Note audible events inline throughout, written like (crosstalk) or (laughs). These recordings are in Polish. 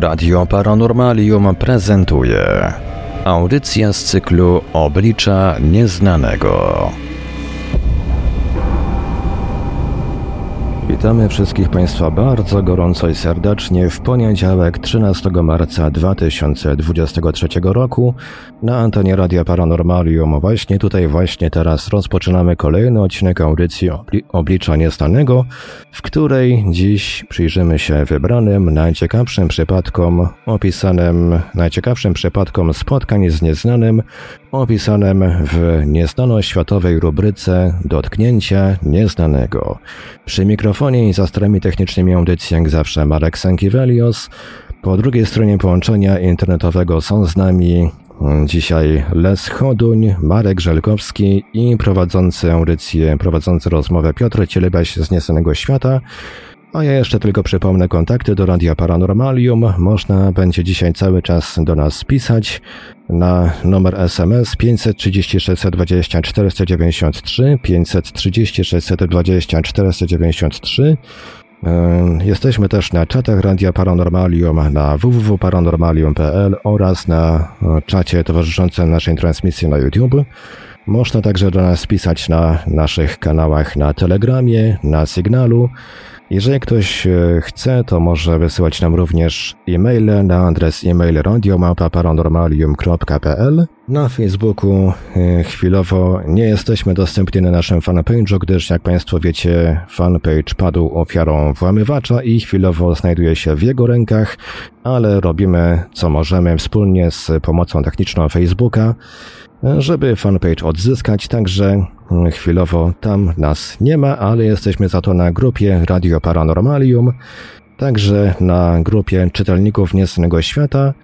Radio Paranormalium prezentuje audycję z cyklu Oblicza Nieznanego. Witamy wszystkich Państwa bardzo gorąco i serdecznie w poniedziałek 13 marca 2023 roku na antenie Radia Paranormalium. Właśnie tutaj, właśnie teraz rozpoczynamy kolejny odcinek audycji Obli Oblicza Nieznanego, w której dziś przyjrzymy się wybranym, najciekawszym przypadkom opisanym, najciekawszym przypadkom spotkań z nieznanym, opisanym w nieznano-światowej rubryce Dotknięcia Nieznanego. Przy mikrofonie i za starami technicznymi audycji jak zawsze Marek Sankiewelios. Po drugiej stronie połączenia internetowego są z nami dzisiaj Les Choduń, Marek Żelkowski i prowadzący audycję, prowadzący rozmowę Piotr Cielebaś z Nieznanego Świata. A ja jeszcze tylko przypomnę kontakty do Radia Paranormalium. Można będzie dzisiaj cały czas do nas pisać na numer SMS 530 620 493 530 620 493 Jesteśmy też na czatach Radia Paranormalium na www.paranormalium.pl oraz na czacie towarzyszącym naszej transmisji na YouTube. Można także do nas pisać na naszych kanałach na Telegramie, na Sygnalu, jeżeli ktoś e, chce, to może wysyłać nam również e-maile na adres e-mail radiomapa.paranormalium.pl. Na Facebooku e, chwilowo nie jesteśmy dostępni na naszym fanpage'u, gdyż jak Państwo wiecie, fanpage padł ofiarą włamywacza i chwilowo znajduje się w jego rękach, ale robimy co możemy wspólnie z pomocą techniczną Facebooka żeby fanpage odzyskać, także mm, chwilowo tam nas nie ma, ale jesteśmy za to na grupie Radio Paranormalium, także na grupie czytelników Niesnego Świata.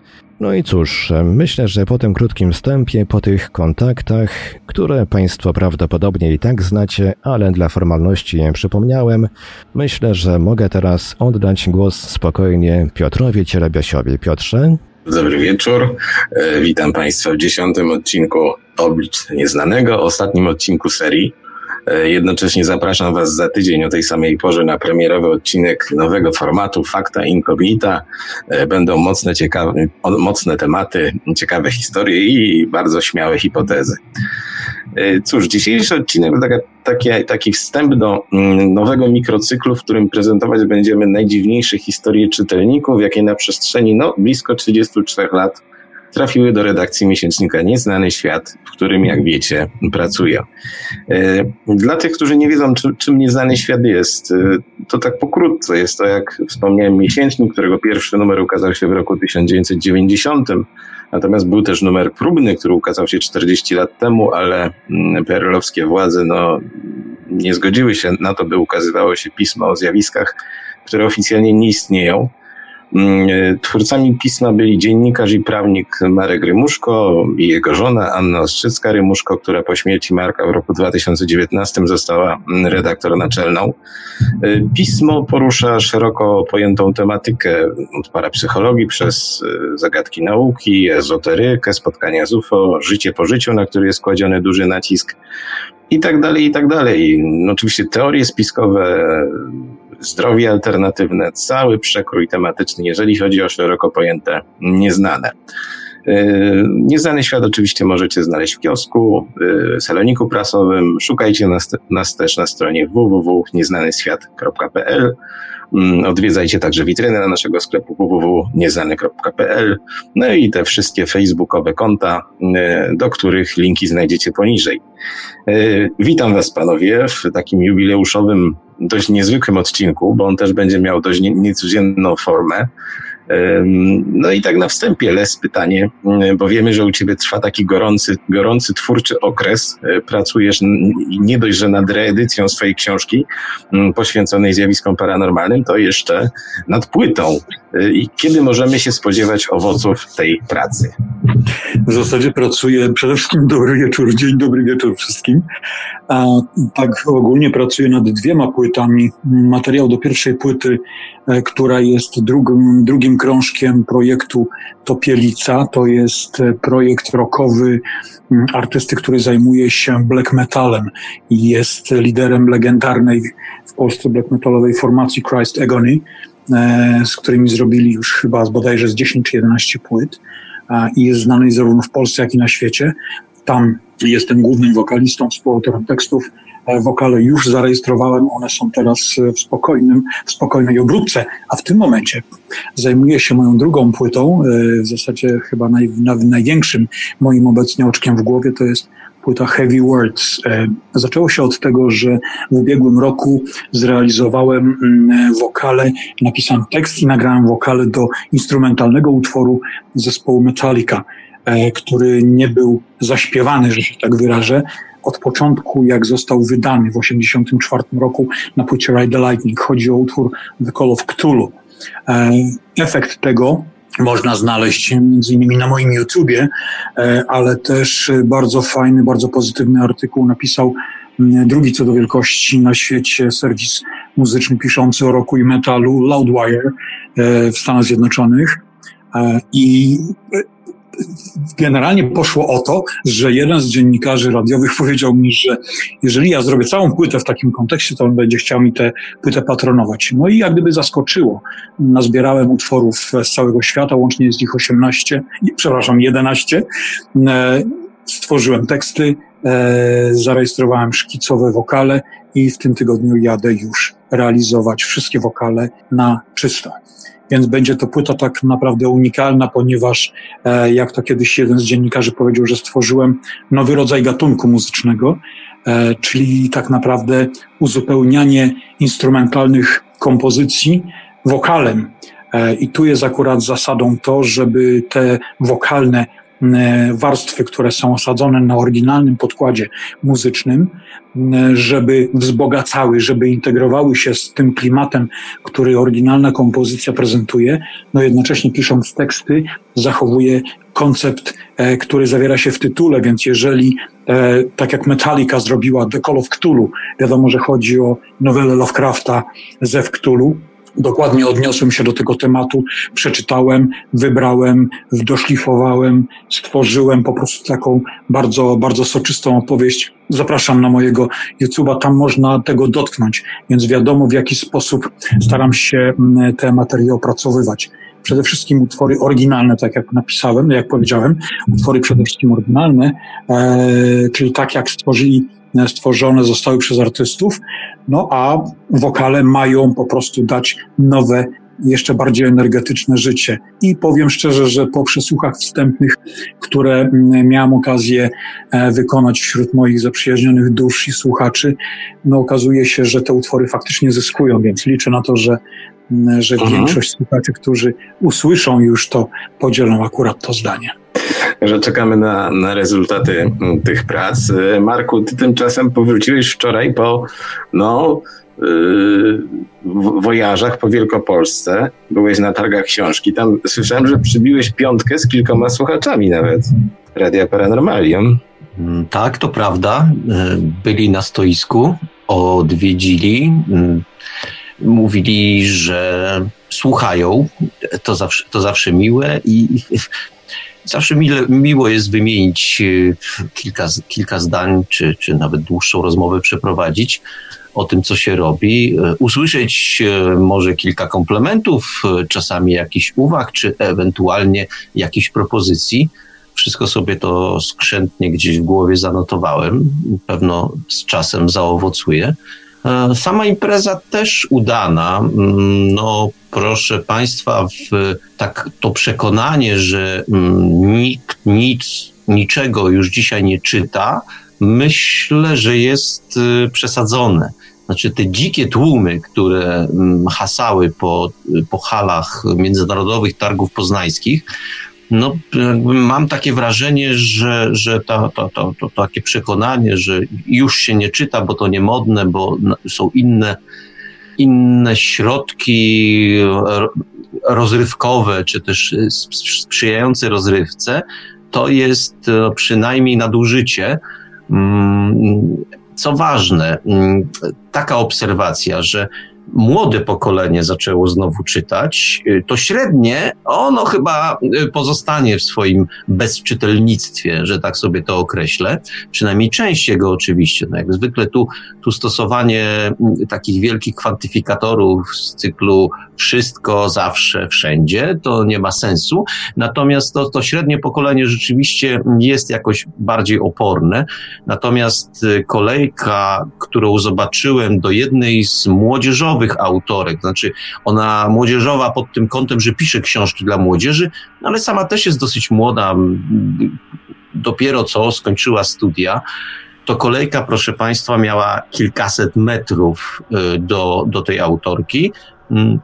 No i cóż, myślę, że po tym krótkim wstępie, po tych kontaktach, które Państwo prawdopodobnie i tak znacie, ale dla formalności je przypomniałem, myślę, że mogę teraz oddać głos spokojnie Piotrowi Cielebiasiowi. Piotrze? Dobry wieczór. E, witam Państwa w dziesiątym odcinku Oblicz Nieznanego, ostatnim odcinku serii. E, jednocześnie zapraszam Was za tydzień o tej samej porze na premierowy odcinek nowego formatu Fakta Incognita. E, będą mocne, ciekawe, mocne tematy, ciekawe historie i bardzo śmiałe hipotezy. E, cóż, dzisiejszy odcinek to taki, taki wstęp do mm, nowego mikrocyklu, w którym prezentować będziemy najdziwniejsze historie czytelników, jakie na przestrzeni no, blisko 33 lat trafiły do redakcji miesięcznika Nieznany Świat, w którym, jak wiecie, pracuję. E, dla tych, którzy nie wiedzą, czy, czym Nieznany Świat jest, e, to tak pokrótce. Jest to, jak wspomniałem, miesięcznik, którego pierwszy numer ukazał się w roku 1990. Natomiast był też numer próbny, który ukazał się 40 lat temu, ale mm, perelowskie władze no, nie zgodziły się na to, by ukazywało się pismo o zjawiskach, które oficjalnie nie istnieją. Mm, e, twórcami pisma byli dziennikarz i prawnik Marek Rymuszko i jego żona Anna Ostrzycka-Rymuszko, która po śmierci Marka w roku 2019 została mm, redaktor naczelną. E, pismo porusza szeroko pojętą tematykę od parapsychologii przez e, zagadki nauki, ezoterykę, spotkania z UFO, życie po życiu, na które jest kładziony duży nacisk i tak dalej, i tak dalej. No, oczywiście teorie spiskowe, zdrowie alternatywne, cały przekrój tematyczny, jeżeli chodzi o szeroko pojęte nieznane. Yy, nieznany świat oczywiście możecie znaleźć w kiosku, yy, saloniku prasowym. Szukajcie nas, nas też na stronie www.nieznanyswiat.pl. Mm, odwiedzajcie także witrynę naszego sklepu www.nieznany.pl. No i te wszystkie facebookowe konta, yy, do których linki znajdziecie poniżej. Witam Was panowie w takim jubileuszowym dość niezwykłym odcinku, bo on też będzie miał dość niecodzienną formę. No i tak na wstępie les pytanie, bo wiemy, że u ciebie trwa taki gorący, gorący twórczy okres. E, pracujesz nie dość, że nad reedycją swojej książki poświęconej zjawiskom paranormalnym, to jeszcze nad płytą. I kiedy możemy się spodziewać owoców tej pracy? W zasadzie pracuję przede wszystkim dobry wieczór, dzień dobry wieczór wszystkim. A tak ogólnie pracuję nad dwiema płytami. Materiał do pierwszej płyty, e, która jest drugim, drugim krążkiem projektu Topielica. To jest e, projekt rockowy artysty, który zajmuje się black metalem i jest liderem legendarnej w Polsce black metalowej formacji Christ Agony. Z którymi zrobili już chyba bodajże z 10 czy 11 płyt i jest znany zarówno w Polsce, jak i na świecie. Tam jestem głównym wokalistą, współautorem tekstów. E, wokale już zarejestrowałem, one są teraz w, spokojnym, w spokojnej obróbce, a w tym momencie zajmuję się moją drugą płytą, e, w zasadzie chyba naj, największym moim obecnie oczkiem w głowie, to jest płyta Heavy Words. E, zaczęło się od tego, że w ubiegłym roku zrealizowałem mm, wokale, napisałem tekst i nagrałem wokale do instrumentalnego utworu zespołu Metallica, e, który nie był zaśpiewany, że się tak wyrażę, od początku, jak został wydany w 1984 roku na płycie Ride the Lightning. Chodzi o utwór The Call of Cthulhu. E, efekt tego można znaleźć między innymi na moim YouTubie, e, ale też bardzo fajny, bardzo pozytywny artykuł napisał drugi co do wielkości na świecie serwis muzyczny piszący o roku i metalu Loudwire e, w Stanach Zjednoczonych. E, I generalnie poszło o to, że jeden z dziennikarzy radiowych (laughs) powiedział mi, że jeżeli ja zrobię całą płytę w takim kontekście, to on będzie chciał mi tę płytę patronować. No i jak gdyby zaskoczyło. Nazbierałem utworów z całego świata, łącznie jest ich 18, przepraszam, 11. E, stworzyłem teksty, e, zarejestrowałem szkicowe wokale i w tym tygodniu jadę już realizować wszystkie wokale na czysto więc będzie to płyta tak naprawdę unikalna, ponieważ e, jak to kiedyś jeden z dziennikarzy powiedział, że stworzyłem nowy rodzaj gatunku muzycznego, e, czyli tak naprawdę uzupełnianie instrumentalnych kompozycji wokalem. E, I tu jest akurat zasadą to, żeby te wokalne warstwy, które są osadzone na oryginalnym podkładzie muzycznym, żeby wzbogacały, żeby integrowały się z tym klimatem, który oryginalna kompozycja prezentuje, no jednocześnie pisząc teksty, zachowuje koncept, e, który zawiera się w tytule, więc jeżeli, e, tak jak Metallica zrobiła The Call of Cthulhu, wiadomo, że chodzi o nowelę Lovecrafta ze Cthulhu, dokładnie odniosłem się do tego tematu, przeczytałem, wybrałem, doszlifowałem, stworzyłem po prostu taką bardzo, bardzo soczystą opowieść. Zapraszam na mojego YouTube'a, tam można tego dotknąć, więc wiadomo w jaki sposób staram się mm, te materiały opracowywać. Przede wszystkim utwory oryginalne, tak jak napisałem, jak powiedziałem, utwory przede wszystkim oryginalne, e, czyli tak jak stworzyli stworzone zostały przez artystów, no a wokale mają po prostu dać nowe, jeszcze bardziej energetyczne życie. I powiem szczerze, że po przesłuchach wstępnych, które mm, miałem okazję e, wykonać wśród moich zaprzyjaźnionych dusz i słuchaczy, no okazuje się, że te utwory faktycznie zyskują, więc liczę na to, że że mhm. większość słuchaczy, którzy usłyszą już to, podzielą akurat to zdanie że czekamy na, na rezultaty mm, tych prac. Y, Marku, ty tymczasem powróciłeś wczoraj po no, yy, wojażach po Wielkopolsce. Byłeś na targach książki. Tam słyszałem, że przybiłeś piątkę z kilkoma słuchaczami nawet Radia Paranormalium. Mm, tak, to prawda. Y, byli na stoisku, odwiedzili, mm, mówili, że słuchają. To zawsze, to zawsze miłe i (laughs) Zawsze mile, miło jest wymienić e, kilka, kilka zdań, czy, czy nawet dłuższą rozmowę przeprowadzić o tym, co się robi, e, usłyszeć e, może kilka komplementów, czasami jakichś uwag, czy ewentualnie jakichś propozycji. Wszystko sobie to skrzętnie gdzieś w głowie zanotowałem. Pewno z czasem zaowocuje. Sama impreza też udana. Mm, no, proszę Państwa, w tak to przekonanie, że mm, nikt nic, niczego już dzisiaj nie czyta, myślę, że jest y, przesadzone. Znaczy te dzikie tłumy, które mm, hasały po, po halach międzynarodowych targów poznańskich, no, mam takie wrażenie, że, że to, to, to, to takie przekonanie, że już się nie czyta, bo to niemodne, bo są inne, inne środki rozrywkowe, czy też sprzyjające rozrywce, to jest no, przynajmniej nadużycie. Mm, co ważne, mm, taka obserwacja, że młode pokolenie zaczęło znowu czytać, y, to średnie ono chyba y, pozostanie w swoim bezczytelnictwie, że tak sobie to określę. Przynajmniej część jego oczywiście. No jak zwykle tu, tu stosowanie mm, takich wielkich kwantyfikatorów z cyklu wszystko, zawsze, wszędzie, to nie ma sensu. Natomiast to, to średnie pokolenie rzeczywiście jest jakoś bardziej oporne. Natomiast y, kolejka, którą zobaczyłem do jednej z młodzieżowych autorek, znaczy ona młodzieżowa pod tym kątem, że pisze książki dla młodzieży, no ale sama też jest dosyć młoda, dopiero co skończyła studia to kolejka, proszę Państwa, miała kilkaset metrów y, do, do tej autorki. Mm,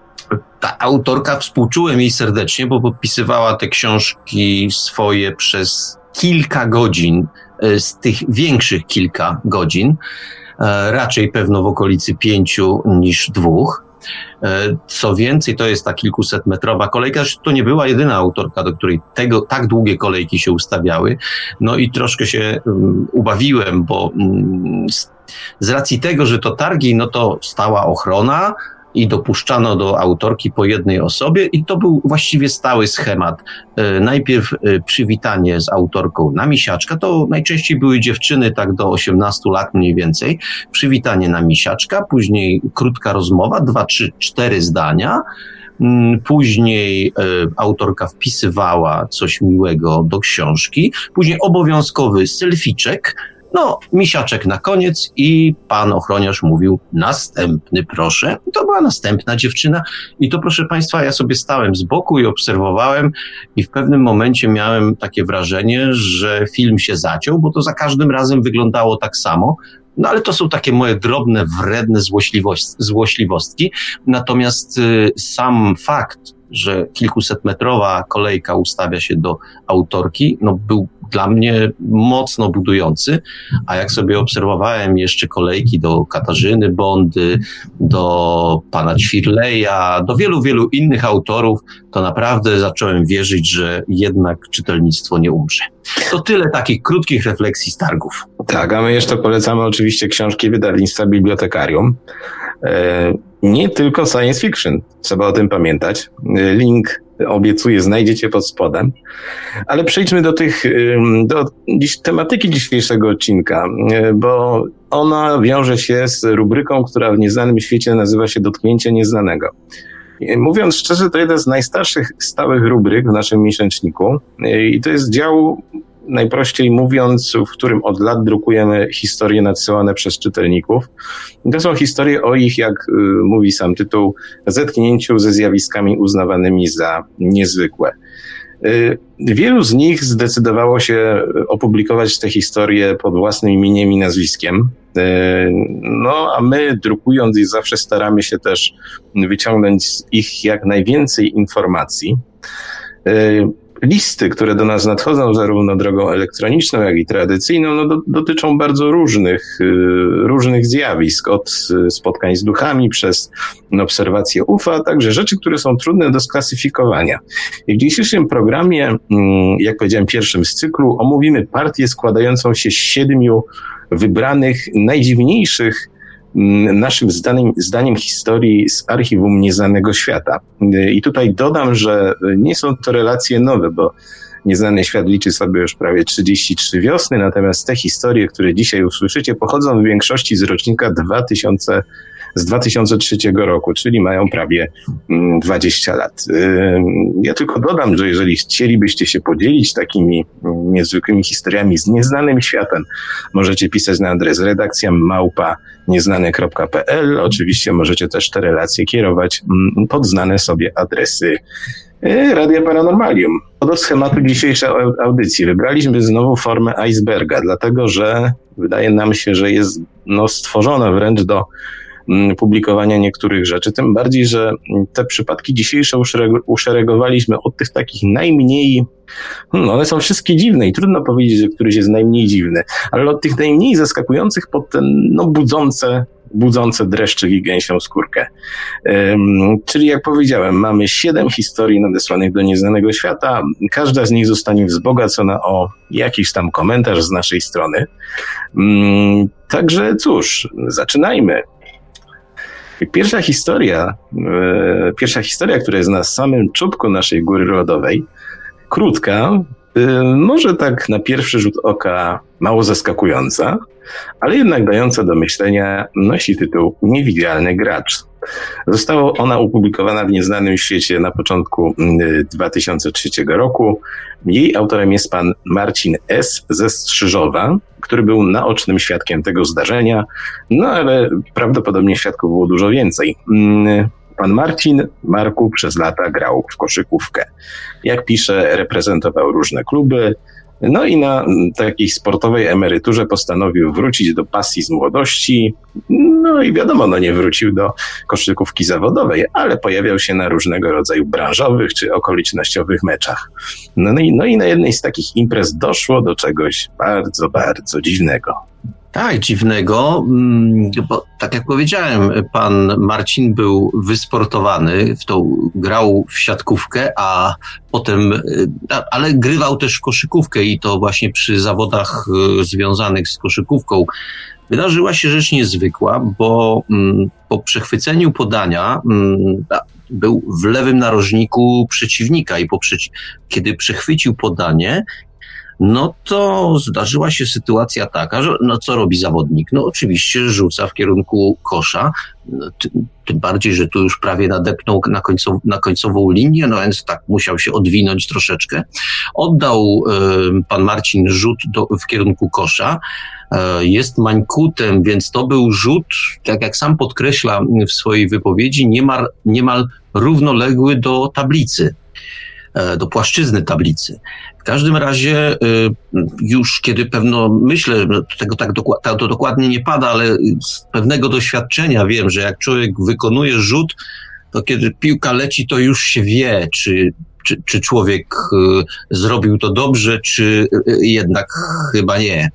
ta autorka, współczułem jej serdecznie, bo podpisywała te książki swoje przez kilka godzin, e, z tych większych kilka godzin, raczej pewno w okolicy pięciu niż dwóch. E, co więcej, to jest ta kilkusetmetrowa kolejka, że to nie była jedyna autorka, do której tego, tak długie kolejki się ustawiały. No i troszkę się um, ubawiłem, bo um, z, z racji tego, że to targi, no to stała ochrona, i dopuszczano do autorki po jednej osobie i to był właściwie stały schemat. E, najpierw e, przywitanie z autorką na misiaczka, to najczęściej były dziewczyny tak do 18 lat mniej więcej, przywitanie na misiaczka, później krótka rozmowa, dwa, trzy, cztery zdania, mm, Później e, autorka wpisywała coś miłego do książki. Później obowiązkowy selficzek, no, misiaczek na koniec i pan ochroniarz mówił następny proszę. To była następna dziewczyna i to proszę państwa, ja sobie stałem z boku i obserwowałem i w pewnym momencie miałem takie wrażenie, że film się zaciął, bo to za każdym razem wyglądało tak samo. No ale to są takie moje drobne, wredne złośliwostki. Natomiast y, sam fakt, że kilkusetmetrowa kolejka ustawia się do autorki, no był dla mnie mocno budujący, a jak sobie obserwowałem jeszcze kolejki do Katarzyny Bondy, do pana Ćwirleja, do wielu, wielu innych autorów, to naprawdę zacząłem wierzyć, że jednak czytelnictwo nie umrze. To tyle takich krótkich refleksji z targów. Tak, a my jeszcze polecamy oczywiście książki wydawnictwa Bibliotekarium. E, nie tylko science fiction, trzeba o tym pamiętać. Link obiecuję, znajdziecie pod spodem. Ale przejdźmy do tych, do dziś, tematyki dzisiejszego odcinka, e, bo ona wiąże się z rubryką, która w nieznanym świecie nazywa się Dotknięcie Nieznanego. E, mówiąc szczerze, to jeden z najstarszych stałych rubryk w naszym miesięczniku e, i to jest dział najprościej mówiąc, w którym od lat drukujemy historie nadsyłane przez czytelników. To są historie o ich, jak y, mówi sam tytuł, zetknięciu ze zjawiskami uznawanymi za niezwykłe. Y, wielu z nich zdecydowało się opublikować te historie pod własnym imieniem i nazwiskiem. Y, no, a my, drukując je, zawsze staramy się też wyciągnąć z ich jak najwięcej informacji listy, które do nas nadchodzą zarówno drogą elektroniczną, jak i tradycyjną, no do, dotyczą bardzo różnych, y, różnych zjawisk, od y, spotkań z duchami, przez obserwacje UFA, także rzeczy, które są trudne do sklasyfikowania. I w dzisiejszym programie, mm, jak powiedziałem, pierwszym z cyklu, omówimy partię składającą się z siedmiu wybranych, najdziwniejszych Mm, naszym zdaniem, zdaniem historii z archiwum Nieznanego Świata. Y, I tutaj dodam, że nie są to relacje nowe, bo Nieznany Świat liczy sobie już prawie 33 wiosny, natomiast te historie, które dzisiaj usłyszycie, pochodzą w większości z rocznika 2000 z 2003 roku, czyli mają prawie 20 mm, lat. Ja tylko dodam, że jeżeli chcielibyście się podzielić takimi mm, niezwykłymi historiami z nieznanym światem, możecie pisać na adres redakcja małpa nieznane.pl. Oczywiście możecie też te relacje kierować mm, pod znane sobie adresy y, Radia Paranormalium. Do schematu dzisiejszej audycji wybraliśmy znowu formę iceberga, dlatego że wydaje nam się, że jest no, stworzona wręcz do publikowania niektórych rzeczy. Tym bardziej, że te przypadki dzisiejsze uszeregowaliśmy od tych takich najmniej, hmm, one są wszystkie dziwne i trudno powiedzieć, że któryś jest najmniej dziwny, ale od tych najmniej zaskakujących pod ten, no, budzące budzące dreszczyk i gęsią skórkę. Um, czyli jak powiedziałem, mamy siedem historii nadesłanych do nieznanego świata. Każda z nich zostanie wzbogacona o jakiś tam komentarz z naszej strony. Um, także cóż, zaczynajmy. Pierwsza historia, e, pierwsza historia, która jest na samym czubku naszej góry lodowej, krótka, e, może tak na pierwszy rzut oka mało zaskakująca, ale jednak dająca do myślenia, nosi tytuł Niewidzialny gracz. Została ona opublikowana w nieznanym świecie na początku 2003 mm, roku. Jej autorem jest pan Marcin S. ze Strzyżowa, który był naocznym świadkiem tego zdarzenia, no ale prawdopodobnie świadków było dużo więcej. Mm, pan Marcin Marku przez lata grał w koszykówkę. Jak pisze, reprezentował różne kluby, no i na takiej sportowej emeryturze postanowił wrócić do pasji z młodości. No i wiadomo, no nie wrócił do koszykówki zawodowej, ale pojawiał się na różnego rodzaju branżowych czy okolicznościowych meczach. No i, no i na jednej z takich imprez doszło do czegoś bardzo, bardzo dziwnego. Tak, dziwnego, mm, bo tak jak powiedziałem, pan Marcin był wysportowany, w to grał w siatkówkę, a potem, y, ale grywał też w koszykówkę i to właśnie przy zawodach y, związanych z koszykówką. Wydarzyła się rzecz niezwykła, bo mm, po przechwyceniu podania mm, był w lewym narożniku przeciwnika i po przeci- kiedy przechwycił podanie, no to zdarzyła się sytuacja taka, że no co robi zawodnik? No oczywiście rzuca w kierunku kosza, no, tym bardziej, że tu już prawie nadepnął na, końcow, na końcową linię, no więc tak musiał się odwinąć troszeczkę. Oddał y, pan Marcin rzut do, w kierunku kosza, y, jest mańkutem, więc to był rzut, tak jak sam podkreśla w swojej wypowiedzi, niemal, niemal równoległy do tablicy. E, do płaszczyzny tablicy. Każdym razie e, już kiedy pewno myślę, tego tak to dokładnie nie pada, ale z pewnego doświadczenia wiem, że jak człowiek wykonuje rzut, to kiedy piłka leci, to już się wie, czy, czy, czy człowiek e, zrobił to dobrze, czy jednak chyba nie.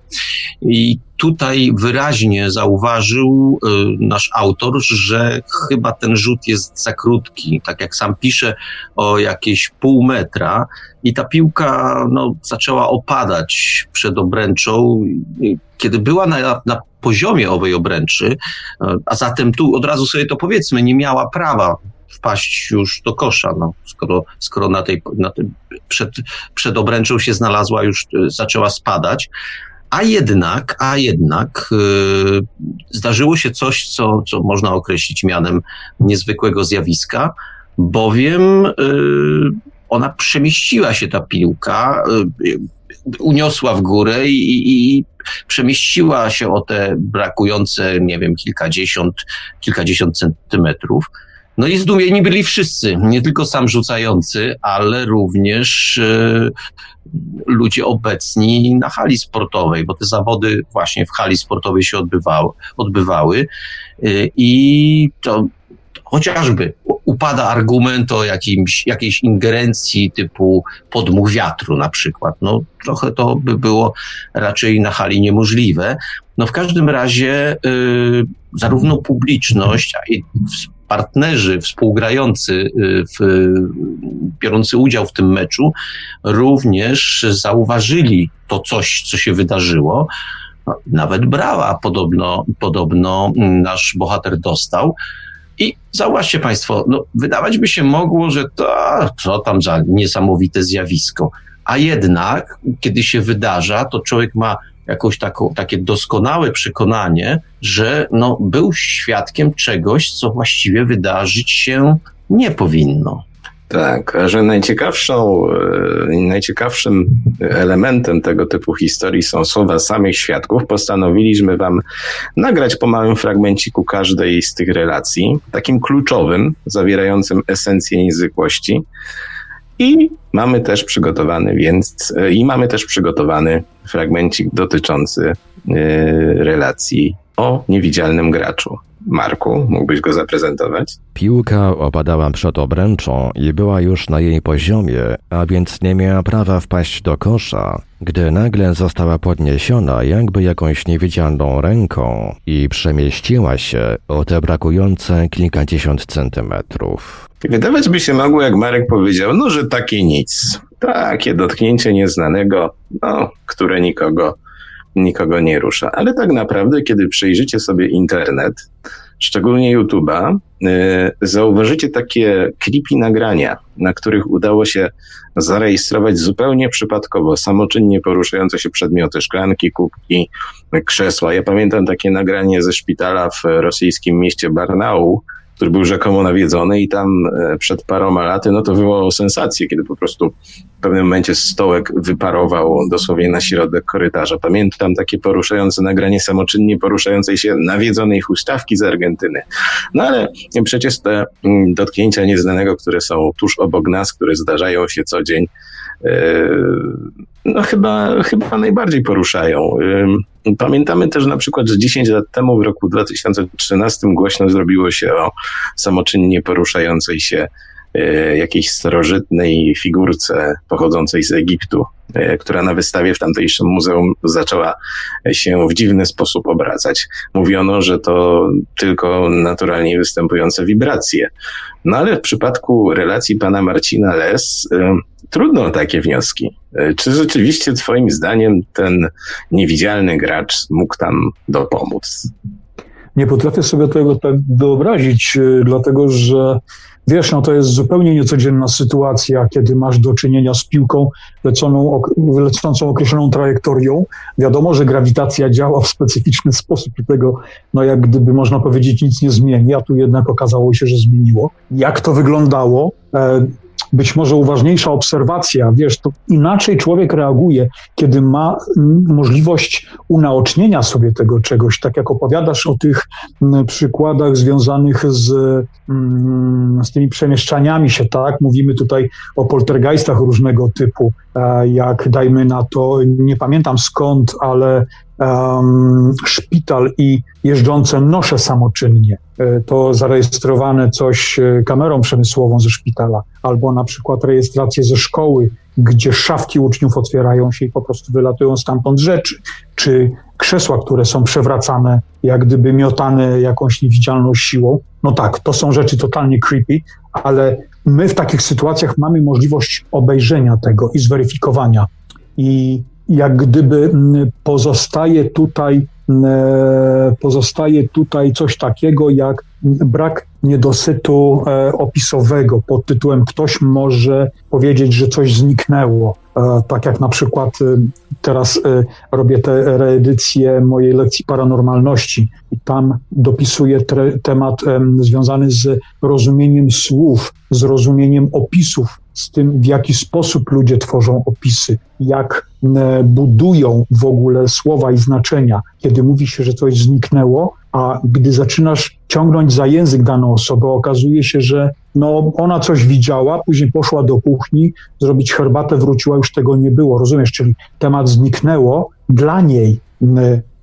I tutaj wyraźnie zauważył y, nasz autor, że chyba ten rzut jest za krótki. Tak jak sam pisze, o jakieś pół metra i ta piłka no, zaczęła opadać przed obręczą. Kiedy była na, na poziomie owej obręczy, y, a zatem tu od razu sobie to powiedzmy, nie miała prawa wpaść już do kosza, no, skoro, skoro na tej, na przed, przed obręczą się znalazła, już y, zaczęła spadać. A jednak, a jednak yy, zdarzyło się coś, co, co można określić mianem niezwykłego zjawiska, bowiem yy, ona przemieściła się ta piłka, yy, uniosła w górę i, i, przemieściła się o te brakujące, nie wiem, kilkadziesiąt, kilkadziesiąt centymetrów. No i zdumieni byli wszyscy, nie tylko sam rzucający, ale również e, ludzie obecni na hali sportowej, bo te zawody właśnie w hali sportowej się odbywały, odbywały e, i to chociażby upada argument o jakimś, jakiejś ingerencji typu podmuch wiatru na przykład. No trochę to by było raczej na hali niemożliwe. No w każdym razie y, zarówno publiczność, i partnerzy współgrający, y, w, biorący udział w tym meczu, również zauważyli to coś, co się wydarzyło. No, nawet brawa podobno, podobno nasz bohater dostał. I zauważcie Państwo, no, wydawać by się mogło, że to, co tam za niesamowite zjawisko. A jednak, kiedy się wydarza, to człowiek ma jakąś taką, takie doskonałe przekonanie, że no, był świadkiem czegoś, co właściwie wydarzyć się nie powinno. Tak, że najciekawszą, e, najciekawszym elementem tego typu historii są słowa samych świadków, postanowiliśmy Wam nagrać po małym fragmenciku każdej z tych relacji, takim kluczowym, zawierającym esencję niezwykłości. I mamy też przygotowany, więc e, i mamy też przygotowany fragmencik dotyczący e, relacji o niewidzialnym graczu. Marku, mógłbyś go zaprezentować? Piłka opadała przed obręczą i była już na jej poziomie, a więc nie miała prawa wpaść do kosza, gdy nagle została podniesiona jakby jakąś niewidzialną ręką i przemieściła się o te brakujące kilkadziesiąt centymetrów. Wydawać by się mogło, jak Marek powiedział, no, że takie nic. Takie dotknięcie nieznanego, no, które nikogo, nikogo nie rusza. Ale tak naprawdę, kiedy przejrzycie sobie internet, szczególnie YouTube'a, zauważycie takie creepy nagrania, na których udało się zarejestrować zupełnie przypadkowo samoczynnie poruszające się przedmioty, szklanki, kubki, krzesła. Ja pamiętam takie nagranie ze szpitala w rosyjskim mieście Barnau, który był rzekomo nawiedzony i tam e, przed paroma laty, no to wywołało sensację, kiedy po prostu w pewnym momencie stołek wyparował dosłownie na środek korytarza. Pamiętam takie poruszające nagranie samoczynnie poruszającej się nawiedzonej huśtawki z Argentyny. No ale przecież te mm, dotknięcia nieznanego, które są tuż obok nas, które zdarzają się co dzień, no chyba, chyba najbardziej poruszają. Pamiętamy też na przykład, że 10 lat temu, w roku 2013, głośno zrobiło się o samoczynnie poruszającej się jakiejś starożytnej figurce pochodzącej z Egiptu, e, która na wystawie w tamtejszym muzeum zaczęła się w dziwny sposób obracać. Mówiono, że to tylko naturalnie występujące wibracje. No ale w przypadku relacji pana Marcina Les, e, trudno takie wnioski. E, czy rzeczywiście Twoim zdaniem ten niewidzialny gracz mógł tam dopomóc? Nie potrafię sobie tego tak wyobrazić, e, dlatego że wiesz, no to jest zupełnie niecodzienna sytuacja, kiedy masz do czynienia z piłką leconą, lecącą określoną trajektorią. Wiadomo, że grawitacja działa w specyficzny sposób i tego, no jak gdyby można powiedzieć, nic nie zmieni, a tu jednak okazało się, że zmieniło. Jak to wyglądało? Być może uważniejsza obserwacja, wiesz, to inaczej człowiek reaguje, kiedy ma możliwość unaocznienia sobie tego czegoś, tak jak opowiadasz o tych przykładach związanych z, z tymi przemieszczaniami się, tak? Mówimy tutaj o poltergeistach różnego typu, jak dajmy na to, nie pamiętam skąd, ale um, szpital i jeżdżące nosze samoczynnie. E, to zarejestrowane coś e, kamerą przemysłową ze szpitala, albo na przykład rejestrację ze szkoły, gdzie szafki uczniów otwierają się i po prostu wylatują stamtąd rzeczy, czy krzesła, które są przewracane, jak gdyby miotane jakąś niewidzialną siłą. No tak, to są rzeczy totalnie creepy, ale my w takich sytuacjach mamy możliwość obejrzenia tego i zweryfikowania. I jak gdyby pozostaje tutaj, pozostaje tutaj coś takiego jak brak niedosytu e, opisowego pod tytułem ktoś może powiedzieć, że coś zniknęło. E, tak jak na przykład e, teraz robię tę reedycję mojej lekcji paranormalności i tam dopisuję temat związany z rozumieniem słów, z rozumieniem opisów, z tym w jaki sposób ludzie tworzą opisy, jak budują w ogóle słowa i znaczenia. Kiedy mówi się, że coś zniknęło, a gdy zaczynasz ciągnąć za język daną osobę, okazuje się, że no, ona coś widziała, później poszła do kuchni, zrobić herbatę, wróciła, już tego nie było. Rozumiesz? Czyli temat zniknęło dla niej.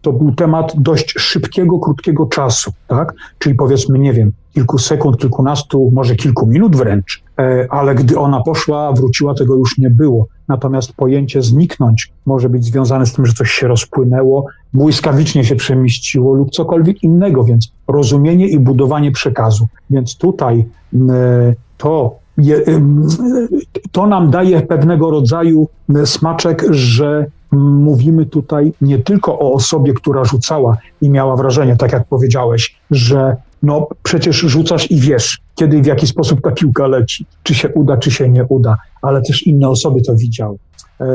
To był temat dość szybkiego, krótkiego czasu, tak? Czyli powiedzmy, nie wiem, kilku sekund, kilkunastu, może kilku minut wręcz, e, ale gdy ona poszła, wróciła, tego już nie było. Natomiast pojęcie zniknąć może być związane z tym, że coś się rozpłynęło, błyskawicznie się przemieściło lub cokolwiek innego, więc rozumienie i budowanie przekazu. Więc tutaj to, to nam daje pewnego rodzaju smaczek, że mówimy tutaj nie tylko o osobie, która rzucała i miała wrażenie, tak jak powiedziałeś, że no przecież rzucasz i wiesz, kiedy i w jaki sposób ta piłka leci, czy się uda, czy się nie uda, ale też inne osoby to widziały. E,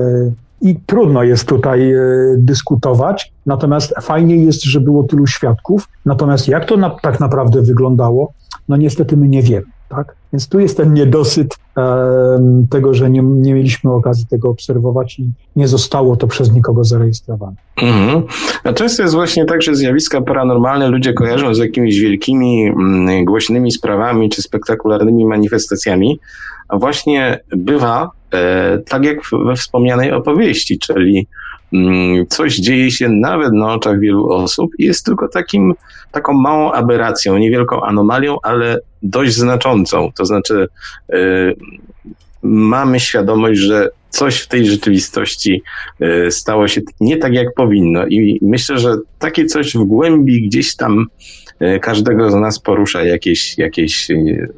I trudno jest tutaj e, dyskutować, natomiast fajnie jest, że było tylu świadków. Natomiast jak to na, tak naprawdę wyglądało, no niestety my nie wiemy. Tak? Więc tu jest ten niedosyt tego, że nie, nie mieliśmy okazji tego obserwować i nie zostało to przez nikogo zarejestrowane. Mhm. A często jest właśnie tak, że zjawiska paranormalne ludzie kojarzą z jakimiś wielkimi, mm, głośnymi sprawami czy spektakularnymi manifestacjami, a właśnie bywa e, tak jak we wspomnianej opowieści, czyli coś dzieje się nawet na oczach wielu osób i jest tylko takim, taką małą aberracją, niewielką anomalią, ale dość znaczącą. To znaczy, yy, mamy świadomość, że coś w tej rzeczywistości yy, stało się nie tak, jak powinno. I myślę, że takie coś w głębi gdzieś tam yy, każdego z nas porusza jakieś, jakieś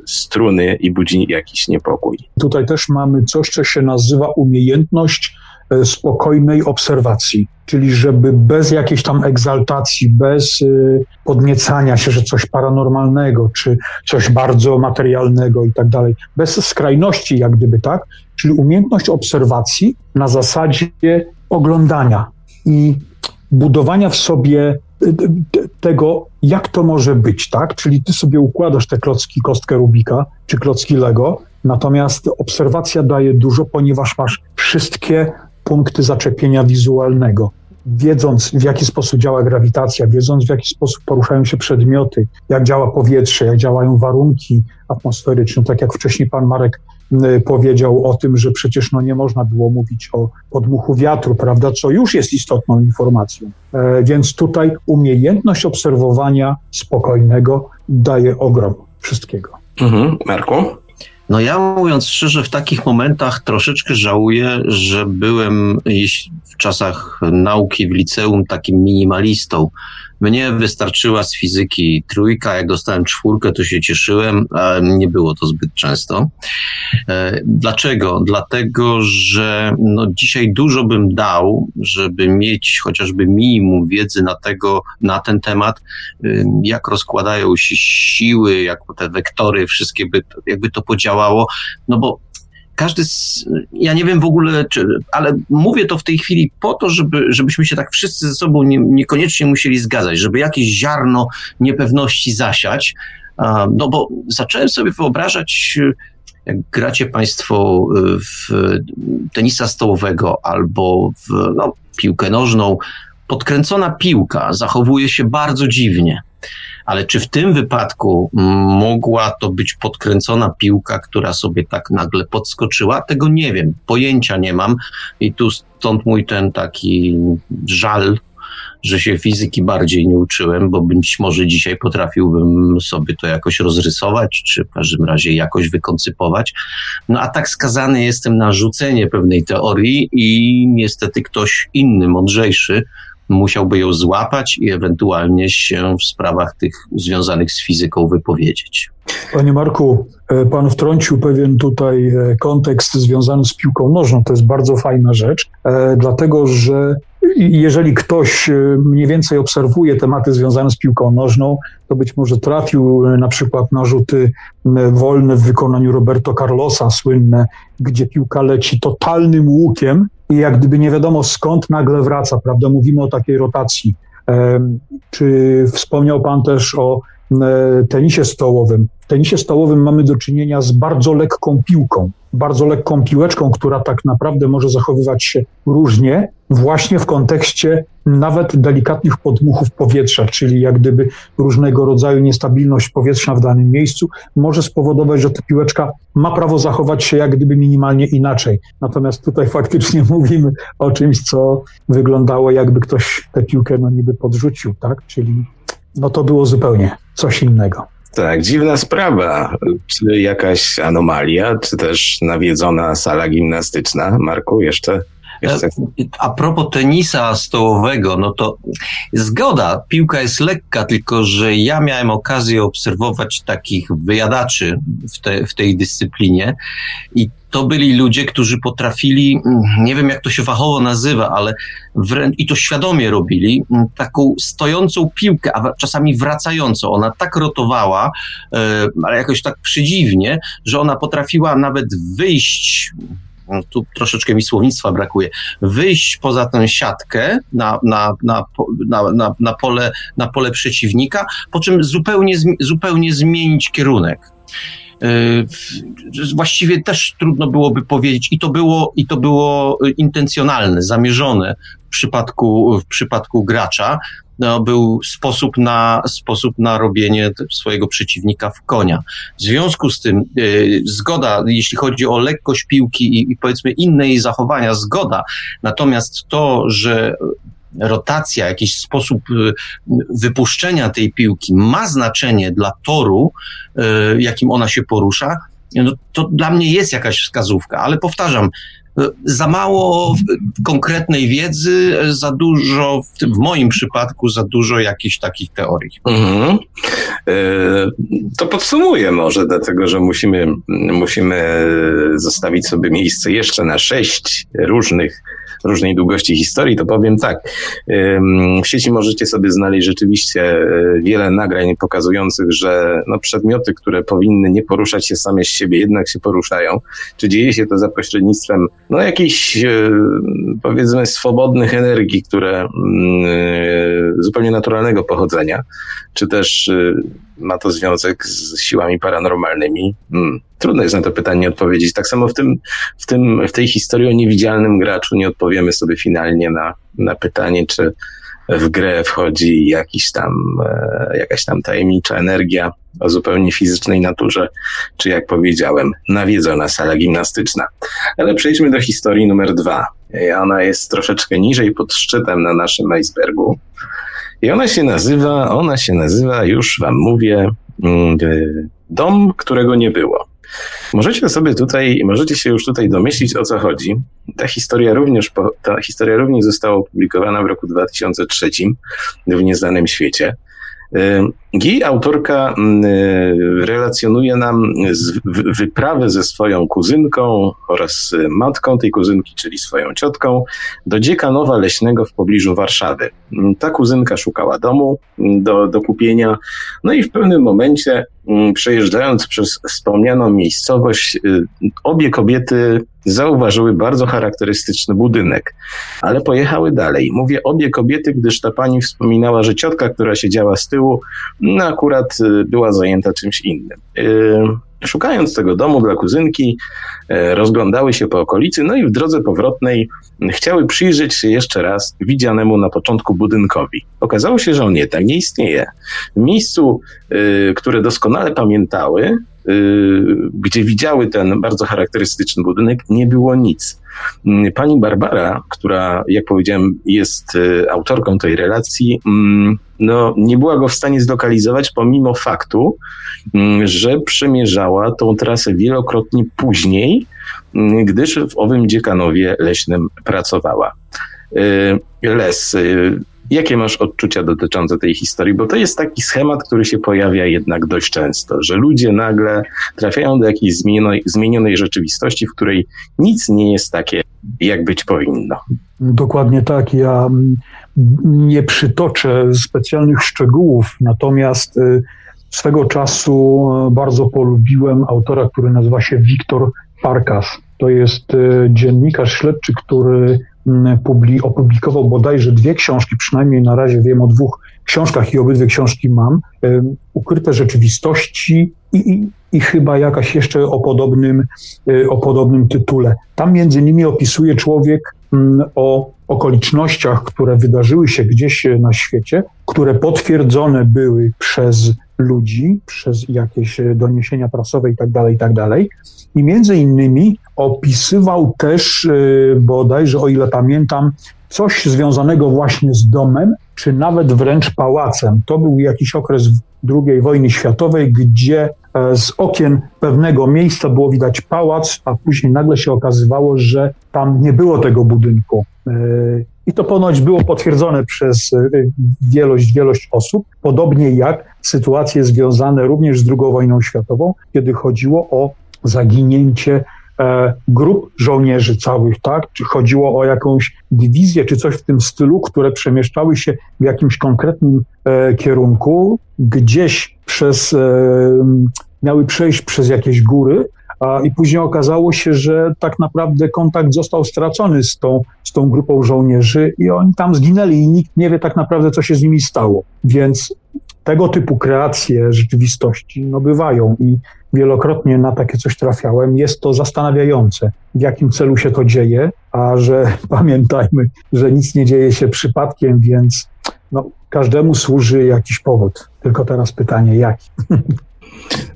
struny i budzi jakiś niepokój. Tutaj też mamy coś, co się nazywa umiejętność spokojnej obserwacji. czyli żeby bez jakiejś tam egzaltacji, bez y, podniecania się, że coś paranormalnego, czy coś bardzo materialnego i tak dalej, bez skrajności jak gdyby, tak? Czyli umiejętność obserwacji na zasadzie oglądania i budowania w sobie y, tego, jak to może być, tak? Czyli ty sobie układasz te klocki, kostkę Rubika, czy klocki Lego, natomiast obserwacja daje dużo, ponieważ masz wszystkie punkty zaczepienia wizualnego. Wiedząc, w jaki sposób działa grawitacja, wiedząc, w jaki sposób poruszają się przedmioty, jak działa powietrze, jak działają warunki atmosferyczne, tak jak wcześniej pan Marek powiedział o tym, że przecież no nie można było mówić o podmuchu wiatru, prawda, co już jest istotną informacją. E, więc tutaj umiejętność obserwowania spokojnego daje ogrom wszystkiego. Mhm. Marku? No ja mówiąc szczerze, w takich momentach troszeczkę żałuję, że byłem w czasach nauki w liceum takim minimalistą. Mnie wystarczyła z fizyki trójka, jak dostałem czwórkę, to się cieszyłem, ale nie było to zbyt często. E, dlaczego? Dlatego, że no dzisiaj dużo bym dał, żeby mieć chociażby minimum wiedzy na, tego, na ten temat, y, jak rozkładają się siły, jak te wektory, wszystkie by, jakby to podziałało, no bo każdy, z, ja nie wiem w ogóle, czy, ale mówię to w tej chwili po to, żeby, żebyśmy się tak wszyscy ze sobą nie, niekoniecznie musieli zgadzać, żeby jakieś ziarno niepewności zasiać, no bo zacząłem sobie wyobrażać, jak gracie Państwo w tenisa stołowego albo w no, piłkę nożną, podkręcona piłka zachowuje się bardzo dziwnie. Ale czy w tym wypadku mogła to być podkręcona piłka, która sobie tak nagle podskoczyła? Tego nie wiem, pojęcia nie mam i tu stąd mój ten taki żal, że się fizyki bardziej nie uczyłem, bo być może dzisiaj potrafiłbym sobie to jakoś rozrysować, czy w każdym razie jakoś wykoncypować. No a tak skazany jestem na rzucenie pewnej teorii i niestety ktoś inny, mądrzejszy, musiałby ją złapać i ewentualnie się w sprawach tych związanych z fizyką wypowiedzieć. Panie Marku, e, pan wtrącił pewien tutaj e, kontekst związany z piłką nożną. To jest bardzo fajna rzecz, e, dlatego że jeżeli ktoś mniej więcej obserwuje tematy związane z piłką nożną, to być może trafił na przykład na rzuty wolne w wykonaniu Roberto Carlosa, słynne, gdzie piłka leci totalnym łukiem i jak gdyby nie wiadomo skąd nagle wraca, prawda? Mówimy o takiej rotacji. Czy wspomniał Pan też o tenisie stołowym? W tenisie stołowym mamy do czynienia z bardzo lekką piłką, bardzo lekką piłeczką, która tak naprawdę może zachowywać się różnie, właśnie w kontekście nawet delikatnych podmuchów powietrza, czyli jak gdyby różnego rodzaju niestabilność powietrzna w danym miejscu może spowodować, że ta piłeczka ma prawo zachować się jak gdyby minimalnie inaczej. Natomiast tutaj (laughs) faktycznie mówimy o czymś, co wyglądało jakby ktoś tę piłkę no niby podrzucił, tak? Czyli no to było zupełnie coś innego. Tak, dziwna sprawa. Czy jakaś anomalia, czy też nawiedzona sala gimnastyczna? Marku, jeszcze? Jeszcze? A propos tenisa stołowego, no to zgoda, piłka jest lekka, tylko że ja miałem okazję obserwować takich wyjadaczy w, te, w tej dyscyplinie i to byli ludzie, którzy potrafili, mm, nie wiem jak to się fachowo nazywa, ale wręcz, i to świadomie robili, mm, taką stojącą piłkę, a czasami wracającą. Ona tak rotowała, e, ale jakoś tak przydziwnie, że ona potrafiła nawet wyjść tu troszeczkę mi słownictwa brakuje, wyjść poza tę siatkę na, na, na, na, na, pole, na pole przeciwnika, po czym zupełnie, zupełnie zmienić kierunek. Y, właściwie też trudno byłoby powiedzieć, i to było, i to było intencjonalne, zamierzone w przypadku, w przypadku gracza. No, był sposób na, sposób na robienie swojego przeciwnika w konia. W związku z tym yy, zgoda, jeśli chodzi o lekkość piłki i, i powiedzmy inne jej zachowania, zgoda. Natomiast to, że rotacja, jakiś sposób y, wypuszczenia tej piłki ma znaczenie dla toru, y, jakim ona się porusza, no to dla mnie jest jakaś wskazówka, ale powtarzam, za mało konkretnej wiedzy, za dużo, w, tym, w moim przypadku, za dużo jakichś takich teorii. Mhm. E, to podsumuję może, dlatego że musimy, musimy zostawić sobie miejsce jeszcze na sześć różnych różnej długości historii, to powiem tak. W sieci możecie sobie znaleźć rzeczywiście e, wiele nagrań pokazujących, że no, przedmioty, które powinny nie poruszać się same z siebie, jednak się poruszają. Czy dzieje się to za pośrednictwem no, jakichś e, powiedzmy swobodnych energii, które mm, e, zupełnie naturalnego pochodzenia, czy też ma to związek z siłami paranormalnymi? Hmm. Trudno jest na to pytanie odpowiedzieć. Tak samo w, tym, w, tym, w tej historii o niewidzialnym graczu nie odpowiemy sobie finalnie na, na pytanie, czy w grę wchodzi jakiś tam, e, jakaś tam tajemnicza energia o zupełnie fizycznej naturze, czy jak powiedziałem, nawiedzona sala gimnastyczna. Ale przejdźmy do historii numer dwa. Ona jest troszeczkę niżej pod szczytem na naszym icebergu. I ona się nazywa, ona się nazywa, już wam mówię, mm, Dom, którego nie było. Możecie sobie tutaj, możecie się już tutaj domyślić, o co chodzi. Ta historia również, ta historia również została opublikowana w roku 2003 w Nieznanym Świecie. I autorka y, relacjonuje nam wyprawę ze swoją kuzynką oraz matką tej kuzynki, czyli swoją ciotką, do Dziekanowa Leśnego w pobliżu Warszawy. Ta kuzynka szukała domu do, do kupienia, no i w pewnym momencie przejeżdżając przez wspomnianą miejscowość, y, obie kobiety zauważyły bardzo charakterystyczny budynek, ale pojechały dalej. Mówię obie kobiety, gdyż ta pani wspominała, że ciotka, która siedziała z tyłu, no akurat y, była zajęta czymś innym. Szukając tego domu dla kuzynki, y, rozglądały się po okolicy, no i w drodze powrotnej chciały przyjrzeć się jeszcze raz widzianemu na początku budynkowi. Okazało się, że on jednak nie istnieje. W miejscu, które doskonale pamiętały, gdzie widziały ten bardzo charakterystyczny budynek, nie było nic. Pani Barbara, która, jak powiedziałem, jest y, autorką tej relacji, mm, no, nie była go w stanie zlokalizować, pomimo faktu, mm, że przemierzała tą trasę wielokrotnie później, mm, gdyż w owym dziekanowie leśnym pracowała. Y, Les, y, Jakie masz odczucia dotyczące tej historii? Bo to jest taki schemat, który się pojawia jednak dość często, że ludzie nagle trafiają do jakiejś zmienionej, zmienionej rzeczywistości, w której nic nie jest takie, jak być powinno. Dokładnie tak. Ja mm, nie przytoczę specjalnych szczegółów, natomiast y, swego czasu y, bardzo polubiłem autora, który nazywa się Wiktor Parkas. To jest y, dziennikarz śledczy, który opublikował bodajże dwie książki, przynajmniej na razie wiem o dwóch książkach i obydwie książki mam, Ukryte rzeczywistości i, i, i chyba jakaś jeszcze o podobnym, y, o podobnym tytule. Tam między innymi opisuje człowiek mm, o okolicznościach, które wydarzyły się gdzieś na świecie, które potwierdzone były przez ludzi, przez jakieś doniesienia prasowe tak i tak dalej. I między innymi opisywał też y, bodajże, o ile pamiętam, coś związanego właśnie z domem, czy nawet wręcz pałacem. To był jakiś okres II wojny światowej, gdzie e, z okien pewnego miejsca było widać pałac, a później nagle się okazywało, że tam nie było tego budynku. I to ponoć było potwierdzone przez e, wielość, wielość osób, podobnie jak sytuacje związane również z II wojną światową, kiedy chodziło o zaginięcie E, grup żołnierzy całych, tak? Czy chodziło o jakąś dywizję, czy coś w tym stylu, które przemieszczały się w jakimś konkretnym e, kierunku, gdzieś przez, miały przejść przez jakieś góry, i później okazało się, że tak naprawdę kontakt został stracony z tą, z tą grupą żołnierzy i oni tam zginęli i nikt nie wie tak naprawdę, co się z nimi stało. Więc tego typu kreacje rzeczywistości no, bywają i wielokrotnie na takie coś trafiałem. Jest to zastanawiające, w jakim celu się to dzieje, a że (laughs) pamiętajmy, że nic nie dzieje się przypadkiem, więc no, każdemu służy jakiś powód. Tylko teraz pytanie, jaki? (laughs)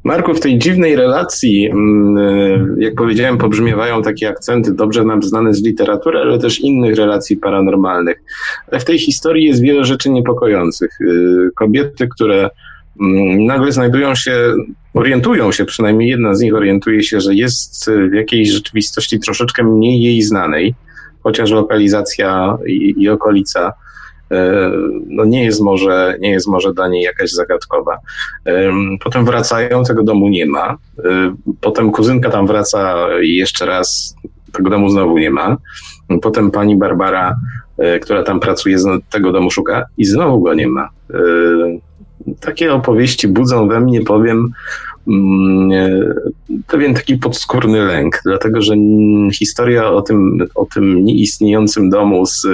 Marku, w tej dziwnej relacji, mm, e, jak powiedziałem, pobrzmiewają takie akcenty dobrze nam znane z literatury, ale też innych relacji paranormalnych. Ale w tej historii jest wiele rzeczy niepokojących. E, kobiety, które mm, nagle znajdują się, orientują się, przynajmniej jedna z nich orientuje się, że jest w jakiejś rzeczywistości troszeczkę mniej jej znanej, chociaż lokalizacja i, i okolica no nie jest może, nie jest może dla niej jakaś zagadkowa. Potem wracają, tego domu nie ma. E, potem kuzynka tam wraca jeszcze raz tego domu znowu nie ma. Potem pani Barbara, e, która tam pracuje, tego domu szuka i znowu go nie ma. Takie opowieści budzą we mnie, powiem, mm, pewien taki podskórny lęk, dlatego że historia o tym, o tym nieistniejącym domu z,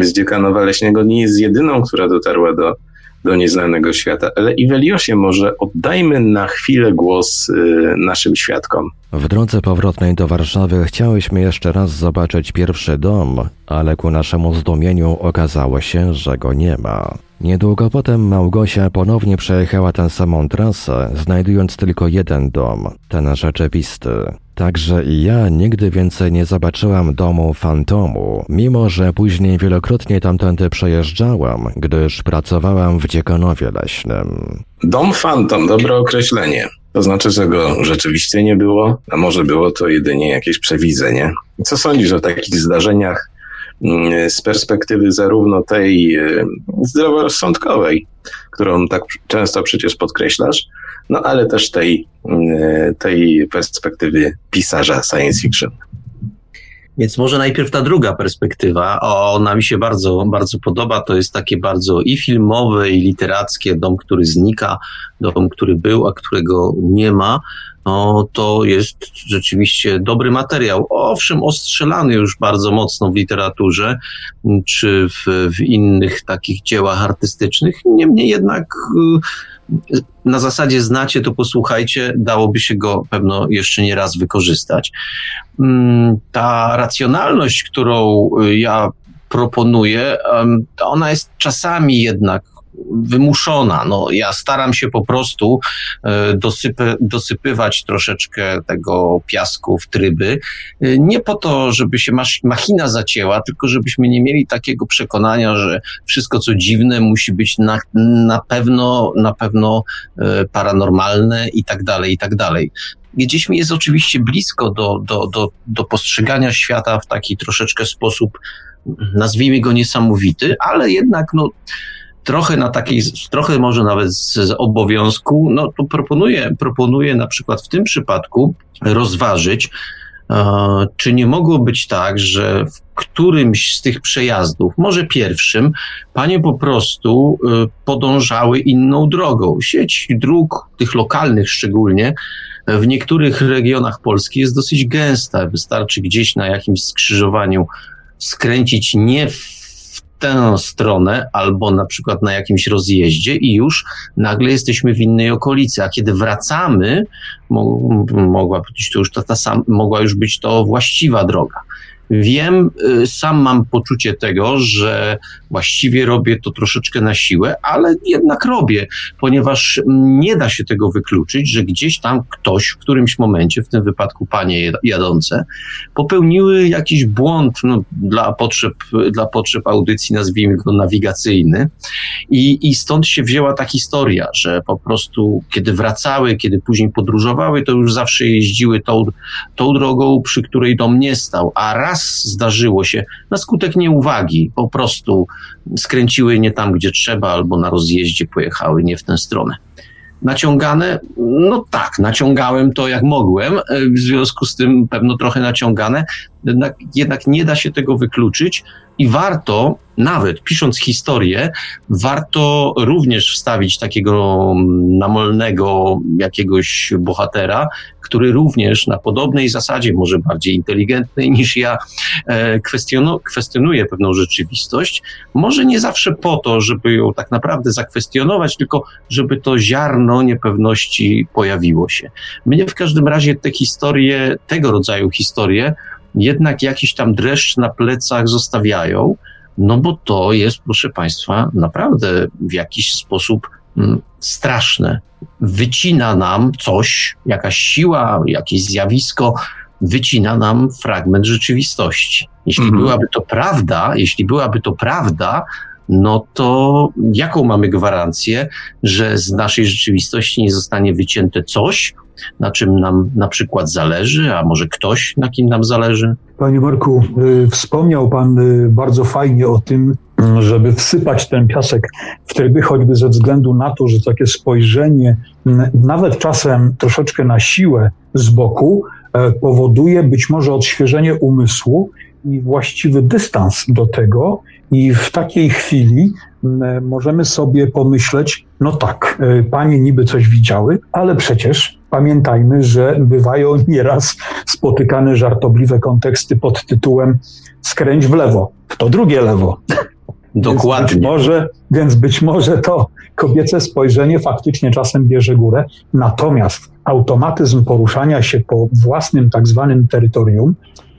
z Dziekanowa Leśnego nie jest jedyną, która dotarła do, do nieznanego świata. Ale i może oddajmy na chwilę głos y, naszym świadkom. W drodze powrotnej do Warszawy chciałyśmy jeszcze raz zobaczyć pierwszy dom, ale ku naszemu zdumieniu okazało się, że go nie ma. Niedługo potem Małgosia ponownie przejechała tę samą trasę, znajdując tylko jeden dom, ten rzeczywisty. Także i ja nigdy więcej nie zobaczyłam domu fantomu, mimo że później wielokrotnie tamtędy przejeżdżałam, gdyż pracowałam w Dziekanowie Leśnym. Dom fantom, dobre określenie. To znaczy, że go rzeczywiście nie było, a może było to jedynie jakieś przewidzenie. Co sądzisz o takich zdarzeniach z perspektywy zarówno tej e, zdroworozsądkowej, którą tak często przecież podkreślasz, no ale też tej, mm, tej perspektywy pisarza science fiction. Więc może najpierw ta druga perspektywa, ona mi się bardzo, bardzo podoba. To jest takie bardzo i filmowe, i literackie, dom, który znika, dom, który był, a którego nie ma. No, to jest rzeczywiście dobry materiał. Owszem, ostrzelany już bardzo mocno w literaturze, czy w, w innych takich dziełach artystycznych. Niemniej jednak y, na zasadzie znacie, to posłuchajcie, dałoby się go pewno jeszcze nie raz wykorzystać. Mm, ta racjonalność, którą y, ja proponuję, ona jest czasami jednak wymuszona. No, ja staram się po prostu e, dosypy, dosypywać troszeczkę tego piasku w tryby. E, nie po to, żeby się machina zacięła, tylko żebyśmy nie mieli takiego przekonania, że wszystko co dziwne musi być na, na pewno, na pewno e, paranormalne i tak dalej, i tak dalej. Gdzieś mi jest oczywiście blisko do, do, do, do postrzegania świata w taki troszeczkę sposób, nazwijmy go niesamowity, ale jednak no, trochę na takiej, trochę może nawet z, z obowiązku, no to proponuję, proponuję na przykład w tym przypadku rozważyć, e, czy nie mogło być tak, że w którymś z tych przejazdów, może pierwszym, panie po prostu e, podążały inną drogą. Sieć dróg, tych lokalnych szczególnie, w niektórych regionach Polski jest dosyć gęsta. Wystarczy gdzieś na jakimś skrzyżowaniu skręcić nie w tę stronę, albo na przykład na jakimś rozjeździe i już nagle jesteśmy w innej okolicy, a kiedy wracamy, mogła być to już ta, ta sam, mogła już być to właściwa droga. Wiem, y, sam mam poczucie tego, że właściwie robię to troszeczkę na siłę, ale jednak robię, ponieważ nie da się tego wykluczyć, że gdzieś tam ktoś w którymś momencie, w tym wypadku panie jadące, popełniły jakiś błąd no, dla, potrzeb, dla potrzeb audycji, nazwijmy go nawigacyjny. I, I stąd się wzięła ta historia, że po prostu kiedy wracały, kiedy później podróżowały, to już zawsze jeździły tą, tą drogą, przy której dom nie stał, a raz raz zdarzyło się na skutek nieuwagi, po prostu skręciły nie tam, gdzie trzeba, albo na rozjeździe pojechały nie w tę stronę. Naciągane? No tak, naciągałem to jak mogłem, w związku z tym pewno trochę naciągane, jednak, jednak nie da się tego wykluczyć i warto, nawet pisząc historię, warto również wstawić takiego namolnego jakiegoś bohatera, który również na podobnej zasadzie, może bardziej inteligentnej niż ja, e, kwestionuje pewną rzeczywistość. Może nie zawsze po to, żeby ją tak naprawdę zakwestionować, tylko żeby to ziarno niepewności pojawiło się. Mnie w każdym razie te historie, tego rodzaju historie, jednak jakiś tam dreszcz na plecach zostawiają, no bo to jest, proszę Państwa, naprawdę w jakiś sposób mm, straszne. Wycina nam coś, jakaś siła, jakieś zjawisko, wycina nam fragment rzeczywistości. Jeśli mhm. byłaby to prawda, jeśli byłaby to prawda, no to jaką mamy gwarancję, że z naszej rzeczywistości nie zostanie wycięte coś, na czym nam na przykład zależy, a może ktoś, na kim nam zależy? Panie Marku, y, wspomniał Pan y, bardzo fajnie o tym, żeby wsypać ten piasek w tryby, choćby ze względu na to, że takie spojrzenie, nawet czasem troszeczkę na siłę z boku, e, powoduje być może odświeżenie umysłu i właściwy dystans do tego. I w takiej chwili możemy sobie pomyśleć, no tak, e, panie niby coś widziały, ale przecież pamiętajmy, że bywają (laughs) nieraz spotykane żartobliwe konteksty pod tytułem skręć w lewo, w to drugie lewo. (laughs) Dokładnie. Więc być, może, więc być może to kobiece spojrzenie faktycznie czasem bierze górę, natomiast automatyzm poruszania się po własnym tak zwanym terytorium,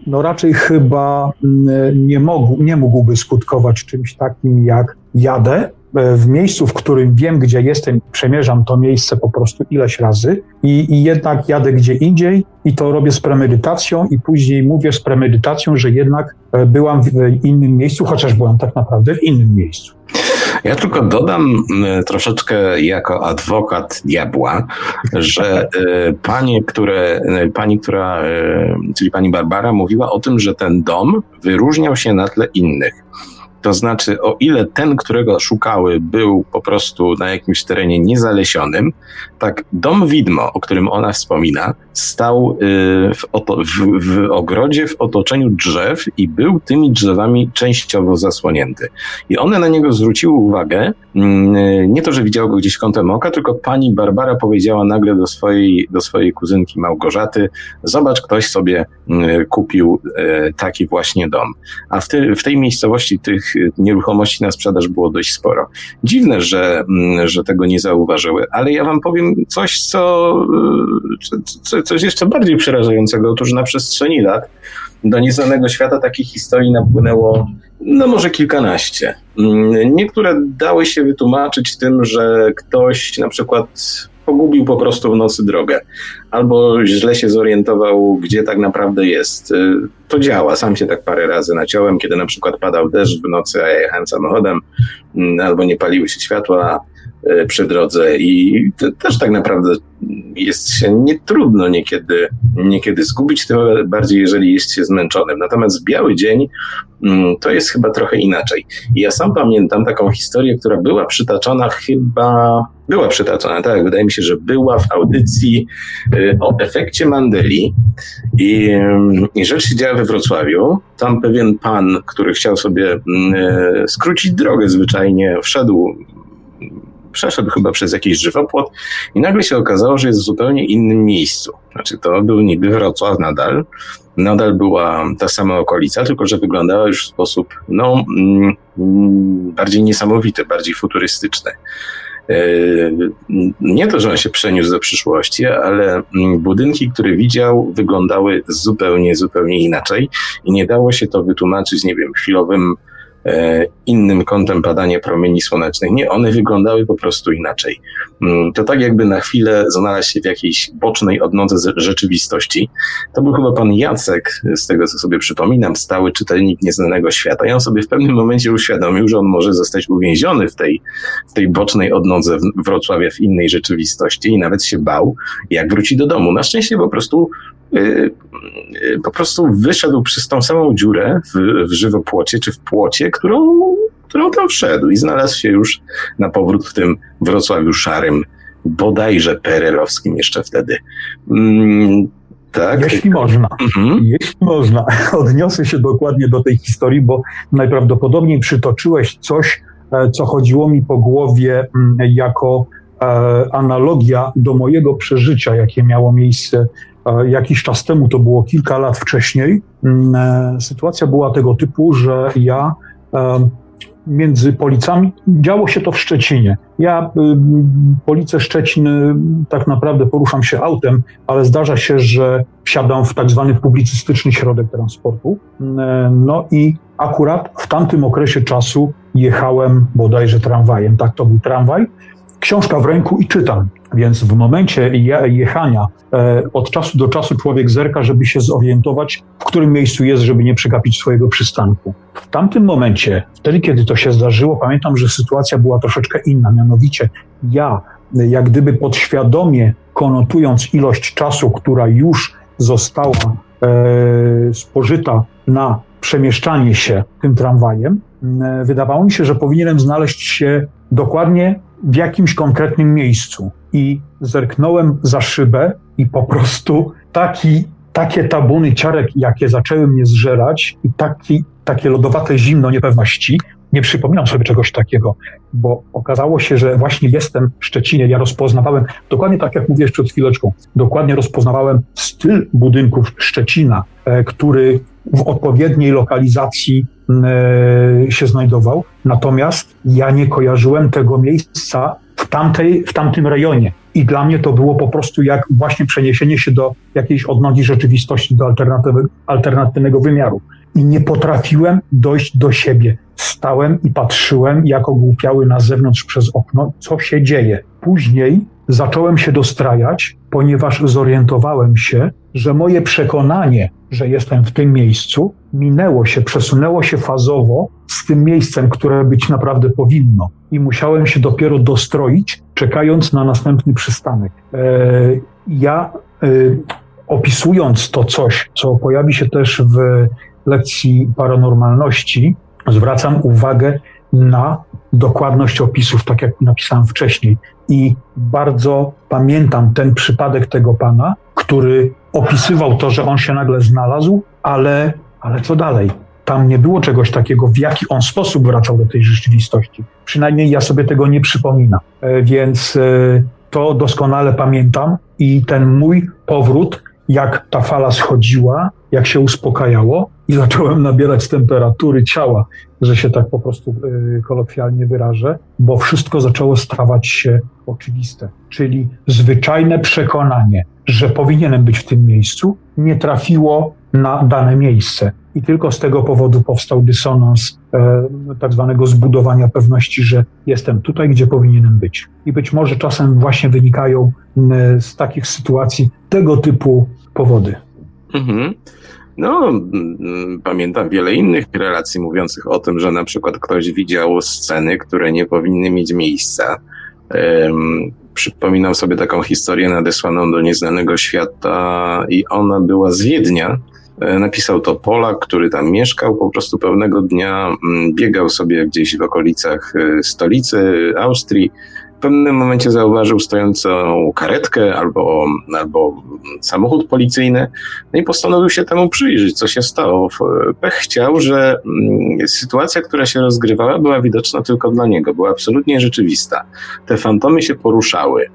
no raczej chyba mm, nie, mógł, nie mógłby skutkować czymś takim jak jadę w miejscu, w którym wiem, gdzie jestem, przemierzam to miejsce po prostu ileś razy i, i jednak jadę gdzie indziej i to robię z premedytacją i później mówię z premedytacją, że jednak e, byłam w innym miejscu, chociaż byłam tak naprawdę w innym miejscu. Ja tylko dodam troszeczkę jako adwokat diabła, że e, panie, które, pani, która, czyli pani Barbara mówiła o tym, że ten dom wyróżniał się na tle innych. To znaczy, o ile ten, którego szukały, był po prostu na jakimś terenie niezalesionym, tak dom widmo, o którym ona wspomina, stał y, w, w, w ogrodzie w otoczeniu drzew i był tymi drzewami częściowo zasłonięty. I one na niego zwróciły uwagę, mm, nie to, że widziały go gdzieś kątem oka, tylko pani Barbara powiedziała nagle do swojej, do swojej kuzynki Małgorzaty, zobacz, ktoś sobie mm, kupił e, taki właśnie dom. A w, w tej miejscowości tych nieruchomości na sprzedaż było dość sporo. Dziwne, że, mm, że tego nie zauważyły, ale ja wam powiem coś, co, co, coś jeszcze bardziej przerażającego. Otóż na przestrzeni lat do nieznanego świata takich historii napłynęło no może kilkanaście. Mm, niektóre dały się wytłumaczyć tym, że ktoś na przykład pogubił po prostu w nocy drogę, albo źle się zorientował, gdzie tak naprawdę jest. Y, to działa, sam się tak parę razy naciąłem, kiedy na przykład padał deszcz w nocy, a ja jechałem samochodem, mm, albo nie paliły się światła, przy drodze i też tak naprawdę jest się nietrudno niekiedy, niekiedy zgubić, tym bardziej jeżeli jest się zmęczonym. Natomiast biały dzień mm, to jest chyba trochę inaczej. I ja sam pamiętam taką historię, która była przytaczana chyba, była przytaczana, tak, wydaje mi się, że była w audycji e, o efekcie Mandeli i, mm, i rzecz się działa we Wrocławiu. Tam pewien pan, który chciał sobie mm, e, skrócić drogę zwyczajnie, wszedł przeszedł chyba przez jakiś żywopłot i nagle się okazało, że jest w zupełnie innym miejscu. Znaczy to był niby Wrocław nadal, nadal była ta sama okolica, tylko że wyglądała już w sposób no, mm, bardziej niesamowity, bardziej futurystyczny. E, nie to, że on się przeniósł do przyszłości, ale mm, budynki, które widział, wyglądały zupełnie, zupełnie inaczej i nie dało się to wytłumaczyć, nie wiem, chwilowym innym kątem padania promieni słonecznych. Nie, one wyglądały po prostu inaczej. Mm, to tak jakby na chwilę znalazł się w jakiejś bocznej odnodze rzeczywistości. To był chyba pan Jacek, z tego co sobie przypominam, stały czytelnik Nieznanego Świata i on sobie w pewnym momencie uświadomił, że on może zostać uwięziony w tej, w tej bocznej odnodze Wrocławia w innej rzeczywistości i nawet się bał, jak wróci do domu. Na szczęście po prostu Y, y, po prostu wyszedł przez tą samą dziurę w, w żywopłocie czy w płocie, którą, którą tam wszedł i znalazł się już na powrót w tym Wrocławiu szarym, bodajże perelowskim jeszcze wtedy. Mm, tak. Jeśli można, mhm. jeśli można, (laughs) odniosę się dokładnie do tej historii, bo najprawdopodobniej przytoczyłeś coś, e, co chodziło mi po głowie mm, jako e, analogia do mojego przeżycia, jakie miało miejsce jakiś czas temu, to było kilka lat wcześniej, mm, e, sytuacja była tego typu, że ja e, między policami, działo się to w Szczecinie. Ja y, policję Szczecin y, tak naprawdę poruszam się autem, ale zdarza się, że wsiadam w tak zwany publicystyczny środek transportu. E, no i akurat w tamtym okresie czasu jechałem bodajże tramwajem, tak to był tramwaj książka w ręku i czytam. Więc w momencie jechania e, od czasu do czasu człowiek zerka, żeby się zorientować, w którym miejscu jest, żeby nie przegapić swojego przystanku. W tamtym momencie, wtedy kiedy to się zdarzyło, pamiętam, że sytuacja była troszeczkę inna. Mianowicie ja, jak gdyby podświadomie konotując ilość czasu, która już została e, spożyta na przemieszczanie się tym tramwajem, wydawało mi się, że powinienem znaleźć się dokładnie w jakimś konkretnym miejscu. I zerknąłem za szybę i po prostu taki, takie tabuny ciarek, jakie zaczęły mnie zżerać i taki, takie lodowate zimno niepewności, nie przypominam sobie czegoś takiego, bo okazało się, że właśnie jestem w Szczecinie. Ja rozpoznawałem, dokładnie tak jak mówiłeś przed chwileczką, dokładnie rozpoznawałem styl budynków Szczecina, e, który w odpowiedniej lokalizacji się znajdował. Natomiast ja nie kojarzyłem tego miejsca w, tamtej, w tamtym rejonie. I dla mnie to było po prostu jak właśnie przeniesienie się do jakiejś odnogi rzeczywistości, do alternatywnego wymiaru. I nie potrafiłem dojść do siebie. Stałem i patrzyłem, jak ogłupiały na zewnątrz przez okno, co się dzieje. Później zacząłem się dostrajać, ponieważ zorientowałem się, że moje przekonanie, że jestem w tym miejscu, minęło się, przesunęło się fazowo z tym miejscem, które być naprawdę powinno. I musiałem się dopiero dostroić, czekając na następny przystanek. E, ja e, opisując to coś, co pojawi się też w lekcji paranormalności, zwracam uwagę na dokładność opisów, tak jak napisałem wcześniej. I bardzo pamiętam ten przypadek tego pana, który opisywał to, że on się nagle znalazł, ale, ale co dalej? Tam nie było czegoś takiego, w jaki on sposób wracał do tej rzeczywistości. Przynajmniej ja sobie tego nie przypominam. E, więc e, to doskonale pamiętam i ten mój powrót, jak ta fala schodziła, jak się uspokajało i zacząłem nabierać temperatury ciała, że się tak po prostu y, kolokwialnie wyrażę, bo wszystko zaczęło stawać się oczywiste. Czyli zwyczajne przekonanie, że powinienem być w tym miejscu, nie trafiło na dane miejsce. I tylko z tego powodu powstał dysonans e, tak zwanego zbudowania pewności, że jestem tutaj, gdzie powinienem być. I być może czasem właśnie wynikają e, z takich sytuacji tego typu powody. Mhm. No, pamiętam wiele innych relacji mówiących o tym, że na przykład ktoś widział sceny, które nie powinny mieć miejsca. Um, przypominam sobie taką historię nadesłaną do nieznanego świata i ona była z Wiednia. E, napisał to Polak, który tam mieszkał. Po prostu pewnego dnia biegał sobie gdzieś w okolicach e, stolicy Austrii w pewnym momencie zauważył stojącą karetkę albo, albo samochód policyjny no i postanowił się temu przyjrzeć, co się stało. Pech chciał, że mm, sytuacja, która się rozgrywała, była widoczna tylko dla niego, była absolutnie rzeczywista. Te fantomy się poruszały.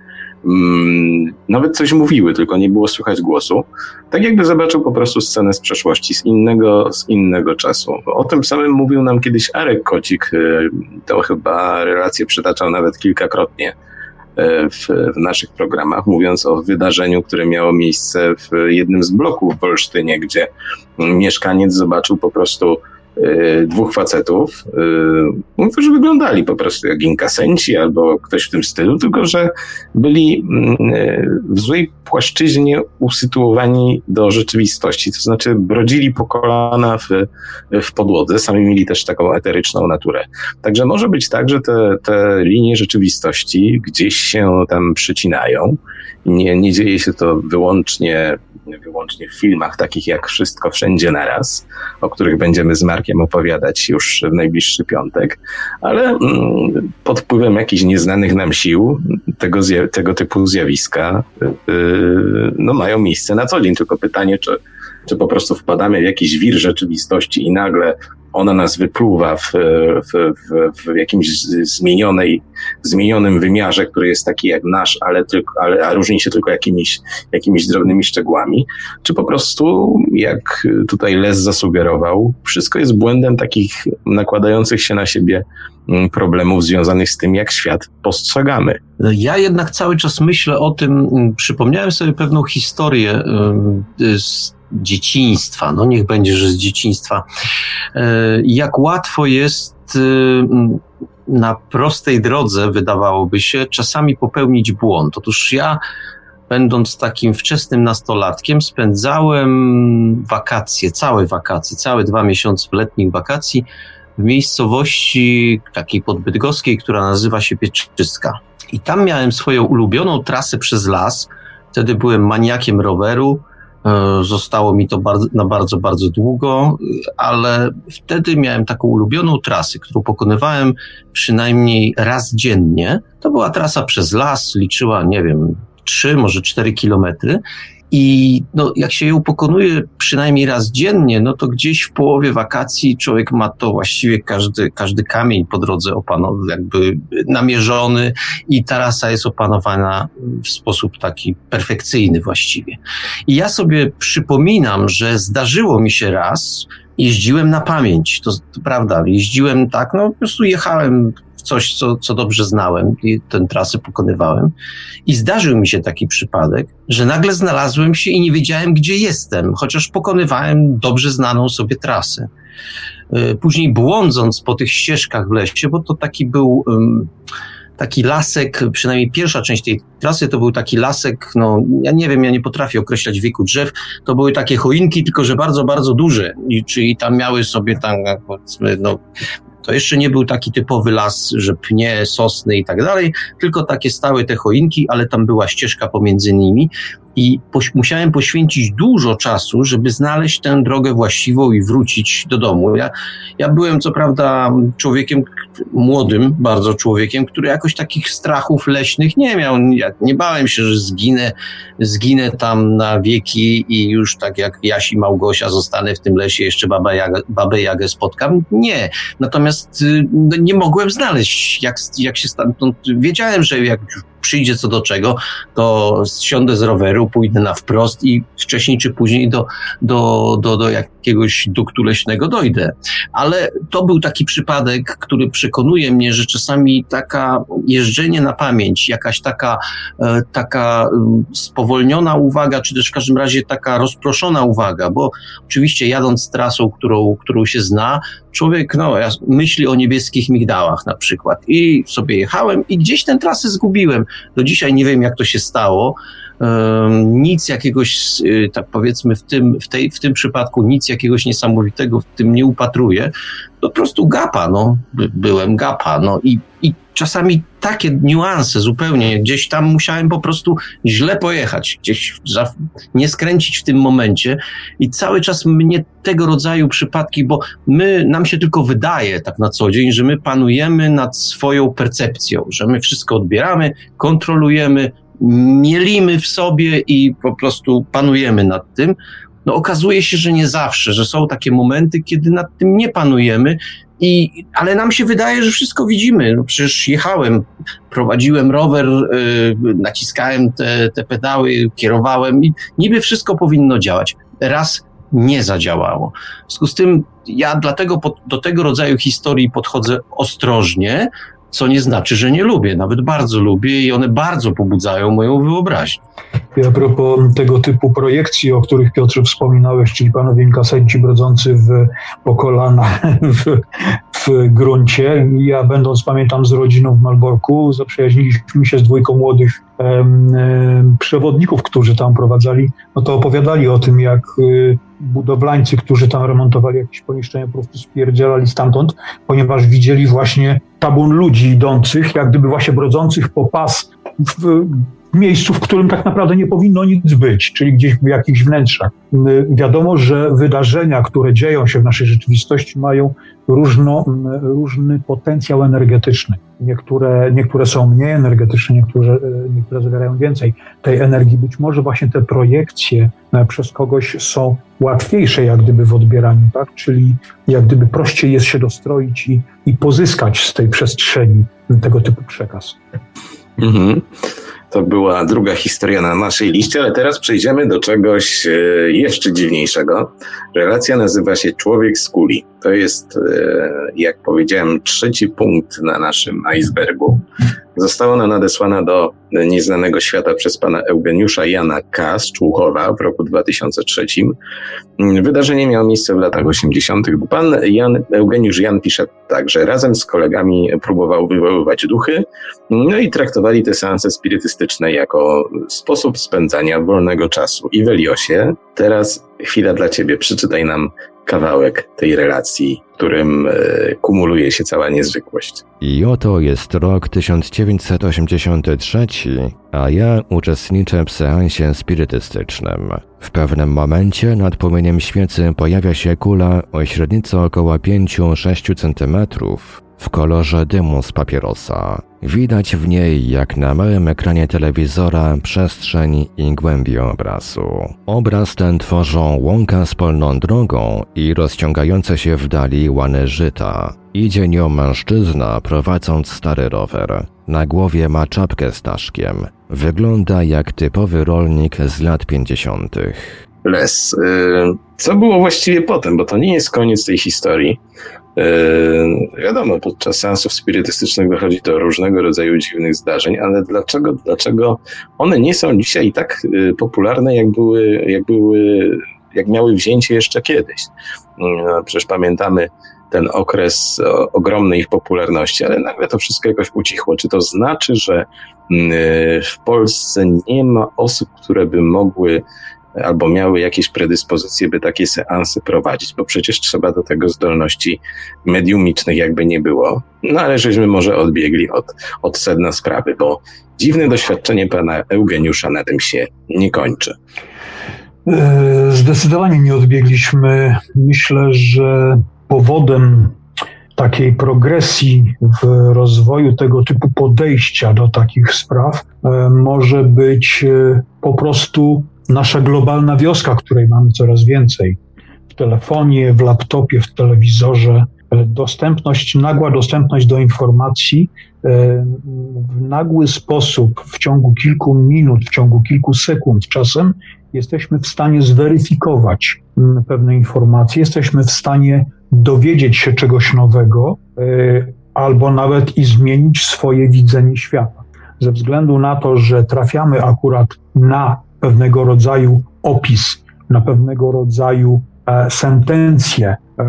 Mm, nawet coś mówiły, tylko nie było słychać głosu. Tak jakby zobaczył po prostu scenę z przeszłości, z innego, z innego czasu. O tym samym mówił nam kiedyś Arek Kocik, y, to chyba relację przytaczał nawet kilkakrotnie y, w, w, naszych programach, mówiąc o wydarzeniu, które miało miejsce w jednym z bloków w Olsztynie, gdzie mieszkaniec zobaczył po prostu dwóch facetów, y, którzy wyglądali po prostu jak inkasenci albo ktoś w tym stylu, tylko że byli mm, y, w złej płaszczyźnie usytuowani do rzeczywistości, to znaczy brodzili po kolana w, w podłodze, sami mieli też taką eteryczną naturę. Także może być tak, że te, te linie rzeczywistości gdzieś się tam przycinają. Nie, nie dzieje się to wyłącznie wyłącznie w filmach takich jak Wszystko Wszędzie Naraz, o których będziemy z Markiem opowiadać już w najbliższy piątek, ale mm, pod wpływem jakichś nieznanych nam sił tego, tego typu zjawiska yy, no, mają miejsce na co dzień. Tylko pytanie, czy, czy po prostu wpadamy w jakiś wir rzeczywistości i nagle ona nas wypluwa w, w, w, w jakimś zmienionej, zmienionym wymiarze, który jest taki jak nasz, ale, tylko, ale a różni się tylko jakimiś, jakimiś drobnymi szczegółami, czy po prostu, jak tutaj Les zasugerował, wszystko jest błędem takich nakładających się na siebie mm, problemów związanych z tym, jak świat postrzegamy. Ja jednak cały czas myślę o tym, mm, przypomniałem sobie pewną historię z dzieciństwa, no niech będzie, że z dzieciństwa, e, jak łatwo jest e, na prostej drodze, wydawałoby się, czasami popełnić błąd. Otóż ja, będąc takim wczesnym nastolatkiem, spędzałem wakacje, całe wakacje, całe dwa miesiące letnich wakacji w miejscowości takiej podbydgoskiej, która nazywa się Pieczyska. I tam miałem swoją ulubioną trasę przez las. Wtedy byłem maniakiem roweru. E, zostało mi to bardzo, na bardzo, bardzo długo, ale wtedy miałem taką ulubioną trasę, którą pokonywałem przynajmniej raz dziennie. To była trasa przez las, liczyła, nie wiem, trzy, może cztery kilometry i no, jak się ją pokonuje przynajmniej raz dziennie, no to gdzieś w połowie wakacji człowiek ma to właściwie każdy, każdy kamień po drodze opanowy, jakby namierzony i trasa jest opanowana w sposób taki perfekcyjny właściwie. I ja sobie przypominam, że zdarzyło mi się raz, jeździłem na pamięć, to, to prawda, jeździłem tak, no po prostu jechałem coś, co, co dobrze znałem i tę trasę pokonywałem. I zdarzył mi się taki przypadek, że nagle znalazłem się i nie wiedziałem, gdzie jestem, chociaż pokonywałem dobrze znaną sobie trasę. Y, później błądząc po tych ścieżkach w lesie, bo to taki był taki lasek, przynajmniej pierwsza część tej trasy to był taki lasek, no ja nie wiem, ja nie potrafię określać wieku drzew, to były takie choinki, tylko że bardzo, bardzo duże, I, czyli tam miały sobie tam powiedzmy, no to jeszcze nie był taki typowy las, że pnie, sosny i tak dalej, tylko takie stałe te choinki, ale tam była ścieżka pomiędzy nimi i poś musiałem poświęcić dużo czasu, żeby znaleźć tę drogę właściwą i wrócić do domu. Ja, ja byłem co prawda człowiekiem młodym, bardzo człowiekiem, który jakoś takich strachów leśnych nie miał. Ja nie bałem się, że zginę, zginę tam na wieki i już tak jak Jasi Małgosia zostanę w tym lesie, jeszcze babę Jagę, babę Jagę spotkam. Nie. Natomiast y, no, nie mogłem znaleźć, jak, jak się stamtąd... Wiedziałem, że jak przyjdzie co do czego, to siądę z roweru, pójdę na wprost i wcześniej czy później do, do, do, do jakiegoś duktu leśnego dojdę. Ale to był taki przypadek, który przekonuje mnie, że czasami taka jeżdżenie na pamięć, jakaś taka, e, taka mm, spowolniona uwaga, czy też w każdym razie taka rozproszona uwaga, bo oczywiście jadąc trasą, którą, którą się zna, człowiek no, myśli o niebieskich migdałach na przykład. I sobie jechałem i gdzieś tę trasę zgubiłem. Do dzisiaj nie wiem, jak to się stało. Nic jakiegoś, y, tak powiedzmy, w tym, w, tej, w tym przypadku nic jakiegoś niesamowitego w tym nie upatruję. Po prostu gapa, no. Byłem gapa, no i, i czasami takie niuanse zupełnie, gdzieś tam musiałem po prostu źle pojechać, gdzieś za, nie skręcić w tym momencie i cały czas mnie tego rodzaju przypadki, bo my, nam się tylko wydaje tak na co dzień, że my panujemy nad swoją percepcją, że my wszystko odbieramy, kontrolujemy, mielimy w sobie i po prostu panujemy nad tym. No okazuje się, że nie zawsze, że są takie momenty, kiedy nad tym nie panujemy i, ale nam się wydaje, że wszystko widzimy. No przecież jechałem, prowadziłem rower, yy, naciskałem te, te pedały, kierowałem i niby wszystko powinno działać. Raz nie zadziałało. W związku z tym ja dlatego pod, do tego rodzaju historii podchodzę ostrożnie, co nie znaczy, że nie lubię. Nawet bardzo lubię i one bardzo pobudzają moją wyobraźnię. I a propos tego typu projekcji, o których Piotrze wspominałeś, czyli panowie inkasenci brodzący w, po kolana (laughs) w, w gruncie. Ja będąc, pamiętam, z rodziną w Malborku, zaprzyjaźniliśmy się z dwójką młodych przewodników, którzy tam prowadzali, no to opowiadali o tym, jak y, budowlańcy, którzy tam remontowali jakieś pomieszczenia, po prostu spierdzielali stamtąd, ponieważ widzieli właśnie tabun ludzi idących, jak gdyby właśnie brodzących po pas w, w miejscu, w którym tak naprawdę nie powinno nic być, czyli gdzieś w jakichś wnętrzach. Wiadomo, że wydarzenia, które dzieją się w naszej rzeczywistości, mają różno, różny potencjał energetyczny. Niektóre, niektóre są mniej energetyczne, niektóre, niektóre zawierają więcej tej energii. Być może właśnie te projekcje e, przez kogoś są łatwiejsze jak gdyby w odbieraniu, tak? czyli jak gdyby prościej jest się dostroić i, i pozyskać z tej przestrzeni tego typu przekaz. Mhm. To była druga historia na naszej liście, ale teraz przejdziemy do czegoś e, jeszcze dziwniejszego. Relacja nazywa się Człowiek z kuli. To jest, e, jak powiedziałem, trzeci punkt na naszym icebergu. Została ona nadesłana do nieznanego świata przez pana Eugeniusza Jana K. Człuchowa w roku 2003. Wydarzenie miało miejsce w latach 80. Pan Jan, Eugeniusz Jan pisze tak, że razem z kolegami próbował wywoływać duchy, no i traktowali te seanse spirytystyczne jako sposób spędzania wolnego czasu. I Weliosie, teraz chwila dla ciebie, przeczytaj nam kawałek tej relacji, którym e, kumuluje się cała niezwykłość. I oto jest rok 1983, a ja uczestniczę w seansie spirytystycznym. W pewnym momencie nad płomieniem świecy pojawia się kula o średnicy około 5-6 cm w kolorze dymu z papierosa. Widać w niej, jak na małym ekranie telewizora, przestrzeń i głębię obrazu. Obraz ten tworzą łąka z polną drogą i rozciągające się w dali łany żyta. Idzie nią mężczyzna prowadząc stary rower. Na głowie ma czapkę z daszkiem. Wygląda jak typowy rolnik z lat 50. Les. Y, co było właściwie potem? Bo to nie jest koniec tej historii. Yy, wiadomo, podczas seansów spirytystycznych dochodzi do różnego rodzaju dziwnych zdarzeń, ale dlaczego, dlaczego one nie są dzisiaj tak yy, popularne, jak były, jak były, jak miały wzięcie jeszcze kiedyś? Yy, no, przecież pamiętamy ten okres ogromnej ich popularności, ale nagle to wszystko jakoś ucichło. Czy to znaczy, że w Polsce nie ma osób, które by mogły albo miały jakieś predyspozycje, by takie seansy prowadzić, bo przecież trzeba do tego zdolności mediumicznych, jakby nie było. No ale żeśmy może odbiegli od, od sedna sprawy, bo dziwne doświadczenie pana Eugeniusza na tym się nie kończy. E, zdecydowanie nie odbiegliśmy. Myślę, że powodem takiej progresji w rozwoju tego typu podejścia do takich spraw e, może być e, po prostu nasza globalna wioska, której mamy coraz więcej. W telefonie, w laptopie, w telewizorze, e, dostępność, nagła dostępność do informacji e, w nagły sposób, w ciągu kilku minut, w ciągu kilku sekund czasem, jesteśmy w stanie zweryfikować mm, pewne informacje, jesteśmy w stanie dowiedzieć się czegoś nowego, e, albo nawet i zmienić swoje widzenie świata. Ze względu na to, że trafiamy akurat na pewnego rodzaju opis, na pewnego rodzaju e, sentencje, e,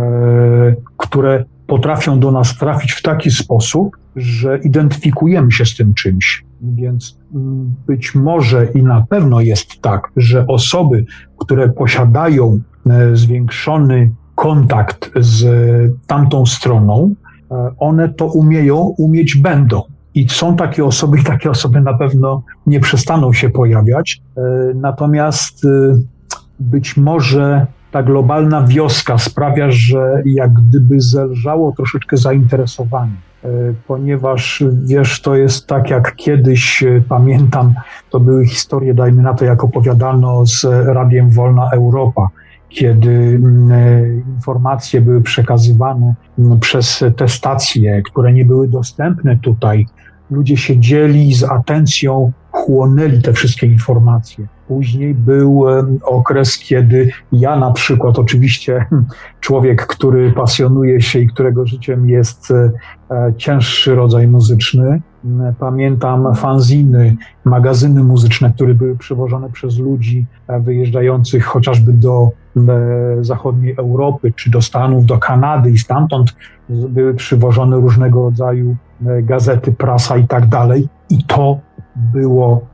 które potrafią do nas trafić w taki sposób, że identyfikujemy się z tym czymś. Więc mm, być może i na pewno jest tak, że osoby, które posiadają e, zwiększony kontakt z tamtą stroną, one to umieją, umieć będą. I są takie osoby, i takie osoby na pewno nie przestaną się pojawiać. E, natomiast e, być może ta globalna wioska sprawia, że jak gdyby zelżało troszeczkę zainteresowanie, e, ponieważ wiesz, to jest tak jak kiedyś pamiętam, to były historie, dajmy na to, jak opowiadano z Radiem Wolna Europa kiedy mm, informacje były przekazywane mm, przez te stacje, które nie były dostępne tutaj, ludzie siedzieli z atencją, chłonęli te wszystkie informacje. Później był okres, kiedy ja na przykład, oczywiście (laughs) człowiek, który pasjonuje się i którego życiem jest e, cięższy rodzaj muzyczny, Pamiętam fanziny, magazyny muzyczne, które były przywożone przez ludzi e, wyjeżdżających chociażby do e, zachodniej Europy, czy do Stanów, do Kanady i stamtąd były przywożone różnego rodzaju gazety, prasa i tak dalej. I to było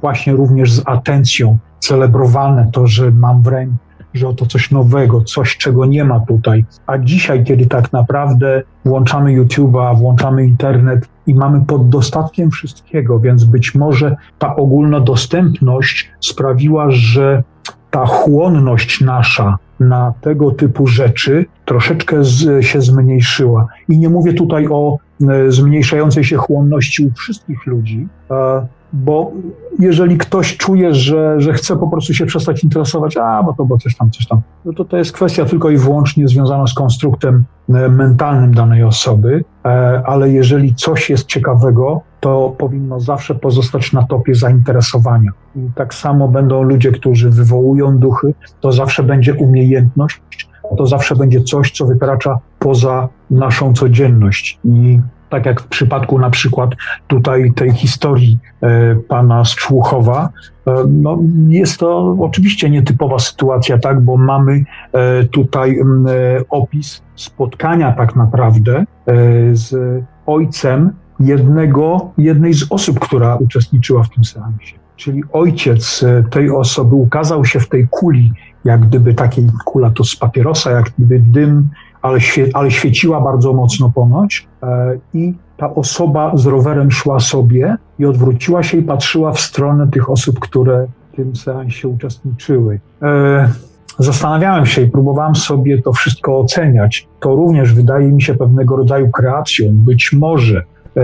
właśnie również z atencją celebrowane, to, że mam w ręku że oto coś nowego, coś, czego nie ma tutaj. A dzisiaj, kiedy tak naprawdę włączamy YouTube'a, włączamy internet i mamy pod dostatkiem wszystkiego, więc być może ta ogólnodostępność sprawiła, że ta chłonność nasza na tego typu rzeczy troszeczkę z, się zmniejszyła. I nie mówię tutaj o e, zmniejszającej się chłonności u wszystkich ludzi, bo jeżeli ktoś czuje, że, że chce po prostu się przestać interesować, a bo to bo coś tam, coś tam, no to to jest kwestia tylko i wyłącznie związana z konstruktem e, mentalnym danej osoby, e, ale jeżeli coś jest ciekawego, to powinno zawsze pozostać na topie zainteresowania. I tak samo będą ludzie, którzy wywołują duchy, to zawsze będzie umiejętność, to zawsze będzie coś, co wykracza poza naszą codzienność. I tak jak w przypadku na przykład tutaj tej historii e, pana Szczłuchowa, e, no jest to oczywiście nietypowa sytuacja, tak, bo mamy e, tutaj opis spotkania tak naprawdę z ojcem jednego, jednej z osób, która uczestniczyła w tym seansie. Czyli ojciec tej osoby ukazał się w tej kuli, jak gdyby takiej kula to z papierosa, jak gdyby dym ale, świe, ale świeciła bardzo mocno ponoć e, i ta osoba z rowerem szła sobie i odwróciła się i patrzyła w stronę tych osób, które w tym seansie uczestniczyły. E, zastanawiałem się i próbowałem sobie to wszystko oceniać. To również wydaje mi się pewnego rodzaju kreacją. Być może e,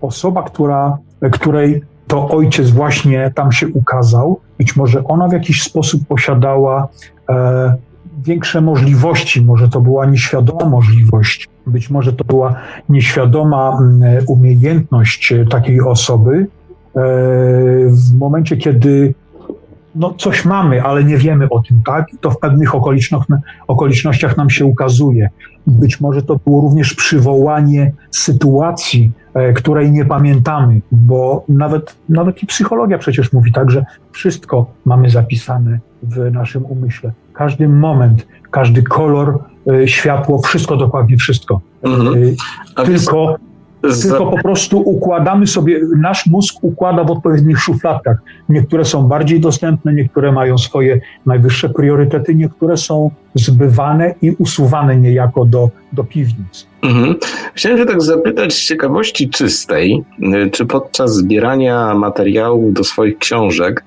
osoba, która, której to ojciec właśnie tam się ukazał, być może ona w jakiś sposób posiadała większe możliwości. Może to była nieświadoma możliwość, być może to była nieświadoma mm, umiejętność takiej osoby. E, w momencie, kiedy no, coś mamy, ale nie wiemy o tym, tak? To w pewnych okolicznościach, okolicznościach nam się ukazuje. Być może to było również przywołanie sytuacji, e, której nie pamiętamy, bo nawet, nawet i psychologia przecież mówi tak, że wszystko mamy zapisane w naszym umyśle. Każdy moment, każdy kolor, e, światło, wszystko, dokładnie wszystko. Mhm. E, tylko tylko po prostu układamy sobie, nasz mózg układa w odpowiednich szufladkach. Niektóre są bardziej dostępne, niektóre mają swoje najwyższe priorytety, niektóre są zbywane i usuwane niejako do, do piwnic. Mhm. Chciałem się tak zapytać z ciekawości czystej, y, czy podczas zbierania materiałów do swoich książek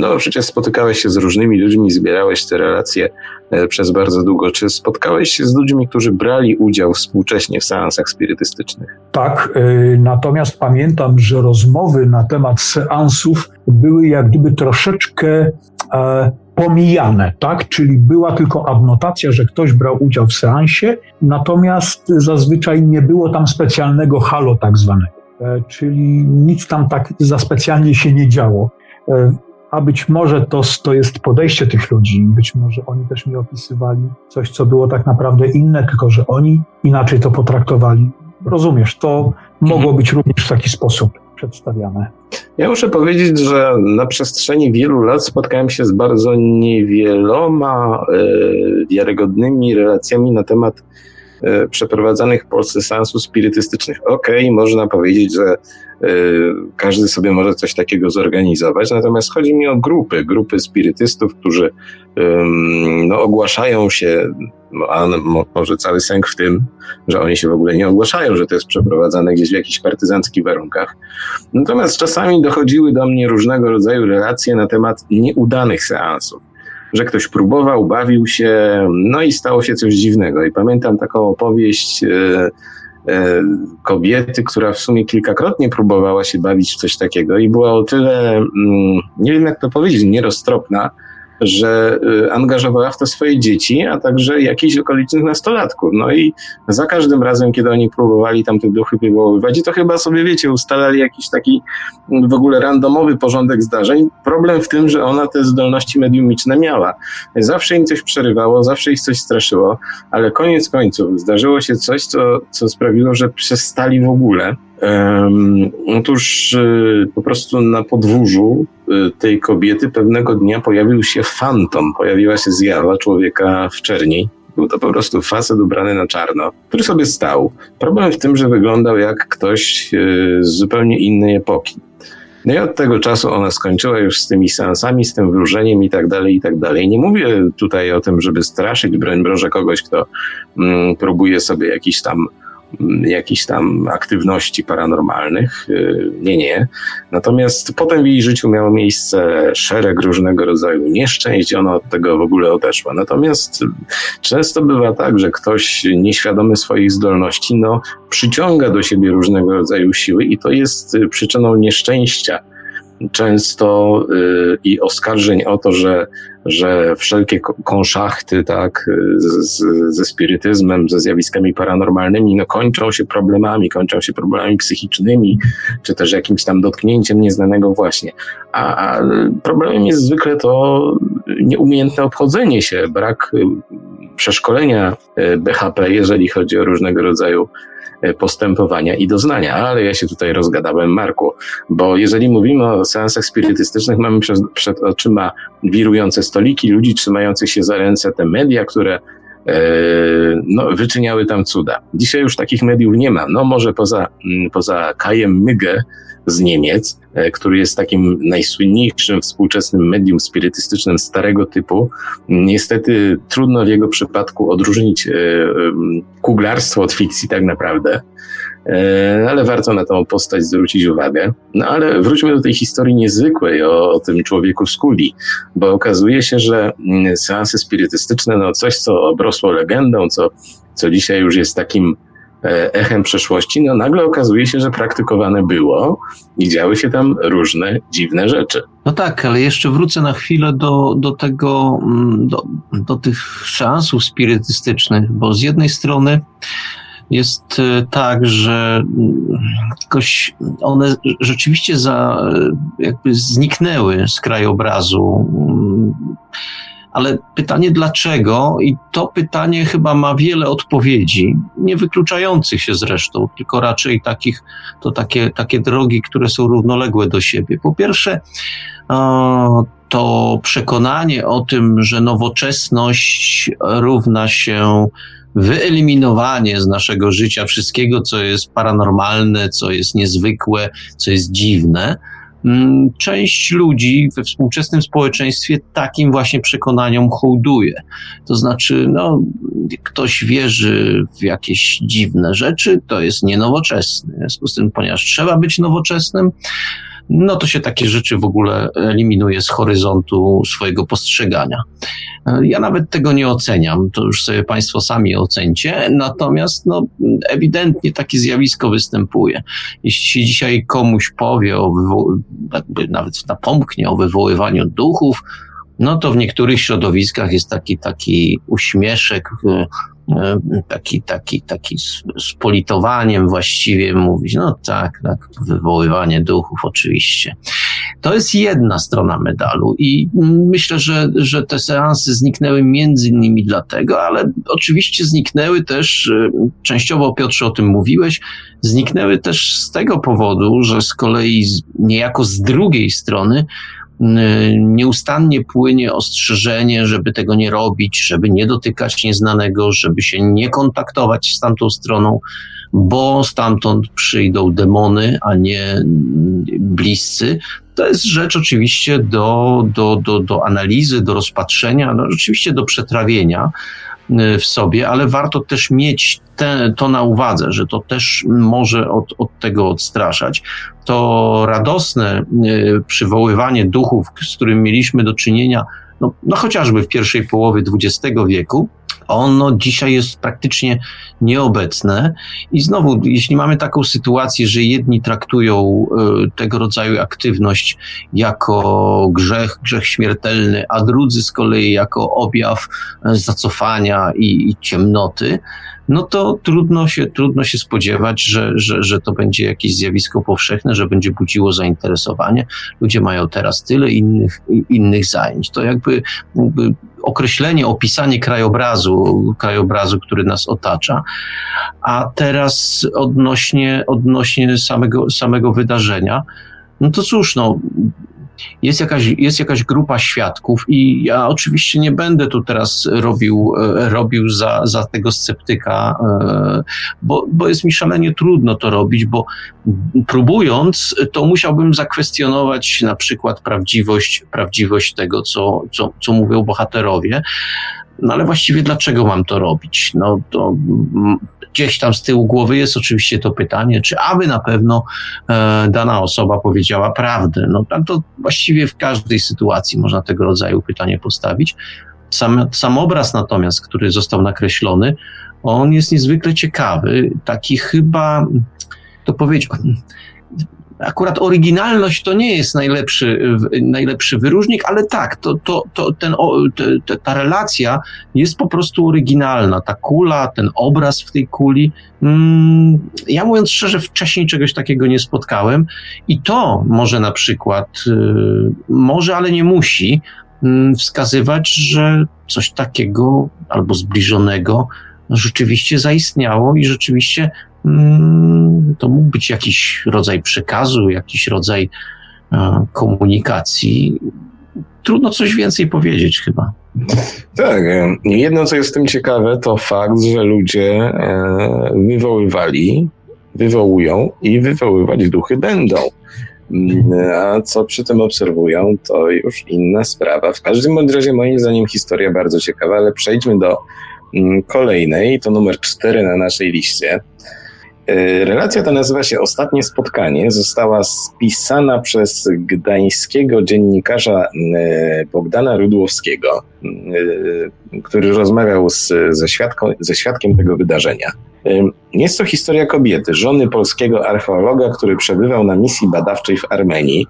no, przecież spotykałeś się z różnymi ludźmi, zbierałeś te relacje e, przez bardzo długo. Czy spotkałeś się z ludźmi, którzy brali udział współcześnie w seansach spirytystycznych? Tak, e, natomiast pamiętam, że rozmowy na temat seansów były jak gdyby troszeczkę e, pomijane, tak? Czyli była tylko adnotacja, że ktoś brał udział w seansie, natomiast zazwyczaj nie było tam specjalnego halo tak zwanego. E, czyli nic tam tak za specjalnie się nie działo. E, a być może to, to jest podejście tych ludzi, być może oni też mi opisywali coś, co było tak naprawdę inne, tylko że oni inaczej to potraktowali. Rozumiesz, to mogło mhm. być również w taki sposób przedstawiane. Ja muszę powiedzieć, że na przestrzeni wielu lat spotkałem się z bardzo niewieloma e, wiarygodnymi relacjami na temat przeprowadzanych w Polsce seansów spirytystycznych. Okej, okay, można powiedzieć, że e, każdy sobie może coś takiego zorganizować, natomiast chodzi mi o grupy, grupy spirytystów, którzy no, ogłaszają się, a może cały sęk w tym, że oni się w ogóle nie ogłaszają, że to jest przeprowadzane gdzieś w jakichś partyzanckich warunkach. Natomiast czasami dochodziły do mnie różnego rodzaju relacje na temat nieudanych seansów że ktoś próbował, bawił się, no i stało się coś dziwnego. I pamiętam taką opowieść e, e, kobiety, która w sumie kilkakrotnie próbowała się bawić w coś takiego i była o tyle, mm, nie wiem jak to powiedzieć, nieroztropna, że y, angażowała w to swoje dzieci, a także jakichś okolicznych nastolatków. No i za każdym razem, kiedy oni próbowali tam te duchy wywoływać, i to chyba sobie, wiecie, ustalali jakiś taki w ogóle randomowy porządek zdarzeń. Problem w tym, że ona te zdolności mediumiczne miała. Zawsze im coś przerywało, zawsze ich coś straszyło, ale koniec końców zdarzyło się coś, co, co sprawiło, że przestali w ogóle Otóż y, po prostu na podwórzu tej kobiety pewnego dnia pojawił się fantom, pojawiła się zjawa człowieka w czerni. Był to po prostu facet ubrany na czarno, który sobie stał. Problem w tym, że wyglądał jak ktoś y, z zupełnie innej epoki. No i od tego czasu ona skończyła już z tymi seansami, z tym wróżeniem i tak dalej, i tak dalej. Nie mówię tutaj o tym, żeby straszyć, broń Boże, kogoś, kto mm, próbuje sobie jakiś tam jakichś tam aktywności paranormalnych. Y, nie, nie. Natomiast potem w jej życiu miało miejsce szereg różnego rodzaju nieszczęść ona od tego w ogóle odeszła. Natomiast często bywa tak, że ktoś nieświadomy swoich zdolności, no, przyciąga do siebie różnego rodzaju siły i to jest przyczyną nieszczęścia często y, i oskarżeń o to, że, że wszelkie konszachty tak, z, ze spirytyzmem, ze zjawiskami paranormalnymi no, kończą się problemami, kończą się problemami psychicznymi, czy też jakimś tam dotknięciem nieznanego właśnie. A, a problemem jest zwykle to nieumiejętne obchodzenie się, brak y, przeszkolenia y, BHP, jeżeli chodzi o różnego rodzaju E, postępowania i doznania. Ale ja się tutaj rozgadałem, Marku, bo jeżeli mówimy o seansach spirytystycznych, mamy przed, przed oczyma wirujące stoliki, ludzi trzymających się za ręce, te media, które e, no, wyczyniały tam cuda. Dzisiaj już takich mediów nie ma. No może poza, poza Kajem Mygę, z Niemiec, e, który jest takim najsłynniejszym współczesnym medium spirytystycznym starego typu. Niestety trudno w jego przypadku odróżnić e, kuglarstwo od fikcji tak naprawdę ale warto na tą postać zwrócić uwagę. No ale wróćmy do tej historii niezwykłej o, o, tym człowieku z kuli, bo okazuje się, że seanse spirytystyczne, no coś, co obrosło legendą, co, co dzisiaj już jest takim E, echem przeszłości, no nagle okazuje się, że praktykowane było i działy się tam różne dziwne rzeczy. No tak, ale jeszcze wrócę na chwilę do, do tego, mm, do, do tych szansów spirytystycznych, bo z jednej strony jest e, tak, że mm, jakoś one rzeczywiście za, jakby zniknęły z krajobrazu mm, ale pytanie dlaczego, i to pytanie chyba ma wiele odpowiedzi, nie wykluczających się zresztą, tylko raczej takich, to takie, takie drogi, które są równoległe do siebie. Po pierwsze, to przekonanie o tym, że nowoczesność równa się wyeliminowanie z naszego życia wszystkiego, co jest paranormalne, co jest niezwykłe, co jest dziwne, Mm, część ludzi we współczesnym społeczeństwie takim właśnie przekonaniom hołduje. To znaczy, no, ktoś wierzy w jakieś dziwne rzeczy, to jest nienowoczesny. W związku z tym, ponieważ trzeba być nowoczesnym, no to się takie rzeczy w ogóle eliminuje z horyzontu swojego postrzegania. Ja nawet tego nie oceniam, to już sobie Państwo sami ocencie, natomiast no, ewidentnie takie zjawisko występuje. Jeśli się dzisiaj komuś powie, o jakby nawet napomknie o wywoływaniu duchów, no to w niektórych środowiskach jest taki, taki uśmieszek, E, taki, taki, taki z politowaniem właściwie mówić, no tak, tak, wywoływanie duchów oczywiście. To jest jedna strona medalu i myślę, że, że te seansy zniknęły między innymi dlatego, ale oczywiście zniknęły też, e, częściowo Piotrze o tym mówiłeś, zniknęły też z tego powodu, że z kolei niejako z drugiej strony nieustannie płynie ostrzeżenie, żeby tego nie robić, żeby nie dotykać nieznanego, żeby się nie kontaktować z tamtą stroną, bo stamtąd przyjdą demony, a nie bliscy. To jest rzecz oczywiście do, do, do, do analizy, do rozpatrzenia, no, oczywiście do przetrawienia w sobie, ale warto też mieć te, to na uwadze, że to też może od, od tego odstraszać. To radosne y, przywoływanie duchów, z którym mieliśmy do czynienia, no, no chociażby w pierwszej połowie XX wieku, ono dzisiaj jest praktycznie nieobecne. I znowu, jeśli mamy taką sytuację, że jedni traktują y, tego rodzaju aktywność jako grzech, grzech śmiertelny, a drudzy z kolei jako objaw zacofania i, i ciemnoty, no to trudno się, trudno się spodziewać, że, że, że to będzie jakieś zjawisko powszechne, że będzie budziło zainteresowanie. Ludzie mają teraz tyle innych, innych zajęć. To jakby, jakby określenie, opisanie krajobrazu, krajobrazu, który nas otacza. A teraz odnośnie, odnośnie samego, samego wydarzenia, no to cóż, no, jest jakaś, jest jakaś grupa świadków i ja oczywiście nie będę tu teraz robił, e, robił za, za tego sceptyka, e, bo, bo jest mi szalenie trudno to robić, bo próbując, to musiałbym zakwestionować na przykład prawdziwość, prawdziwość tego, co, co, co mówią bohaterowie, no ale właściwie dlaczego mam to robić? No to gdzieś tam z tyłu głowy jest oczywiście to pytanie, czy aby na pewno e, dana osoba powiedziała prawdę. No tam to właściwie w każdej sytuacji można tego rodzaju pytanie postawić. Sam, sam obraz natomiast, który został nakreślony, on jest niezwykle ciekawy. Taki chyba, to powiedzieć, akurat oryginalność to nie jest najlepszy, najlepszy wyróżnik, ale tak, to, to, to ten, te, ta relacja jest po prostu oryginalna. Ta kula, ten obraz w tej kuli. Mm, ja mówiąc szczerze, wcześniej czegoś takiego nie spotkałem i to może na przykład, y, może, ale nie musi, mm, wskazywać, że coś takiego albo zbliżonego rzeczywiście zaistniało i rzeczywiście to mógł być jakiś rodzaj przekazu, jakiś rodzaj e, komunikacji. Trudno coś więcej powiedzieć chyba. Tak. E, jedno, co jest w tym ciekawe, to fakt, że ludzie e, wywoływali, wywołują i wywoływać duchy będą. Mm, a co przy tym obserwują, to już inna sprawa. W każdym razie, moim zdaniem, historia bardzo ciekawa, ale przejdźmy do mm, kolejnej, to numer cztery na naszej liście. E, relacja ta nazywa się Ostatnie Spotkanie. Została spisana przez gdańskiego dziennikarza e, Bogdana Rudłowskiego, e, który rozmawiał z, ze, świadką, ze świadkiem tego wydarzenia. Jest to historia kobiety, żony polskiego archeologa, który przebywał na misji badawczej w Armenii.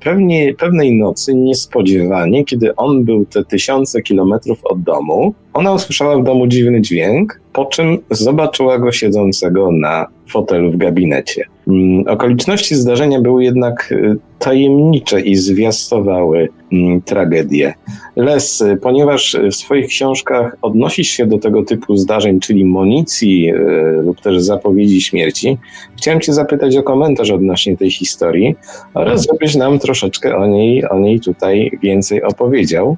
Pewnie, pewnej nocy niespodziewanie, kiedy on był te tysiące kilometrów od domu, ona usłyszała w domu dziwny dźwięk, po czym zobaczyła go siedzącego na fotelu w gabinecie. Mm, okoliczności zdarzenia były jednak y, tajemnicze i zwiastowały mm, tragedię. Les, y, ponieważ w swoich książkach odnosisz się do tego typu zdarzeń, czyli monicji y, lub też zapowiedzi śmierci, chciałem Cię zapytać o komentarz odnośnie tej historii oraz żebyś nam troszeczkę o niej, o niej tutaj więcej opowiedział.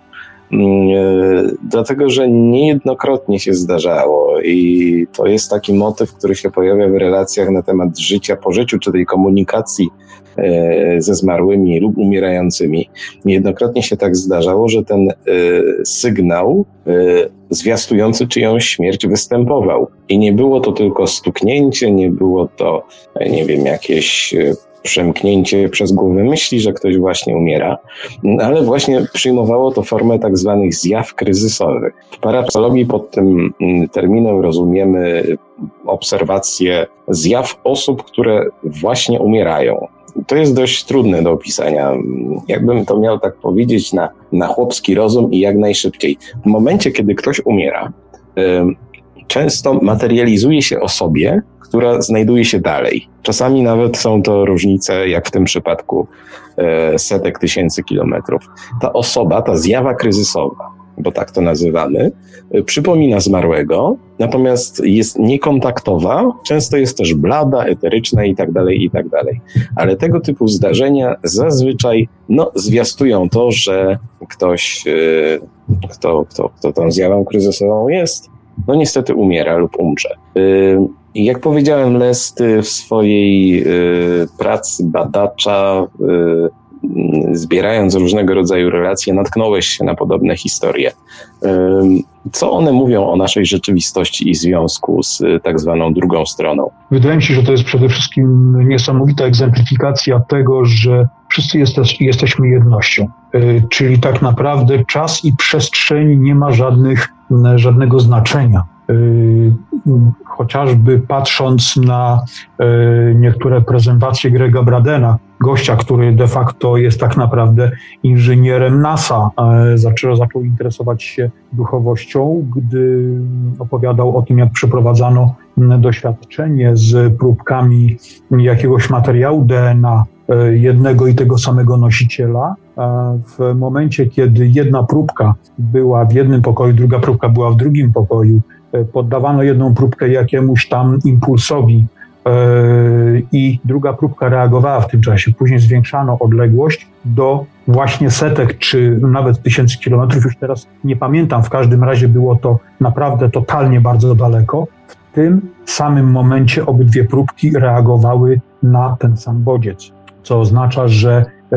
Mm, e, dlatego, że niejednokrotnie się zdarzało i to jest taki motyw, który się pojawia w relacjach na temat życia po życiu, czy tej komunikacji e, ze zmarłymi lub umierającymi. Niejednokrotnie się tak zdarzało, że ten e, sygnał zwiastujący czyjąś śmierć występował. I nie było to tylko stuknięcie, nie było to, nie wiem, jakieś przemknięcie przez głowę myśli, że ktoś właśnie umiera, ale właśnie przyjmowało to formę tak zwanych zjaw kryzysowych. W parapsychologii pod tym mm, terminem rozumiemy obserwację zjaw osób, które właśnie umierają. To jest dość trudne do opisania. Jakbym to miał tak powiedzieć na, na chłopski rozum i jak najszybciej. W momencie, kiedy ktoś umiera, często materializuje się osobie, która znajduje się dalej. Czasami nawet są to różnice, jak w tym przypadku, e, setek tysięcy kilometrów. Ta osoba, ta zjawa kryzysowa, bo tak to nazywamy, e, przypomina zmarłego, natomiast jest niekontaktowa, często jest też blada, eteryczna i tak dalej, i tak dalej. Ale tego typu zdarzenia zazwyczaj no, zwiastują to, że ktoś, e, kto, kto, kto tą zjawą kryzysową jest, no niestety umiera lub umrze. Jak powiedziałem, Lest w swojej y, pracy badacza, y, zbierając różnego rodzaju relacje, natknąłeś się na podobne historie. Y, co one mówią o naszej rzeczywistości i związku z tak zwaną drugą stroną? Wydaje mi się, że to jest przede wszystkim niesamowita egzemplifikacja tego, że wszyscy jesteś, jesteśmy jednością. Czyli tak naprawdę czas i przestrzeń nie ma żadnych, żadnego znaczenia chociażby patrząc na e, niektóre prezentacje Grega Bradena, gościa, który de facto jest tak naprawdę inżynierem NASA, zaczął, zaczął interesować się duchowością, gdy opowiadał o tym, jak przeprowadzano doświadczenie z próbkami jakiegoś materiału DNA jednego i tego samego nosiciela. W momencie, kiedy jedna próbka była w jednym pokoju, druga próbka była w drugim pokoju, E, poddawano jedną próbkę jakiemuś tam impulsowi e, i druga próbka reagowała w tym czasie. Później zwiększano odległość do właśnie setek czy nawet tysięcy kilometrów. Już teraz nie pamiętam, w każdym razie było to naprawdę totalnie bardzo daleko. W tym samym momencie obydwie próbki reagowały na ten sam bodziec, co oznacza, że e,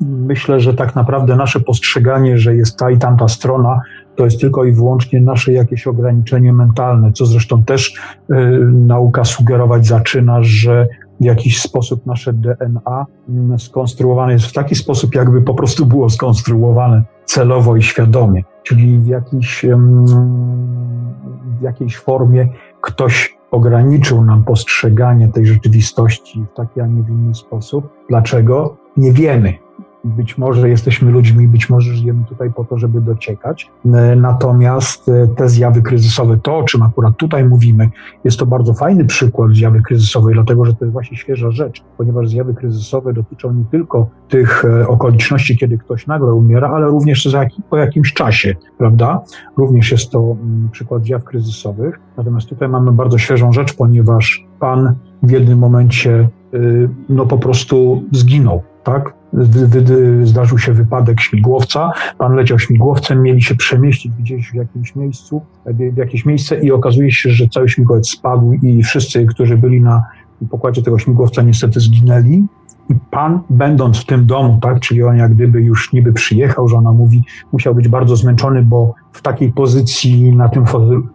myślę, że tak naprawdę nasze postrzeganie, że jest ta i tamta strona, to jest tylko i wyłącznie nasze jakieś ograniczenie mentalne, co zresztą też y, nauka sugerować zaczyna, że w jakiś sposób nasze DNA mm, skonstruowane jest w taki sposób, jakby po prostu było skonstruowane celowo i świadomie, czyli w, jakiś, w jakiejś formie ktoś ograniczył nam postrzeganie tej rzeczywistości w taki, a nie w inny sposób. Dlaczego? Nie wiemy. Być może jesteśmy ludźmi, być może żyjemy tutaj po to, żeby dociekać. E, natomiast e, te zjawy kryzysowe, to o czym akurat tutaj mówimy, jest to bardzo fajny przykład zjawy kryzysowej, dlatego że to jest właśnie świeża rzecz, ponieważ zjawy kryzysowe dotyczą nie tylko tych e, okoliczności, kiedy ktoś nagle umiera, ale również po jakimś czasie, prawda? Również jest to mm, przykład zjaw kryzysowych. Natomiast tutaj mamy bardzo świeżą rzecz, ponieważ pan w jednym momencie no po prostu zginął, tak? Zdarzył się wypadek śmigłowca, pan leciał śmigłowcem, mieli się przemieścić gdzieś w jakimś miejscu, w jakieś miejsce i okazuje się, że cały śmigłowiec spadł i wszyscy, którzy byli na pokładzie tego śmigłowca niestety zginęli. I pan, będąc w tym domu, tak, czyli on jak gdyby już niby przyjechał, że ona mówi, musiał być bardzo zmęczony, bo w takiej pozycji na tym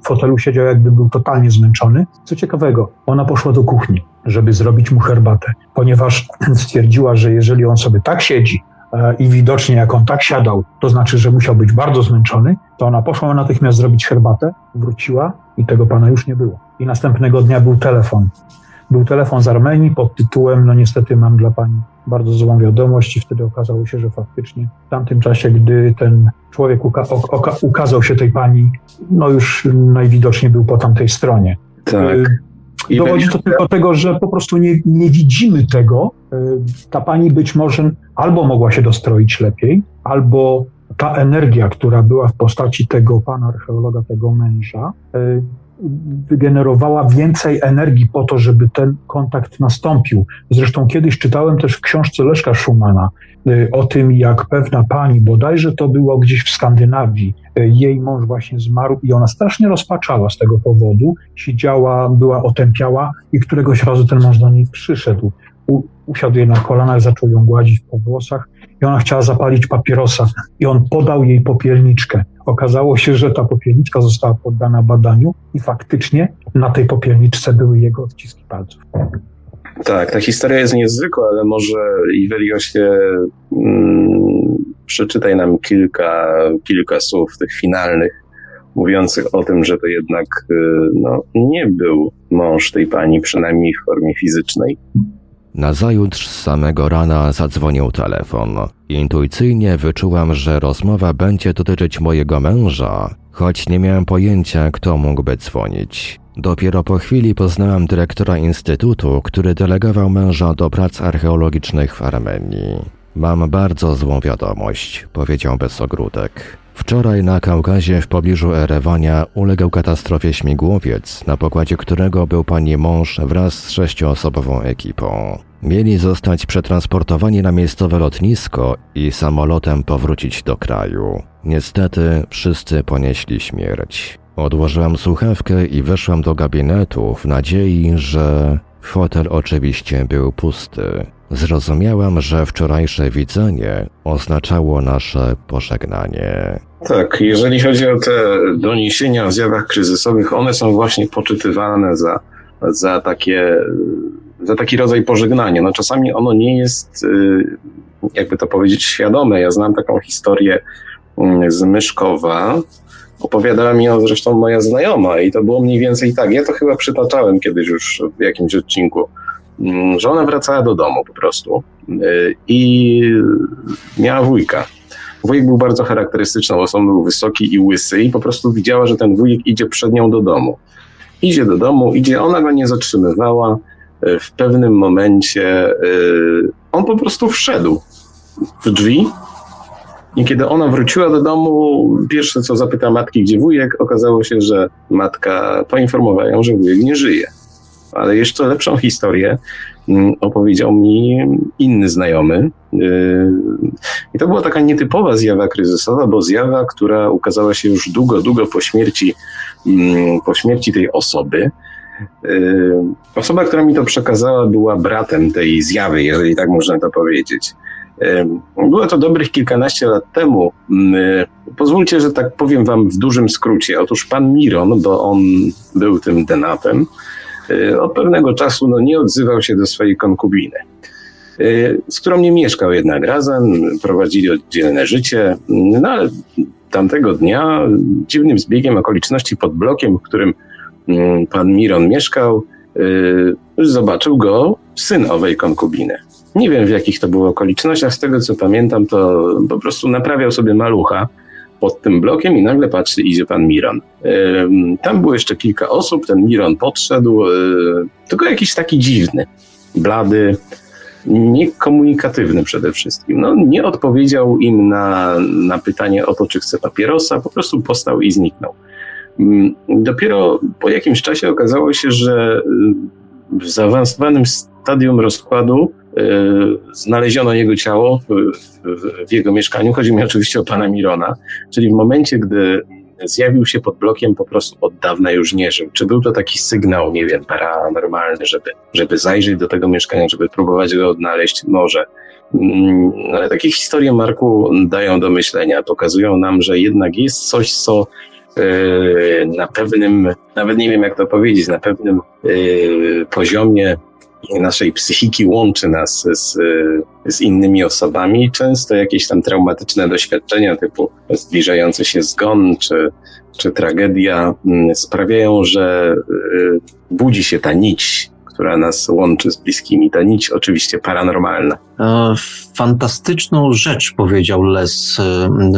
fotelu siedział, jakby był totalnie zmęczony. Co ciekawego, ona poszła do kuchni, żeby zrobić mu herbatę, ponieważ (clears throat) stwierdziła, że jeżeli on sobie tak siedzi, e, i widocznie jak on tak siadał, to znaczy, że musiał być bardzo zmęczony, to ona poszła natychmiast zrobić herbatę, wróciła i tego pana już nie było. I następnego dnia był telefon był telefon z Armenii pod tytułem, no niestety mam dla pani bardzo złą wiadomość i wtedy okazało się, że faktycznie w tamtym czasie, gdy ten człowiek uka ukazał się tej pani, no już najwidoczniej był po tamtej stronie. Tak. Y, dowodzi to tylko tego, że po prostu nie, nie widzimy tego. Y, ta pani być może albo mogła się dostroić lepiej, albo ta energia, która była w postaci tego pana archeologa, tego męża, y, wygenerowała więcej energii po to, żeby ten kontakt nastąpił. Zresztą kiedyś czytałem też w książce Leszka Schumana y, o tym, jak pewna pani, bodajże to było gdzieś w Skandynawii, y, jej mąż właśnie zmarł i ona strasznie rozpaczała z tego powodu, siedziała, była otępiała i któregoś razu ten mąż do niej przyszedł. U, usiadł jej na kolanach, zaczął ją gładzić po włosach i ona chciała zapalić papierosa i on podał jej popielniczkę. Okazało się, że ta popielniczka została poddana badaniu i faktycznie na tej popielniczce były jego odciski palców. Tak, ta historia jest niezwykła, ale może Iweliosie mm, przeczytaj nam kilka, kilka słów tych finalnych, mówiących o tym, że to jednak y, no, nie był mąż tej pani, przynajmniej w formie fizycznej. Nazajutrz z samego rana zadzwonił telefon. Intuicyjnie wyczułam, że rozmowa będzie dotyczyć mojego męża, choć nie miałem pojęcia, kto mógłby dzwonić. Dopiero po chwili poznałam dyrektora instytutu, który delegował męża do prac archeologicznych w Armenii. Mam bardzo złą wiadomość, powiedział bez ogródek. Wczoraj na Kaukazie w pobliżu Erewania uległ katastrofie śmigłowiec, na pokładzie którego był pani mąż wraz z sześcioosobową ekipą. Mieli zostać przetransportowani na miejscowe lotnisko i samolotem powrócić do kraju. Niestety wszyscy ponieśli śmierć. Odłożyłam słuchawkę i weszłam do gabinetu w nadziei, że fotel oczywiście był pusty. Zrozumiałam, że wczorajsze widzenie oznaczało nasze pożegnanie. Tak, jeżeli chodzi o te doniesienia o zjawach kryzysowych, one są właśnie poczytywane za, za, takie, za taki rodzaj pożegnania. No czasami ono nie jest, y, jakby to powiedzieć, świadome. Ja znam taką historię mm, z Myszkowa, Opowiadała mi ją zresztą moja znajoma i to było mniej więcej tak. Ja to chyba przytaczałem kiedyś już w jakimś odcinku Mm, że ona wracała do domu po prostu y, i miała wujka. Wujek był bardzo charakterystyczną osobą, był wysoki i łysy i po prostu widziała, że ten wujek idzie przed nią do domu. Idzie do domu, idzie, ona go nie zatrzymywała. Y, w pewnym momencie y, on po prostu wszedł w drzwi i kiedy ona wróciła do domu, pierwsze co zapyta matki, gdzie wujek, okazało się, że matka poinformowała ją, że wujek nie żyje ale jeszcze lepszą historię mm, opowiedział mi inny znajomy. Yy, I to była taka nietypowa zjawa kryzysowa, bo zjawa, która ukazała się już długo, długo po śmierci, mm, po śmierci tej osoby. Yy, osoba, która mi to przekazała, była bratem tej zjawy, jeżeli tak można to powiedzieć. Było to dobrych kilkanaście lat temu. Pozwólcie, że tak powiem wam w dużym skrócie. Otóż pan Miron, bo on był tym denapem, od pewnego czasu no, nie odzywał się do swojej konkubiny, z którą nie mieszkał jednak razem, prowadzili oddzielne życie, no ale tamtego dnia dziwnym zbiegiem okoliczności pod blokiem, w którym mm, pan Miron mieszkał, zobaczył go syn owej konkubiny. Nie wiem w jakich to było okolicznościach, z tego co pamiętam, to po prostu naprawiał sobie malucha pod tym blokiem i nagle patrzy, idzie pan Miron. Tam było jeszcze kilka osób, ten Miron podszedł, e, tylko jakiś taki dziwny, blady, niekomunikatywny przede wszystkim. No, nie odpowiedział im na, na pytanie o to, czy chce papierosa, po prostu postał i zniknął. Mm, dopiero po jakimś czasie okazało się, że w zaawansowanym stadium rozkładu e, znaleziono jego ciało w, jego mieszkaniu. Chodzi mi oczywiście o pana Mirona, czyli w momencie, gdy zjawił się pod blokiem, po prostu od dawna już nie żył. Czy był to taki sygnał, nie wiem, paranormalny, żeby, żeby zajrzeć do tego mieszkania, żeby próbować go odnaleźć? Może. Mm, ale takie historie, Marku, dają do myślenia, pokazują nam, że jednak jest coś, co e, na pewnym, nawet nie wiem jak to powiedzieć, na pewnym e, poziomie naszej psychiki łączy nas z, z innymi osobami. Często jakieś tam traumatyczne doświadczenia typu zbliżający się zgon czy, czy tragedia mm, sprawiają, że y, budzi się ta nić, która nas łączy z bliskimi. Ta nić oczywiście paranormalna. E, fantastyczną rzecz powiedział Les y,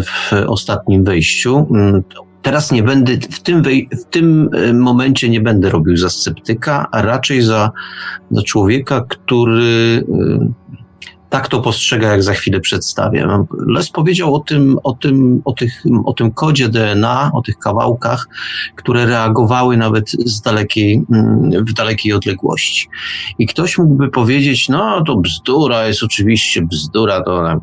w ostatnim wejściu. Teraz nie będę, w tym, w tym e, momencie nie będę robił za sceptyka, a raczej za, za człowieka, który e, tak to postrzega, jak za chwilę przedstawię. Les powiedział o tym, o tym, o tych, o tym kodzie DNA, o tych kawałkach, które reagowały nawet z dalekiej, mm, w dalekiej odległości. I ktoś mógłby powiedzieć, no to bzdura, jest oczywiście bzdura, to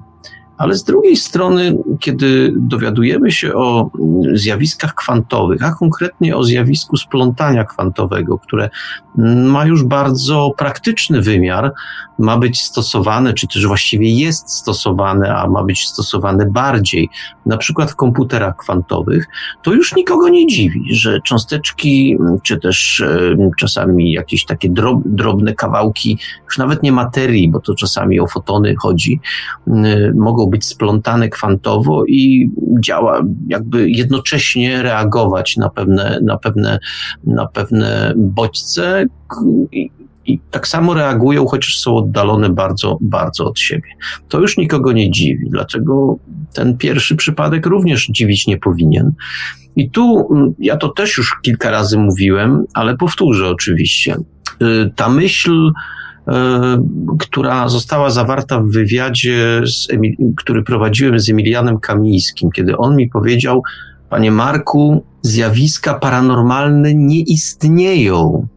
ale z drugiej strony, kiedy dowiadujemy się o zjawiskach kwantowych, a konkretnie o zjawisku splątania kwantowego, które ma już bardzo praktyczny wymiar, ma być stosowane, czy też właściwie jest stosowane, a ma być stosowane bardziej, na przykład w komputerach kwantowych, to już nikogo nie dziwi, że cząsteczki, czy też e, czasami jakieś takie drob, drobne kawałki, już nawet nie materii, bo to czasami o fotony chodzi, mogą być splątane kwantowo i działa, jakby jednocześnie reagować na pewne, na pewne, na pewne bodźce i, i tak samo reagują, chociaż są oddalone bardzo, bardzo od siebie. To już nikogo nie dziwi. Dlaczego ten pierwszy przypadek również dziwić nie powinien? I tu mm, ja to też już kilka razy mówiłem, ale powtórzę oczywiście. Y, ta myśl, która została zawarta w wywiadzie, który prowadziłem z Emilianem Kamińskim, kiedy on mi powiedział, Panie Marku, zjawiska paranormalne nie istnieją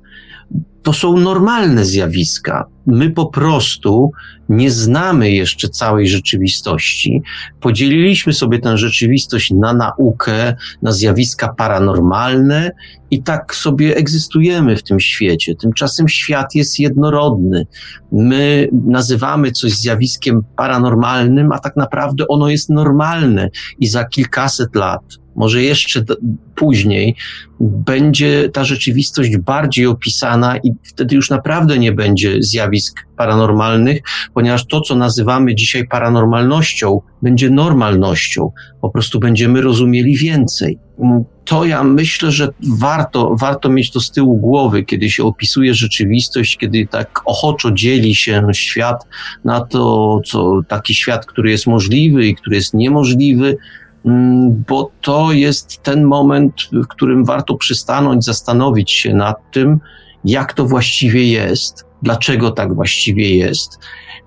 to są normalne zjawiska. My po prostu nie znamy jeszcze całej rzeczywistości. Podzieliliśmy sobie tę rzeczywistość na naukę, na zjawiska paranormalne i tak sobie egzystujemy w tym świecie. Tymczasem świat jest jednorodny. My nazywamy coś zjawiskiem paranormalnym, a tak naprawdę ono jest normalne i za kilkaset lat może jeszcze później, będzie ta rzeczywistość bardziej opisana i wtedy już naprawdę nie będzie zjawisk paranormalnych, ponieważ to, co nazywamy dzisiaj paranormalnością, będzie normalnością. Po prostu będziemy rozumieli więcej. To ja myślę, że warto, warto mieć to z tyłu głowy, kiedy się opisuje rzeczywistość, kiedy tak ochoczo dzieli się świat na to, co taki świat, który jest możliwy i który jest niemożliwy, Mm, bo to jest ten moment, w którym warto przystanąć, zastanowić się nad tym, jak to właściwie jest, dlaczego tak właściwie jest.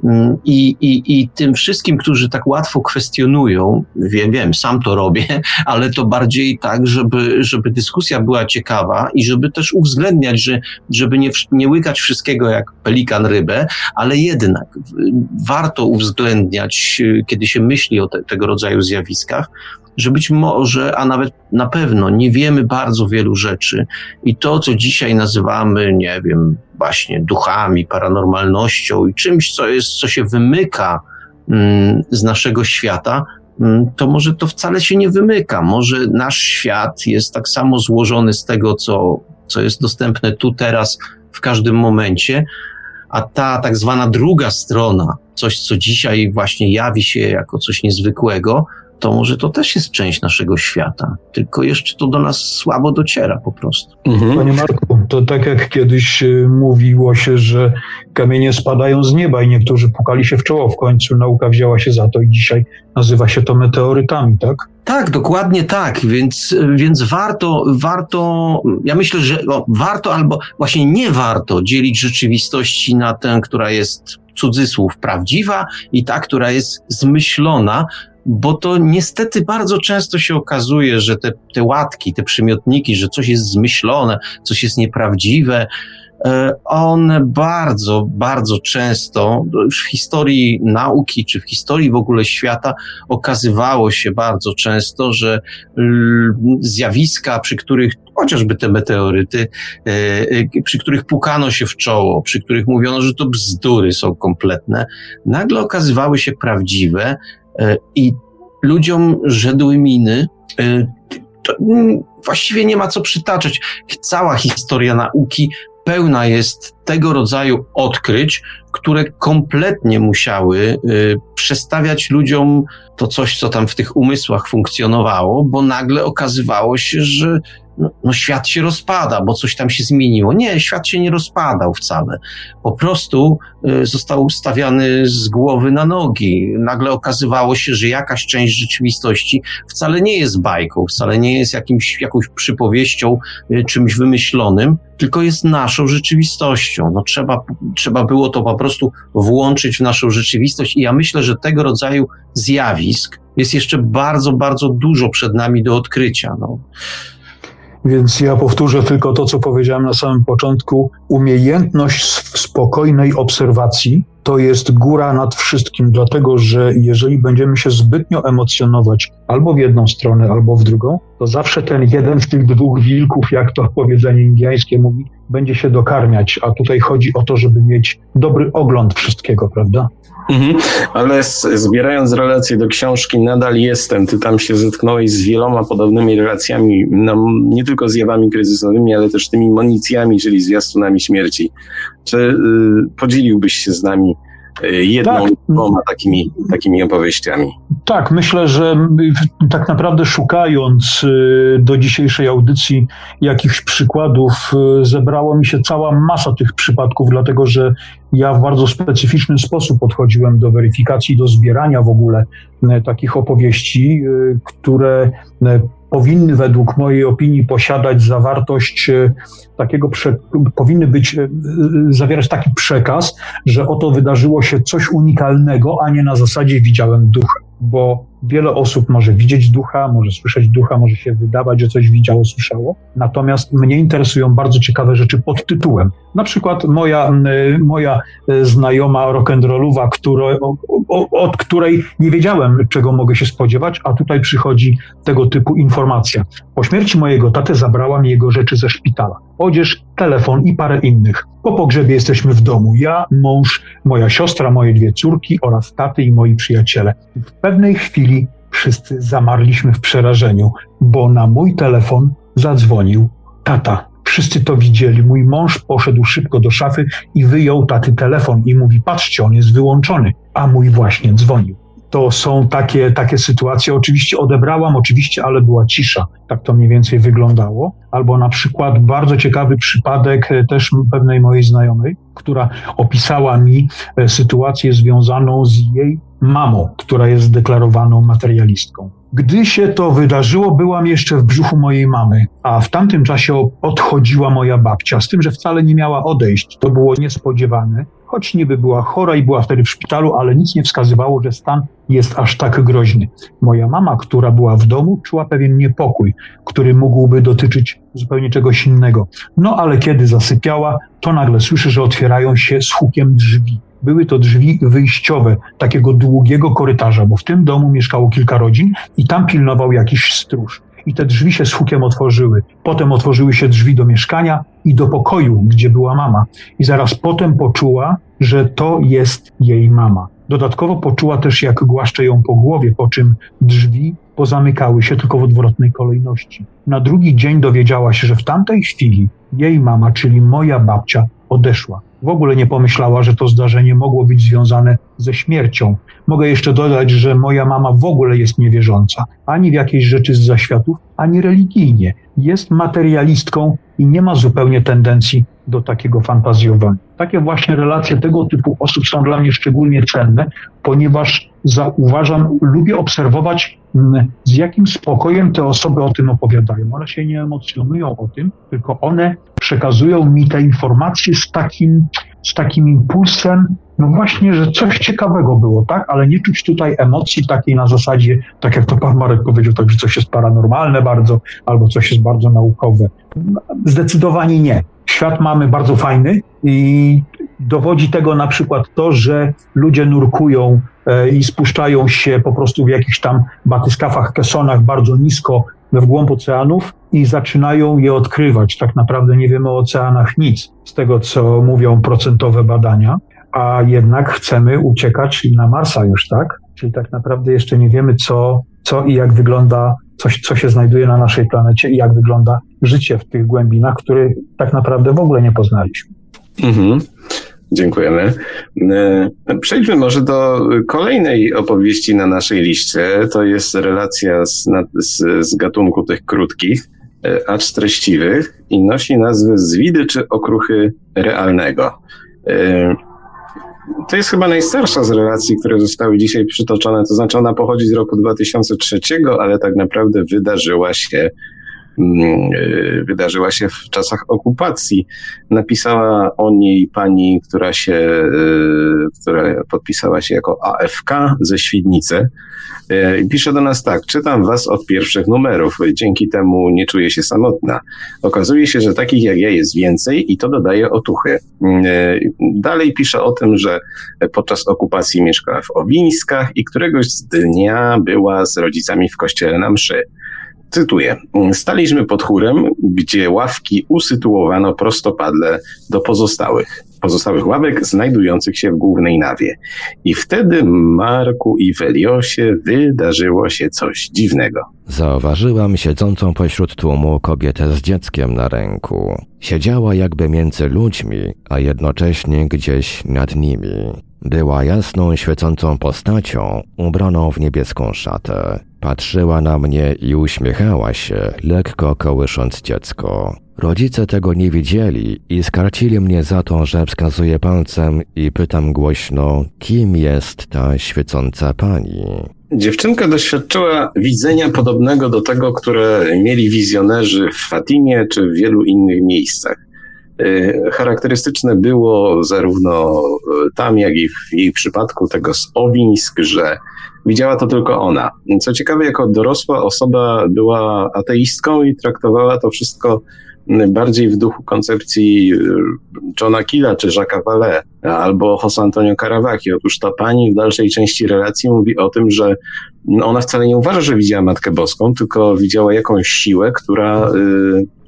Mm, I, i, I tym wszystkim, którzy tak łatwo kwestionują, wiem, wiem, sam to robię, (laughs) ale to bardziej tak, żeby, żeby dyskusja była ciekawa i żeby też uwzględniać, że, żeby nie, nie łykać wszystkiego jak pelikan rybę, ale jednak warto uwzględniać, kiedy się myśli o te, tego rodzaju zjawiskach, że być może, a nawet na pewno nie wiemy bardzo wielu rzeczy i to, co dzisiaj nazywamy, nie wiem, właśnie duchami, paranormalnością i czymś, co jest, co się wymyka mm, z naszego świata, mm, to może to wcale się nie wymyka. Może nasz świat jest tak samo złożony z tego, co, co jest dostępne tu, teraz, w każdym momencie, a ta tak zwana druga strona, coś, co dzisiaj właśnie jawi się jako coś niezwykłego, to może to też jest część naszego świata, tylko jeszcze to do nas słabo dociera po prostu. Mhm. Panie Marku, to tak jak kiedyś y, mówiło się, że kamienie spadają z nieba i niektórzy pukali się w czoło, w końcu nauka wzięła się za to i dzisiaj nazywa się to meteorytami, tak? Tak, dokładnie tak, więc, więc warto, warto, ja myślę, że no, warto albo właśnie nie warto dzielić rzeczywistości na tę, która jest cudzysłów prawdziwa i ta, która jest zmyślona, bo to niestety bardzo często się okazuje, że te, te łatki, te przymiotniki, że coś jest zmyślone, coś jest nieprawdziwe, e, one bardzo, bardzo często, już w historii nauki, czy w historii w ogóle świata, okazywało się bardzo często, że zjawiska, przy których chociażby te meteoryty, e, e, przy których pukano się w czoło, przy których mówiono, że to bzdury są kompletne, nagle okazywały się prawdziwe I ludziom żedły miny. E, mm, właściwie nie ma co przytaczać. Cała historia nauki pełna jest tego rodzaju odkryć, które kompletnie musiały y, przestawiać ludziom to coś, co tam w tych umysłach funkcjonowało, bo nagle okazywało się, że no, no, świat się rozpada, bo coś tam się zmieniło. Nie, świat się nie rozpadał wcale. Po prostu y, został stawiany z głowy na nogi. Nagle okazywało się, że jakaś część rzeczywistości wcale nie jest bajką, wcale nie jest jakimś, jakąś przypowieścią, y, czymś wymyślonym, tylko jest naszą rzeczywistością. No, trzeba, trzeba było to po prostu włączyć w naszą rzeczywistość i ja myślę, że tego rodzaju zjawisk jest jeszcze bardzo, bardzo dużo przed nami do odkrycia. No. Więc ja powtórzę tylko to, co powiedziałem na samym początku. Umiejętność spokojnej obserwacji to jest góra nad wszystkim, dlatego że jeżeli będziemy się zbytnio emocjonować albo w jedną stronę, albo w drugą, to zawsze ten jeden z tych dwóch wilków, jak to powiedzenie indyjskie mówi, będzie się dokarmiać. A tutaj chodzi o to, żeby mieć dobry ogląd wszystkiego, prawda? Mhm. Ale zbierając relacje do książki, nadal jestem. Ty tam się zetknąłeś z wieloma podobnymi relacjami, no, nie tylko zjawami kryzysowymi, ale też tymi monicjami, czyli zwiastunami śmierci. Czy y, podzieliłbyś się z nami Y, jedną, tak. dwoma takimi, takimi opowieściami. Tak, myślę, że tak naprawdę szukając y, do dzisiejszej audycji jakichś przykładów, y, zebrało mi się cała masa tych przypadków, dlatego że ja w bardzo specyficzny sposób podchodziłem do weryfikacji, do zbierania w ogóle takich opowieści, które powinny według mojej opinii posiadać zawartość takiego, prze, powinny być, zawierać taki przekaz, że oto wydarzyło się coś unikalnego, a nie na zasadzie widziałem ducha, bo Wiele osób może widzieć ducha, może słyszeć ducha, może się wydawać, że coś widziało, słyszało. Natomiast mnie interesują bardzo ciekawe rzeczy pod tytułem. Na przykład moja, moja e, znajoma rock'n'rollowa, od której nie wiedziałem, czego mogę się spodziewać, a tutaj przychodzi tego typu informacja. Po śmierci mojego taty zabrałam jego rzeczy ze szpitala. Odzież, telefon i parę innych. Po pogrzebie jesteśmy w domu. Ja, mąż, moja siostra, moje dwie córki oraz taty i moi przyjaciele. W pewnej chwili wszyscy zamarliśmy w przerażeniu, bo na mój telefon zadzwonił tata. Wszyscy to widzieli. Mój mąż poszedł szybko do szafy i wyjął taty telefon i mówi: Patrzcie, on jest wyłączony, a mój właśnie dzwonił to są takie, takie sytuacje. Oczywiście odebrałam, oczywiście, ale była cisza. Tak to mniej więcej wyglądało. Albo na przykład bardzo ciekawy przypadek e, też pewnej mojej znajomej, która opisała mi e, sytuację związaną z jej mamą, która jest zdeklarowaną materialistką. Gdy się to wydarzyło, byłam jeszcze w brzuchu mojej mamy, a w tamtym czasie odchodziła moja babcia, z tym, że wcale nie miała odejść. To było niespodziewane choć niby była chora i była wtedy w szpitalu, ale nic nie wskazywało, że stan jest aż tak groźny. Moja mama, która była w domu, czuła pewien niepokój, który mógłby dotyczyć zupełnie czegoś innego. No ale kiedy zasypiała, to nagle słyszy, że otwierają się z hukiem drzwi. Były to drzwi wyjściowe takiego długiego korytarza, bo w tym domu mieszkało kilka rodzin i tam pilnował jakiś stróż i te drzwi się z hukiem otworzyły. Potem otworzyły się drzwi do mieszkania i do pokoju, gdzie była mama. I zaraz potem poczuła, że to jest jej mama. Dodatkowo poczuła też, jak głaszcze ją po głowie, po czym drzwi pozamykały się tylko w odwrotnej kolejności. Na drugi dzień dowiedziała się, że w tamtej chwili jej mama, czyli moja babcia, odeszła. W ogóle nie pomyślała, że to zdarzenie mogło być związane ze śmiercią. Mogę jeszcze dodać, że moja mama w ogóle jest niewierząca, ani w jakieś rzeczy z zaświatów, ani religijnie. Jest materialistką i nie ma zupełnie tendencji do takiego fantazjowania. Takie właśnie relacje tego typu osób są dla mnie szczególnie cenne, ponieważ zauważam, lubię obserwować, mm, z jakim spokojem te osoby o tym opowiadają. One się nie emocjonują o tym, tylko one przekazują mi te informacje z takim, z takim impulsem, no właśnie, że coś ciekawego było, tak? Ale nie czuć tutaj emocji takiej na zasadzie, tak jak to pan Marek powiedział, tak, że coś jest paranormalne bardzo, albo coś jest bardzo naukowe. Zdecydowanie nie. Świat mamy bardzo fajny i dowodzi tego na przykład to, że ludzie nurkują e, i spuszczają się po prostu w jakichś tam batyskafach, kesonach bardzo nisko w głąb oceanów i zaczynają je odkrywać. Tak naprawdę nie wiemy o oceanach nic z tego, co mówią procentowe badania, a jednak chcemy uciekać na Marsa już, tak? Czyli tak naprawdę jeszcze nie wiemy, co, co i jak wygląda coś, co się znajduje na naszej planecie i jak wygląda życie w tych głębinach, które tak naprawdę w ogóle nie poznaliśmy. Mhm. Dziękujemy. E, przejdźmy może do kolejnej opowieści na naszej liście. To jest relacja z, z, z gatunku tych krótkich, e, acz treściwych i nosi nazwę Zwidy czy okruchy realnego. To jest chyba najstarsza z relacji, które zostały dzisiaj przytoczone. To znaczy ona pochodzi z roku 2003, ale tak naprawdę wydarzyła się wydarzyła się w czasach okupacji. Napisała o niej pani, która się, e, która podpisała się jako AFK ze Świdnicy. I pisze do nas tak, czytam was od pierwszych numerów, dzięki temu nie czuję się samotna. Okazuje się, że takich jak ja jest więcej i to dodaje otuchy. Dalej pisze o tym, że podczas okupacji mieszkała w Owińskach i któregoś dnia była z rodzicami w kościele na mszy. Cytuję. Staliśmy pod chórem, gdzie ławki usytuowano prostopadle do pozostałych, pozostałych ławek znajdujących się w głównej nawie. I wtedy Marku i Weliosie wydarzyło się coś dziwnego. Zauważyłam siedzącą pośród tłumu kobietę z dzieckiem na ręku. Siedziała jakby między ludźmi, a jednocześnie gdzieś nad nimi. Była jasną, świecącą postacią, ubraną w niebieską szatę. Patrzyła na mnie i uśmiechała się, lekko kołysząc dziecko. Rodzice tego nie widzieli i skarcili mnie za to, że wskazuję palcem i pytam głośno, kim jest ta świecąca pani. Dziewczynka doświadczyła widzenia podobnego do tego, które mieli wizjonerzy w Fatimie czy w wielu innych miejscach. Y, charakterystyczne było zarówno y, tam, jak i w jej przypadku tego z Owińsk, że widziała to tylko ona. Co ciekawe, jako dorosła osoba była ateistką i traktowała to wszystko bardziej w duchu koncepcji y, Johna Killa czy Jacques'a Vallée albo José Antonio Caravaki. Otóż ta pani w dalszej części relacji mówi o tym, że ona wcale nie uważa, że widziała Matkę Boską, tylko widziała jakąś siłę, która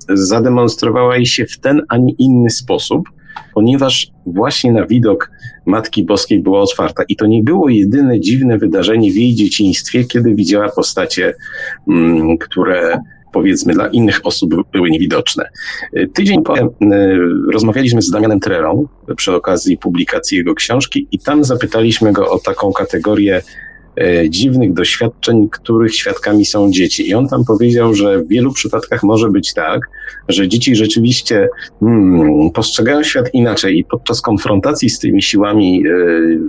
zademonstrowała jej się w ten, a nie inny sposób, ponieważ właśnie na widok Matki Boskiej była otwarta. I to nie było jedyne dziwne wydarzenie w jej dzieciństwie, kiedy widziała postacie, mm, które powiedzmy dla innych osób były niewidoczne. Tydzień po rozmawialiśmy z Damianem Trelą przy okazji publikacji jego książki i tam zapytaliśmy go o taką kategorię E, dziwnych doświadczeń, których świadkami są dzieci. I on tam powiedział, że w wielu przypadkach może być tak, że dzieci rzeczywiście hmm, postrzegają świat inaczej i podczas konfrontacji z tymi siłami yy,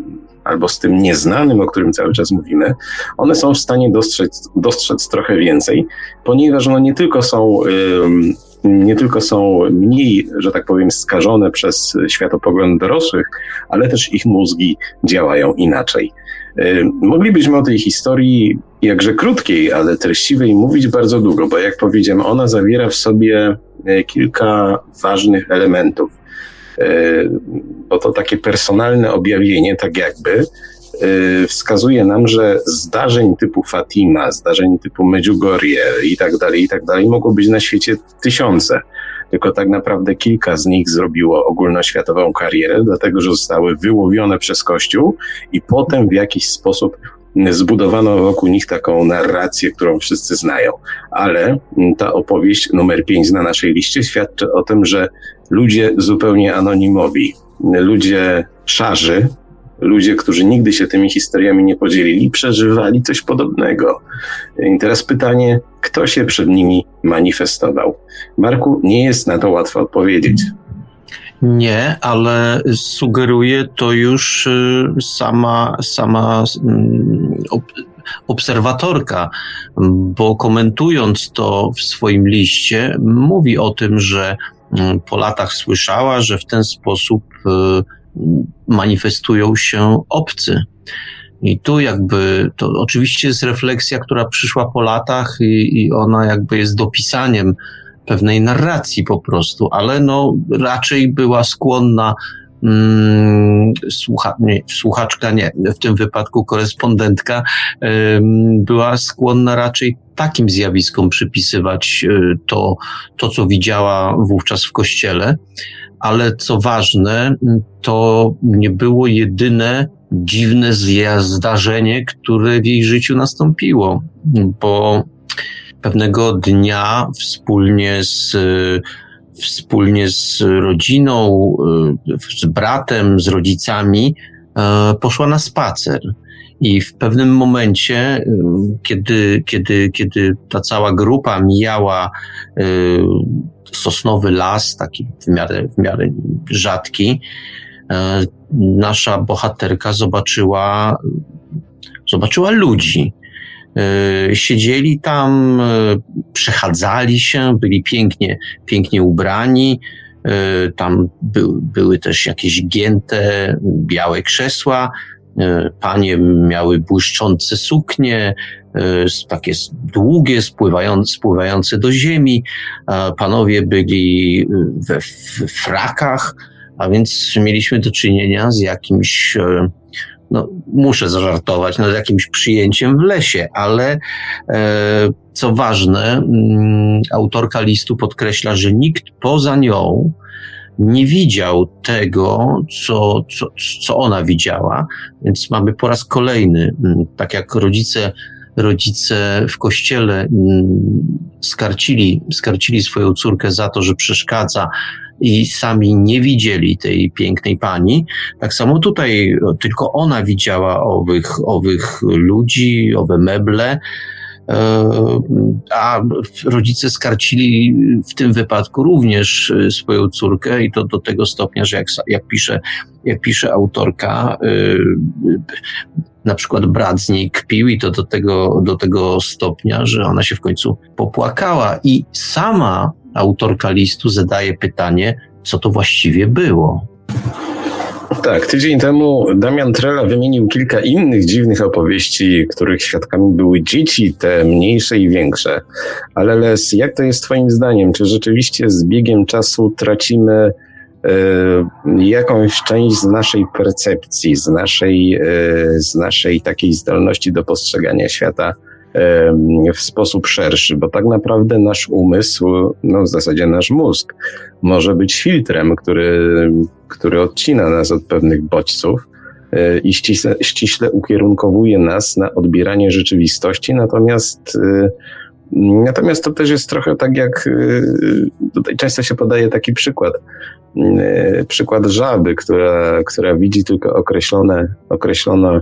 albo z tym nieznanym, o którym cały czas mówimy, one są w stanie dostrzec, dostrzec trochę więcej, ponieważ no nie tylko są yy, nie tylko są mniej, że tak powiem, skażone przez światopogląd dorosłych, ale też ich mózgi działają inaczej. Moglibyśmy o tej historii, jakże krótkiej, ale treściwej, mówić bardzo długo, bo jak powiedziałem, ona zawiera w sobie y, kilka ważnych elementów. Y, bo to takie personalne objawienie, tak jakby, wskazuje nam, że zdarzeń typu Fatima, zdarzeń typu Medjugorje i tak dalej, i tak dalej mogło być na świecie tysiące. tylko tak naprawdę kilka z nich zrobiło ogólnoświatową karierę, dlatego że zostały wyłowione przez Kościół i potem w jakiś sposób zbudowano wokół nich taką narrację, którą wszyscy znają. Ale ta opowieść numer 5 na naszej liście świadczy o tym, że ludzie zupełnie anonimowi, ludzie szarzy, ludzie, którzy nigdy się tymi historiami nie podzielili, przeżywali coś podobnego. I teraz pytanie, kto się przed nimi manifestował? Marku, nie jest na to łatwo odpowiedzieć. Nie, ale sugeruje to już y, sama, sama mm, obserwatorka, bo komentując to w swoim liście, mówi o tym, że mm, po latach słyszała, że w ten sposób y, manifestują się obcy. I tu jakby, to oczywiście jest refleksja, która przyszła po latach i, i ona jakby jest dopisaniem pewnej narracji po prostu, ale no raczej była skłonna słucha, nie, słuchaczka, nie, w tym wypadku korespondentka była skłonna raczej takim zjawiskom przypisywać y, to, to, co widziała wówczas w kościele, ale co ważne, to nie było jedyne dziwne zdarzenie, które w jej życiu nastąpiło, bo pewnego dnia wspólnie z, wspólnie z rodziną, z bratem, z rodzicami e, poszła na spacer. I w pewnym momencie, kiedy, kiedy, kiedy ta cała grupa mijała e, sosnowy las, taki w miarę, w miarę rzadki, e, nasza bohaterka zobaczyła, zobaczyła ludzi. E, siedzieli tam, e, przechadzali się, byli pięknie, pięknie ubrani. Tam by, były też jakieś gięte, białe krzesła. Panie miały błyszczące suknie, takie długie, spływające, spływające do ziemi. Panowie byli we frakach, a więc mieliśmy do czynienia z jakimś, e, no muszę zażartować, z jakimś przyjęciem w lesie, ale e, co ważne, mm, autorka listu podkreśla, że nikt poza nią nie widział tego, co, co, co ona widziała, więc mamy po raz kolejny, mm, tak jak rodzice rodzice w kościele mm, skarcili, skarcili swoją córkę za to, że przeszkadza i sami nie widzieli tej pięknej pani. Tak samo tutaj tylko ona widziała owych, owych ludzi, owe meble, e, a rodzice skarcili w tym wypadku również swoją córkę i to do tego stopnia, że jak, jak, pisze, jak pisze autorka, e, na przykład brat z niej kpił i to do tego, do tego stopnia, że ona się w końcu popłakała i sama autorka listu zadaje pytanie, co to właściwie było. Tak, tydzień temu Damian Trela wymienił kilka innych dziwnych opowieści, których świadkami były dzieci, te mniejsze i większe. Ale Les, jak to jest Twoim zdaniem? Czy rzeczywiście z biegiem czasu tracimy y, jakąś część z naszej percepcji, z naszej, y, z naszej takiej zdolności do postrzegania świata w sposób szerszy, bo tak naprawdę nasz umysł, no w zasadzie nasz mózg, może być filtrem, który, który odcina nas od pewnych bodźców e, i ściśle, ściśle ukierunkowuje nas na odbieranie rzeczywistości, natomiast e, Natomiast to też jest trochę tak, jak e, tutaj często się podaje taki przykład. Przykład żaby, która, która widzi tylko określone, określone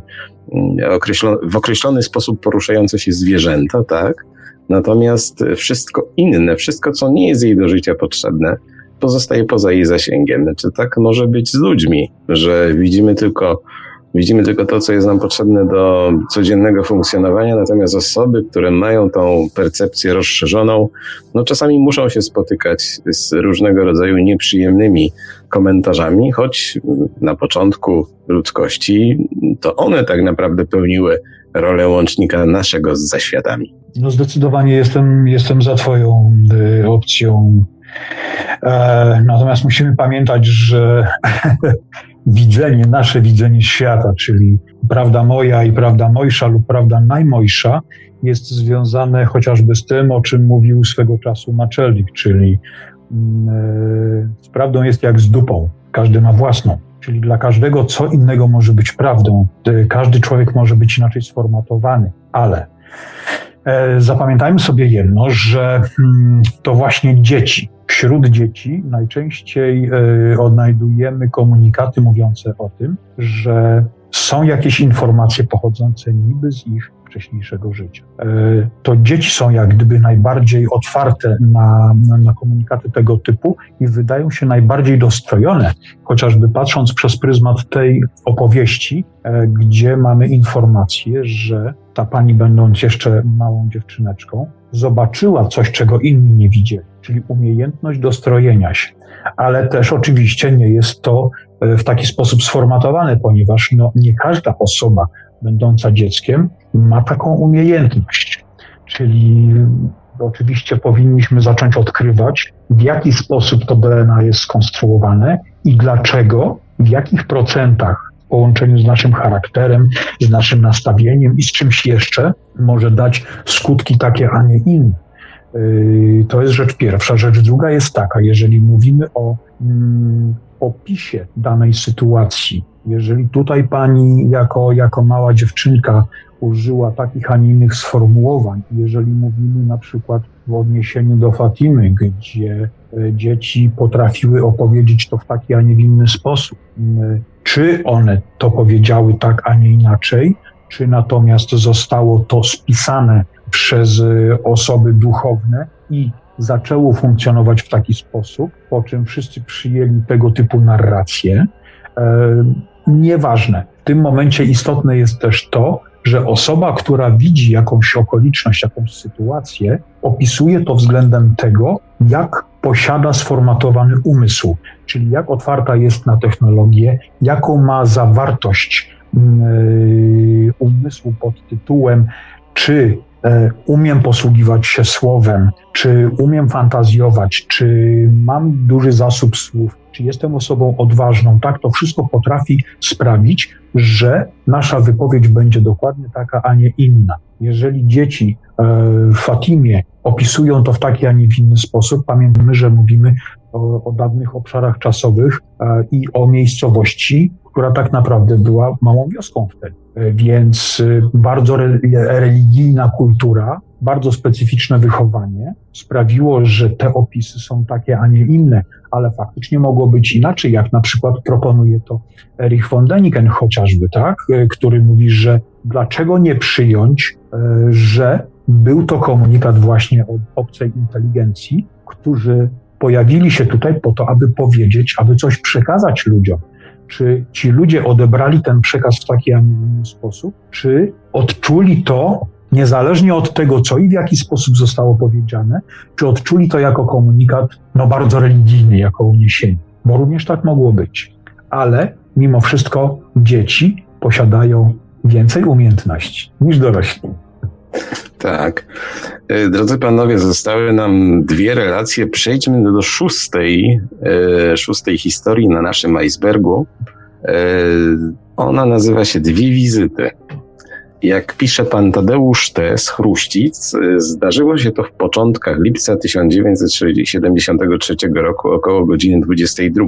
w określony sposób poruszające się zwierzęta, tak? Natomiast wszystko inne, wszystko, co nie jest jej do życia potrzebne, pozostaje poza jej zasięgiem. Znaczy, tak może być z ludźmi, że widzimy tylko Widzimy tylko to, co jest nam potrzebne do codziennego funkcjonowania, natomiast osoby, które mają tą percepcję rozszerzoną, no czasami muszą się spotykać z różnego rodzaju nieprzyjemnymi komentarzami, choć na początku ludzkości to one tak naprawdę pełniły rolę łącznika naszego z zaświatami. No zdecydowanie jestem, jestem za Twoją y, opcją. E, natomiast musimy pamiętać, że (laughs) widzenie, nasze widzenie świata, czyli prawda moja i prawda Mojsza lub prawda najmojsza, jest związane chociażby z tym, o czym mówił swego czasu Maczellik, czyli z prawdą jest jak z dupą. Każdy ma własną. Czyli dla każdego co innego może być prawdą. Każdy człowiek może być inaczej sformatowany, ale zapamiętajmy sobie jedno, że mm, to właśnie dzieci, wśród dzieci najczęściej e, odnajdujemy komunikaty mówiące o tym, że są jakieś informacje pochodzące niby z ich wcześniejszego życia. E, to dzieci są jak gdyby najbardziej otwarte na, na, komunikaty tego typu i wydają się najbardziej dostrojone, chociażby patrząc przez pryzmat tej opowieści, e, gdzie mamy informację, że ta pani, będąc jeszcze małą dziewczyneczką, zobaczyła coś, czego inni nie widzieli, czyli umiejętność dostrojenia się. Ale też oczywiście nie jest to e, w taki sposób sformatowane, ponieważ no, nie każda osoba będąca dzieckiem ma taką umiejętność. Czyli oczywiście powinniśmy zacząć odkrywać, w jaki sposób to DNA jest skonstruowane i dlaczego, w jakich procentach połączeniu z naszym charakterem, z naszym nastawieniem i z czymś jeszcze może dać skutki takie, a nie inne. Yy, to jest rzecz pierwsza. Rzecz druga jest taka, jeżeli mówimy o mm, opisie danej sytuacji, jeżeli tutaj pani jako, jako mała dziewczynka użyła takich, a nie innych sformułowań, jeżeli mówimy na przykład w odniesieniu do Fatimy, gdzie e, dzieci potrafiły opowiedzieć to w taki, a nie inny sposób, czy one to powiedziały tak, a nie inaczej, czy natomiast zostało to spisane przez e, osoby duchowne i zaczęło funkcjonować w taki sposób, po czym wszyscy przyjęli tego typu narrację. E, nieważne. W tym momencie istotne jest też to, że osoba, która widzi jakąś okoliczność, jakąś sytuację, opisuje to względem tego, jak posiada sformatowany umysł, czyli jak otwarta jest na technologię, jaką ma zawartość yy, umysłu pod tytułem, czy E, umiem posługiwać się słowem, czy umiem fantazjować, czy mam duży zasób słów, czy jestem osobą odważną, tak, to wszystko potrafi sprawić, że nasza wypowiedź będzie dokładnie taka, a nie inna. Jeżeli dzieci e, w Fatimie opisują to w taki, a nie w inny sposób, pamiętajmy, że mówimy o, o dawnych obszarach czasowych e, i o miejscowości, która tak naprawdę była małą wioską wtedy. E, więc bardzo religijna kultura, bardzo specyficzne wychowanie sprawiło, że te opisy są takie, a nie inne, ale faktycznie mogło być inaczej, jak na przykład proponuje to Erich von Däniken chociażby, tak, e, który mówi, że dlaczego nie przyjąć, że był to komunikat właśnie od obcej inteligencji, którzy pojawili się tutaj po to, aby powiedzieć, aby coś przekazać ludziom. Czy ci ludzie odebrali ten przekaz w taki, a nie inny sposób, czy odczuli to, niezależnie od tego, co i w jaki sposób zostało powiedziane, czy odczuli to jako komunikat, no bardzo religijny, jako uniesienie. Bo również tak mogło być. Ale mimo wszystko dzieci posiadają więcej umiejętności niż dorośli. Tak. E, drodzy panowie, zostały nam dwie relacje. Przejdźmy do szóstej, e, szóstej historii na naszym icebergu. E, ona nazywa się Dwie wizyty. Jak pisze pan Tadeusz T. z Chruścic, zdarzyło się to w początkach lipca 1973 roku około godziny 22.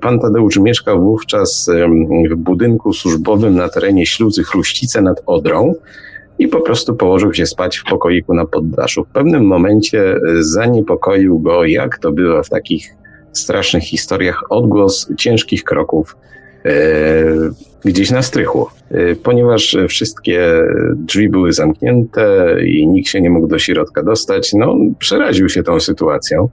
Pan Tadeusz mieszkał wówczas w budynku służbowym na terenie Śluzy Chruścice nad Odrą i po prostu położył się spać w pokoiku na poddaszu. W pewnym momencie e, zaniepokoił go, jak to bywa w takich strasznych historiach, odgłos ciężkich kroków gdzieś na strychu. E, ponieważ wszystkie drzwi były zamknięte i nikt się nie mógł do środka dostać, no przeraził się tą sytuacją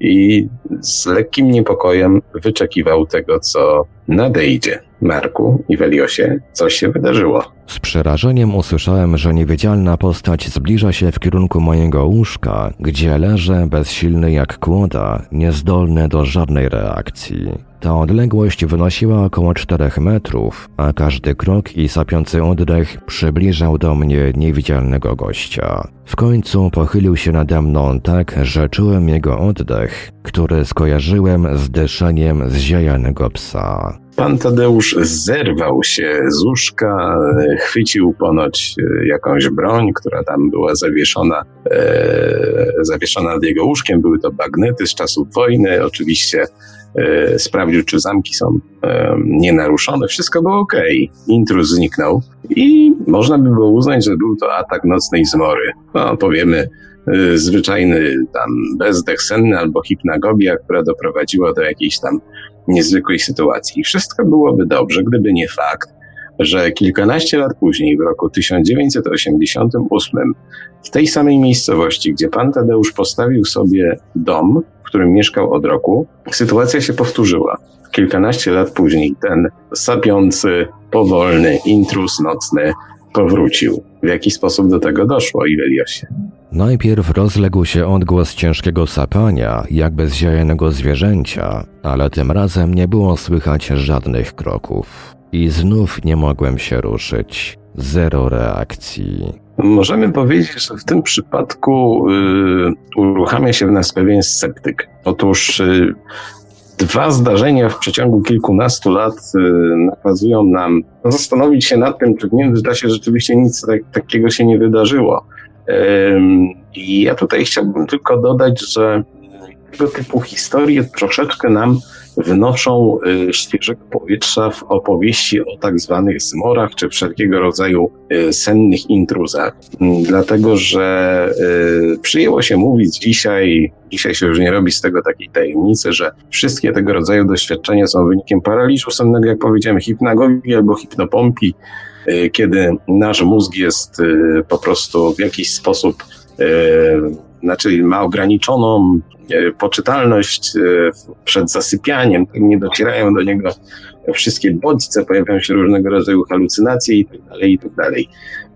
i z lekkim niepokojem wyczekiwał tego, co nadejdzie. Marku i Weliosie, coś się wydarzyło. Z przerażeniem usłyszałem, że niewidzialna postać zbliża się w kierunku mojego łóżka, gdzie leżę bezsilny jak kłoda, niezdolny do żadnej reakcji. Ta odległość wynosiła około czterech metrów, a każdy krok i sapiący oddech przybliżał do mnie niewidzialnego gościa. W końcu pochylił się nade mną tak, że czułem jego oddech, który skojarzyłem z dyszeniem zziajanego psa. Pan Tadeusz zerwał się z łóżka, chwycił ponoć e, jakąś broń, która tam była zawieszona, e, zawieszona nad jego łóżkiem. Były to bagnety z czasów wojny. Oczywiście e, sprawdził, czy zamki są e, nienaruszone. Wszystko było ok. Intruz zniknął i można by było uznać, że był to atak nocnej zmory. No, powiemy, e, zwyczajny tam bezdech senny albo hipnagogia, która doprowadziła do jakiejś tam niezwykłej sytuacji. Wszystko byłoby dobrze, gdyby nie fakt, że kilkanaście lat później, w roku 1988, w tej samej miejscowości, gdzie pan Tadeusz postawił sobie dom, w którym mieszkał od roku, sytuacja się powtórzyła. Kilkanaście lat później ten sapiący, powolny intrus nocny powrócił. W jaki sposób do tego doszło, Iweliosie? Najpierw rozległ się odgłos ciężkiego sapania, jakby zziajanego zwierzęcia, ale tym razem nie było słychać żadnych kroków. I znów nie mogłem się ruszyć. Zero reakcji. Możemy powiedzieć, że w tym przypadku y, uruchamia się w nas pewien sceptyk. Otóż y, dwa zdarzenia w przeciągu kilkunastu lat y, nakazują nam zastanowić się nad tym, czy w międzyczasie rzeczywiście nic tak, takiego się nie wydarzyło. I ja tutaj chciałbym tylko dodać, że tego typu historie troszeczkę nam wnoszą y, świeżego powietrza w opowieści o tak zwanych zmorach czy wszelkiego rodzaju y, sennych intruzach. Mm, dlatego, że y, przyjęło się mówić dzisiaj, dzisiaj się już nie robi z tego takiej tajemnicy, że wszystkie tego rodzaju doświadczenia są wynikiem paraliżu sennego, jak powiedziałem, hipnagogii albo hipnopompii, kiedy nasz mózg jest po prostu w jakiś sposób znaczy ma ograniczoną e, poczytalność e, przed zasypianiem, tak nie docierają do niego wszystkie bodźce, pojawiają się różnego rodzaju halucynacje. Tak itd. Tak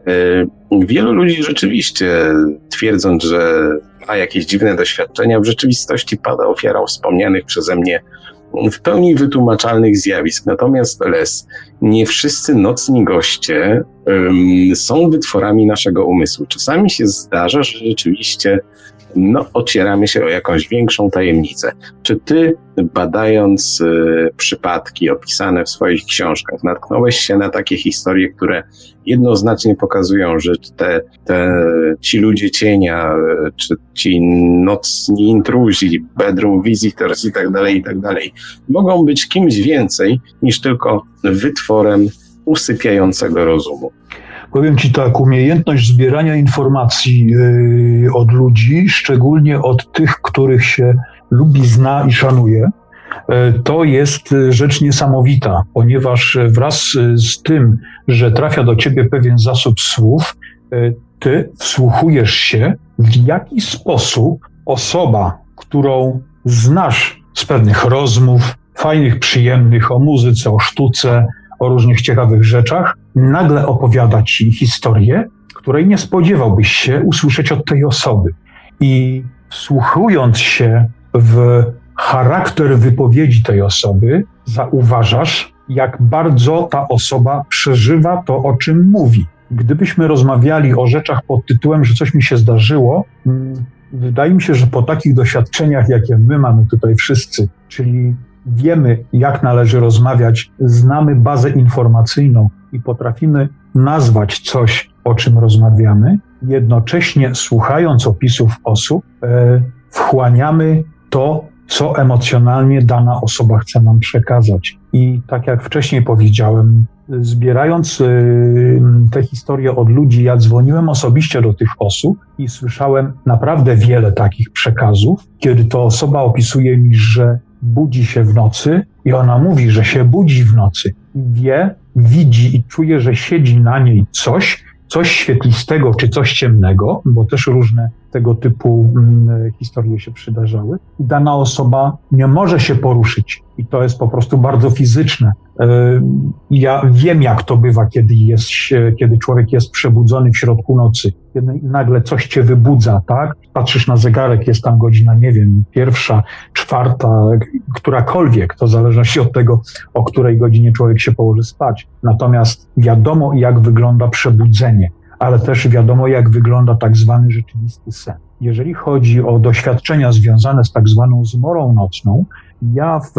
e, wielu ludzi rzeczywiście twierdząc, że ma jakieś dziwne doświadczenia, w rzeczywistości pada ofiarą wspomnianych przeze mnie w pełni wytłumaczalnych zjawisk. Natomiast les, nie wszyscy nocni goście um, są wytworami naszego umysłu. Czasami się zdarza, że rzeczywiście no, ocieramy się o jakąś większą tajemnicę. Czy ty, badając y, przypadki opisane w swoich książkach, natknąłeś się na takie historie, które jednoznacznie pokazują, że te, te, ci ludzie cienia, y, czy ci nocni intruzi, bedroom visitors i tak dalej, i tak dalej, mogą być kimś więcej niż tylko wytworem usypiającego rozumu. Powiem Ci tak, umiejętność zbierania informacji yy, od ludzi, szczególnie od tych, których się lubi, zna i szanuje, yy, to jest rzecz niesamowita, ponieważ wraz z tym, że trafia do Ciebie pewien zasób słów, Ty wsłuchujesz się, w jaki sposób osoba, którą znasz z pewnych rozmów, fajnych, przyjemnych o muzyce, o sztuce, o różnych ciekawych rzeczach, nagle opowiada ci historię, której nie spodziewałbyś się usłyszeć od tej osoby. I wsłuchując się w charakter wypowiedzi tej osoby, zauważasz, jak bardzo ta osoba przeżywa to, o czym mówi. Gdybyśmy rozmawiali o rzeczach pod tytułem, że coś mi się zdarzyło, mm, wydaje mi się, że po takich doświadczeniach, jakie my mamy tutaj wszyscy, czyli wiemy, jak należy rozmawiać, znamy bazę informacyjną i potrafimy nazwać coś, o czym rozmawiamy, jednocześnie słuchając opisów osób, e, wchłaniamy to, co emocjonalnie dana osoba chce nam przekazać. I tak jak wcześniej powiedziałem, zbierając e, te historie od ludzi, ja dzwoniłem osobiście do tych osób i słyszałem naprawdę wiele takich przekazów, kiedy to osoba opisuje mi, że budzi się w nocy i ona mówi, że się budzi w nocy. Wie, widzi i czuje, że siedzi na niej coś, coś świetlistego czy coś ciemnego, bo też różne tego typu mm, historie się przydarzały. Dana osoba nie może się poruszyć i to jest po prostu bardzo fizyczne. E, ja wiem, jak to bywa, kiedy, jest, kiedy człowiek jest przebudzony w środku nocy. Kiedy nagle coś cię wybudza, tak? Patrzysz na zegarek, jest tam godzina, nie wiem, pierwsza, czwarta, którakolwiek, to w zależności od tego, o której godzinie człowiek się położy spać. Natomiast wiadomo, jak wygląda przebudzenie ale też wiadomo, jak wygląda tak zwany rzeczywisty sen. Jeżeli chodzi o doświadczenia związane z tak zwaną zmorą nocną, ja w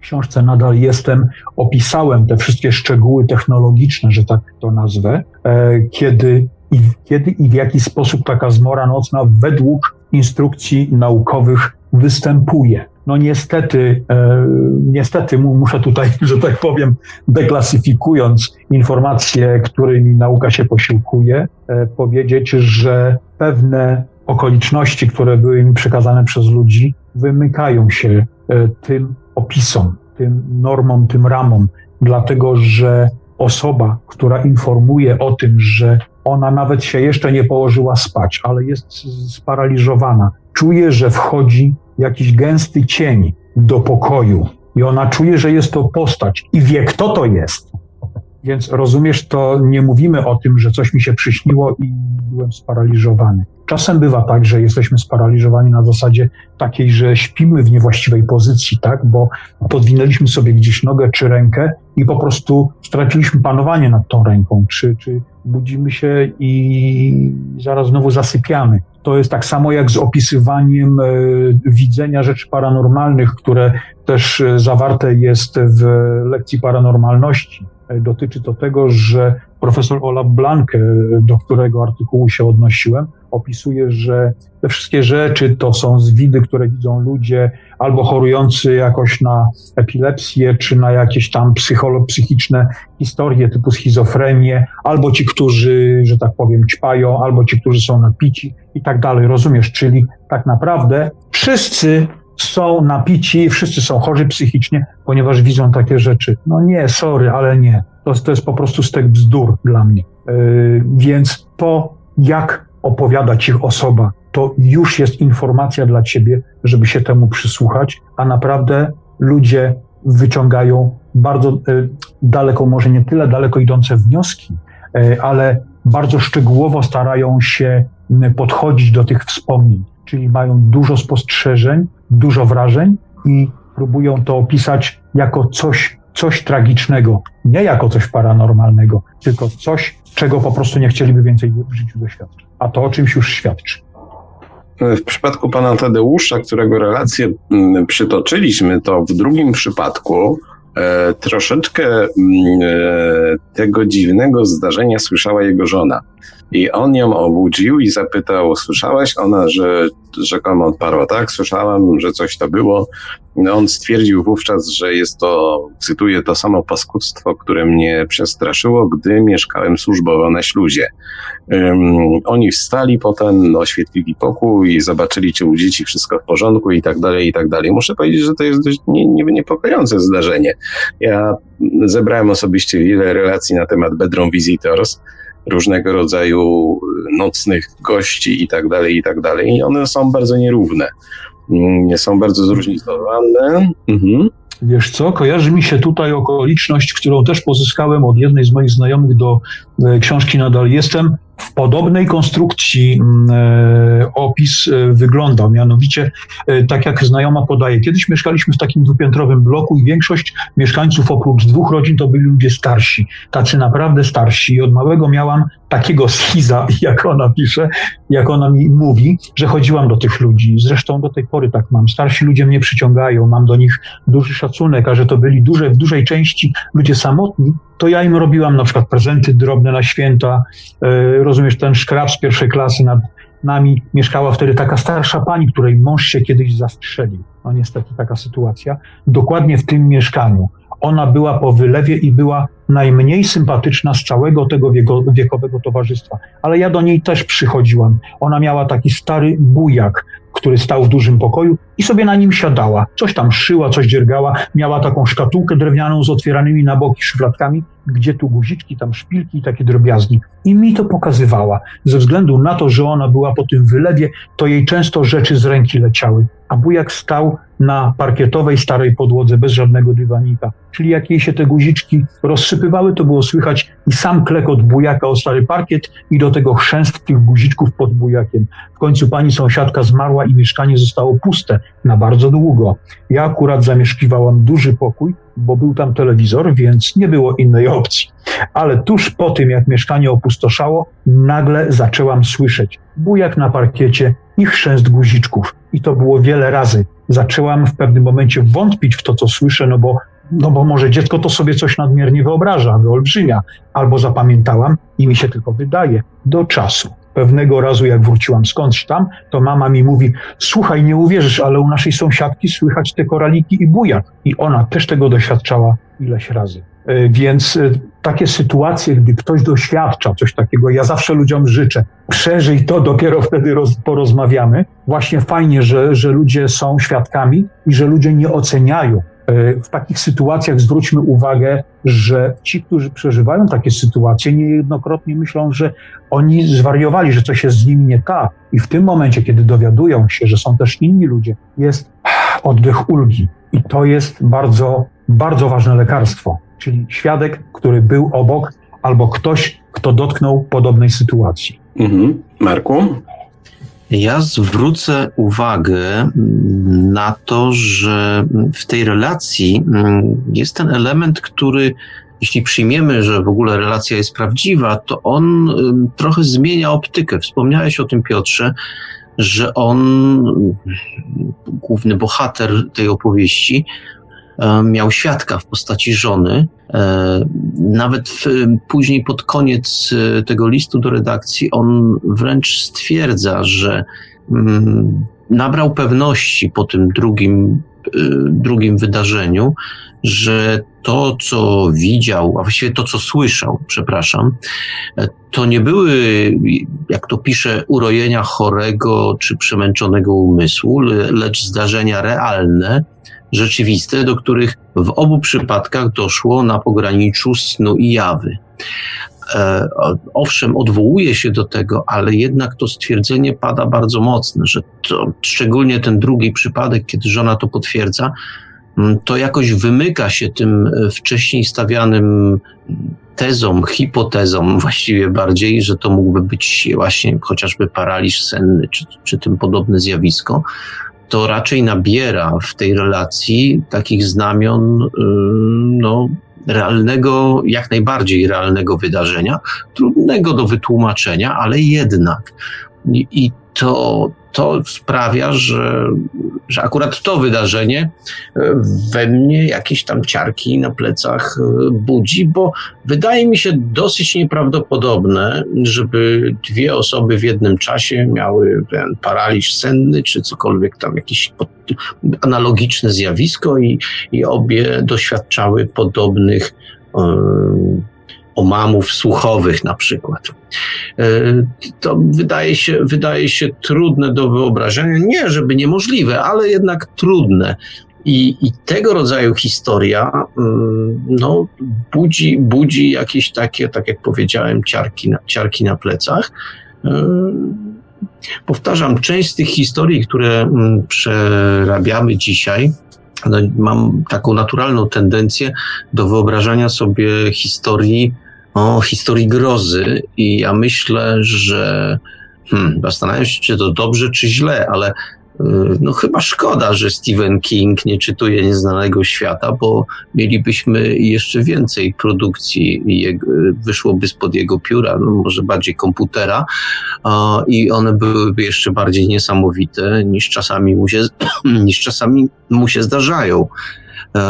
książce nadal jestem, opisałem te wszystkie szczegóły technologiczne, że tak to nazwę, e, kiedy i, kiedy i w jaki sposób taka zmora nocna według instrukcji naukowych występuje. No niestety, e, niestety muszę tutaj, (laughs) że tak powiem, deklasyfikując informacje, którymi nauka się posiłkuje, e, powiedzieć, że pewne okoliczności, które były mi przekazane przez ludzi, wymykają się e, tym opisom, tym normom, tym ramom, dlatego że osoba, która informuje o tym, że ona nawet się jeszcze nie położyła spać, ale jest sparaliżowana, czuje, że wchodzi jakiś gęsty cień do pokoju i ona czuje, że jest to postać i wie, kto to jest. Więc rozumiesz, to nie mówimy o tym, że coś mi się przyśniło i byłem sparaliżowany. Czasem bywa tak, że jesteśmy sparaliżowani na zasadzie takiej, że śpimy w niewłaściwej pozycji, tak, bo podwinęliśmy sobie gdzieś nogę czy rękę i po prostu straciliśmy panowanie nad tą ręką, czy, czy budzimy się i zaraz znowu zasypiamy. To jest tak samo jak z opisywaniem e, widzenia rzeczy paranormalnych, które też e, zawarte jest w lekcji paranormalności. E, dotyczy to tego, że profesor Olaf Blanke, do którego artykułu się odnosiłem, opisuje, że te wszystkie rzeczy to są zwidy, które widzą ludzie albo chorujący jakoś na epilepsję, czy na jakieś tam psychiczne historie typu schizofrenię, albo ci, którzy, że tak powiem, ćpają, albo ci, którzy są napici i tak dalej. Rozumiesz? Czyli tak naprawdę wszyscy są napici, wszyscy są chorzy psychicznie, ponieważ widzą takie rzeczy. No nie, sorry, ale nie. To, to jest po prostu stek bzdur dla mnie. Yy, więc to, jak opowiada ci osoba, to już jest informacja dla ciebie, żeby się temu przysłuchać, a naprawdę ludzie wyciągają bardzo yy, daleko, może nie tyle daleko idące wnioski, yy, ale bardzo szczegółowo starają się podchodzić do tych wspomnień, czyli mają dużo spostrzeżeń, dużo wrażeń i próbują to opisać jako coś, coś tragicznego, nie jako coś paranormalnego, tylko coś, czego po prostu nie chcieliby więcej w życiu doświadczyć. A to o czymś już świadczy. W przypadku pana Tadeusza, którego relację mm, przytoczyliśmy, to w drugim przypadku e, troszeczkę mm, e, tego dziwnego zdarzenia słyszała jego żona. I on ją obudził i zapytał, słyszałaś? Ona, że rzekomo odparła, tak, słyszałam, że coś to było. No, on stwierdził wówczas, że jest to, cytuję, to samo paskudztwo, które mnie przestraszyło, gdy mieszkałem służbowo na śluzie. Um, oni wstali potem, oświetlili pokój, zobaczyli, czy u dzieci wszystko w porządku i tak dalej, i tak dalej. Muszę powiedzieć, że to jest dość nie, nie, niepokojące zdarzenie. Ja zebrałem osobiście wiele relacji na temat Bedroom Visitors, różnego rodzaju nocnych gości i tak dalej, i tak dalej. I one są bardzo nierówne. Mm, są bardzo zróżnicowane. Mhm. Wiesz co, kojarzy mi się tutaj okoliczność, którą też pozyskałem od jednej z moich znajomych do e, książki Nadal Jestem. W podobnej konstrukcji mm, e, opis e, wyglądał, mianowicie tak jak znajoma podaje. Kiedyś mieszkaliśmy w takim dwupiętrowym bloku i większość mieszkańców oprócz dwóch rodzin to byli ludzie starsi, tacy naprawdę starsi. I od małego miałam takiego schiza, (laughs) jak ona pisze, jak ona mi mówi, że chodziłam do tych ludzi. Zresztą do tej pory tak mam. Starsi ludzie mnie przyciągają, mam do nich duży szacunek, a że to byli duże, w dużej części ludzie samotni, to ja im robiłam na przykład prezenty drobne na święta. E, rozumiesz, ten szkrab z pierwszej klasy nad nami mieszkała wtedy taka starsza pani, której mąż się kiedyś zastrzelił. No niestety taka sytuacja. Dokładnie w tym mieszkaniu. Ona była po wylewie i była najmniej sympatyczna z całego tego wiekowego towarzystwa. Ale ja do niej też przychodziłam. Ona miała taki stary bujak, który stał w dużym pokoju i sobie na nim siadała. Coś tam szyła, coś dziergała. Miała taką szkatułkę drewnianą z otwieranymi na boki szufladkami, gdzie tu guziczki, tam szpilki i takie drobiazgi. I mi to pokazywała. Ze względu na to, że ona była po tym wylewie, to jej często rzeczy z ręki leciały. A bujak stał na parkietowej starej podłodze bez żadnego dywanika. Czyli jak jej się te guziczki rozsypywały, to było słychać i sam klekot bujaka o stary parkiet i do tego chrzęst tych guziczków pod bujakiem. W końcu pani sąsiadka zmarła i mieszkanie zostało puste na bardzo długo. Ja akurat zamieszkiwałam duży pokój, bo był tam telewizor, więc nie było innej opcji. Ale tuż po tym, jak mieszkanie opustoszało, nagle zaczęłam słyszeć bujak na parkiecie i chrzęst guziczków. i to było wiele razy. Zaczęłam w pewnym momencie wątpić w to, co słyszę, no bo, no bo może dziecko to sobie coś nadmiernie wyobraża, wyolbrzymia, albo zapamiętałam i mi się tylko wydaje, do czasu. Pewnego razu, jak wróciłam skądś tam, to mama mi mówi: Słuchaj, nie uwierzysz, ale u naszej sąsiadki słychać te koraliki i bujak. I ona też tego doświadczała ileś razy. E, więc e, takie sytuacje, gdy ktoś doświadcza coś takiego, ja zawsze ludziom życzę, przeżyj to, dopiero wtedy roz, porozmawiamy. Właśnie fajnie, że, że ludzie są świadkami i że ludzie nie oceniają. E, w takich sytuacjach zwróćmy uwagę, że ci, którzy przeżywają takie sytuacje, niejednokrotnie myślą, że oni zwariowali, że coś jest z nimi nie tak. I w tym momencie, kiedy dowiadują się, że są też inni ludzie, jest oddech ulgi. I to jest bardzo, bardzo ważne lekarstwo czyli świadek, który był obok, albo ktoś, kto dotknął podobnej sytuacji. Mhm. Marku? Ja zwrócę uwagę na to, że w tej relacji mm, jest ten element, który, jeśli przyjmiemy, że w ogóle relacja jest prawdziwa, to on trochę zmienia optykę. Wspomniałeś o tym, Piotrze, że on, główny bohater tej opowieści, miał świadka w postaci żony. E, nawet później pod koniec e, tego listu do redakcji on wręcz stwierdza, że mm, nabrał pewności po tym drugim, drugim wydarzeniu, że to, co widział, a właściwie to, co słyszał, przepraszam, to nie były, jak to pisze, urojenia chorego czy przemęczonego umysłu, lecz zdarzenia realne, rzeczywiste, do których w obu przypadkach doszło na pograniczu snu i jawy. E, owszem, odwołuje się do tego, ale jednak to stwierdzenie pada bardzo mocne, że to, szczególnie ten drugi przypadek, kiedy żona to potwierdza, mm, to jakoś wymyka się tym e, wcześniej stawianym tezom, hipotezom właściwie bardziej, że to mógłby być właśnie chociażby paraliż senny czy, czy tym podobne zjawisko to raczej nabiera w tej relacji takich znamion, no, realnego, jak najbardziej realnego wydarzenia, trudnego do wytłumaczenia, ale jednak. I to, to sprawia, że, że akurat to wydarzenie e, we mnie jakieś tam ciarki na plecach e, budzi, bo wydaje mi się dosyć nieprawdopodobne, żeby dwie osoby w jednym czasie miały ten paraliż senny, czy cokolwiek tam jakieś analogiczne zjawisko i, i obie doświadczały podobnych yy, omamów słuchowych na przykład. E, to wydaje się, wydaje się trudne do wyobrażenia. Nie, żeby niemożliwe, ale jednak trudne. I, I, tego rodzaju historia mm, no, budzi, budzi jakieś takie, tak jak powiedziałem, ciarki na, ciarki na plecach. E, powtarzam, część z tych historii, które mm, przerabiamy dzisiaj, no, mam taką naturalną tendencję do wyobrażania sobie historii o historii grozy i ja myślę, że hmm, zastanawiam się, czy to dobrze, czy źle, ale y, no chyba szkoda, że Stephen King nie czytuje Nieznanego Świata, bo mielibyśmy jeszcze więcej produkcji wyszłoby spod jego pióra, no może bardziej komputera i one byłyby jeszcze bardziej niesamowite niż czasami mu się, (clears throat) niż czasami mu się zdarzają. E,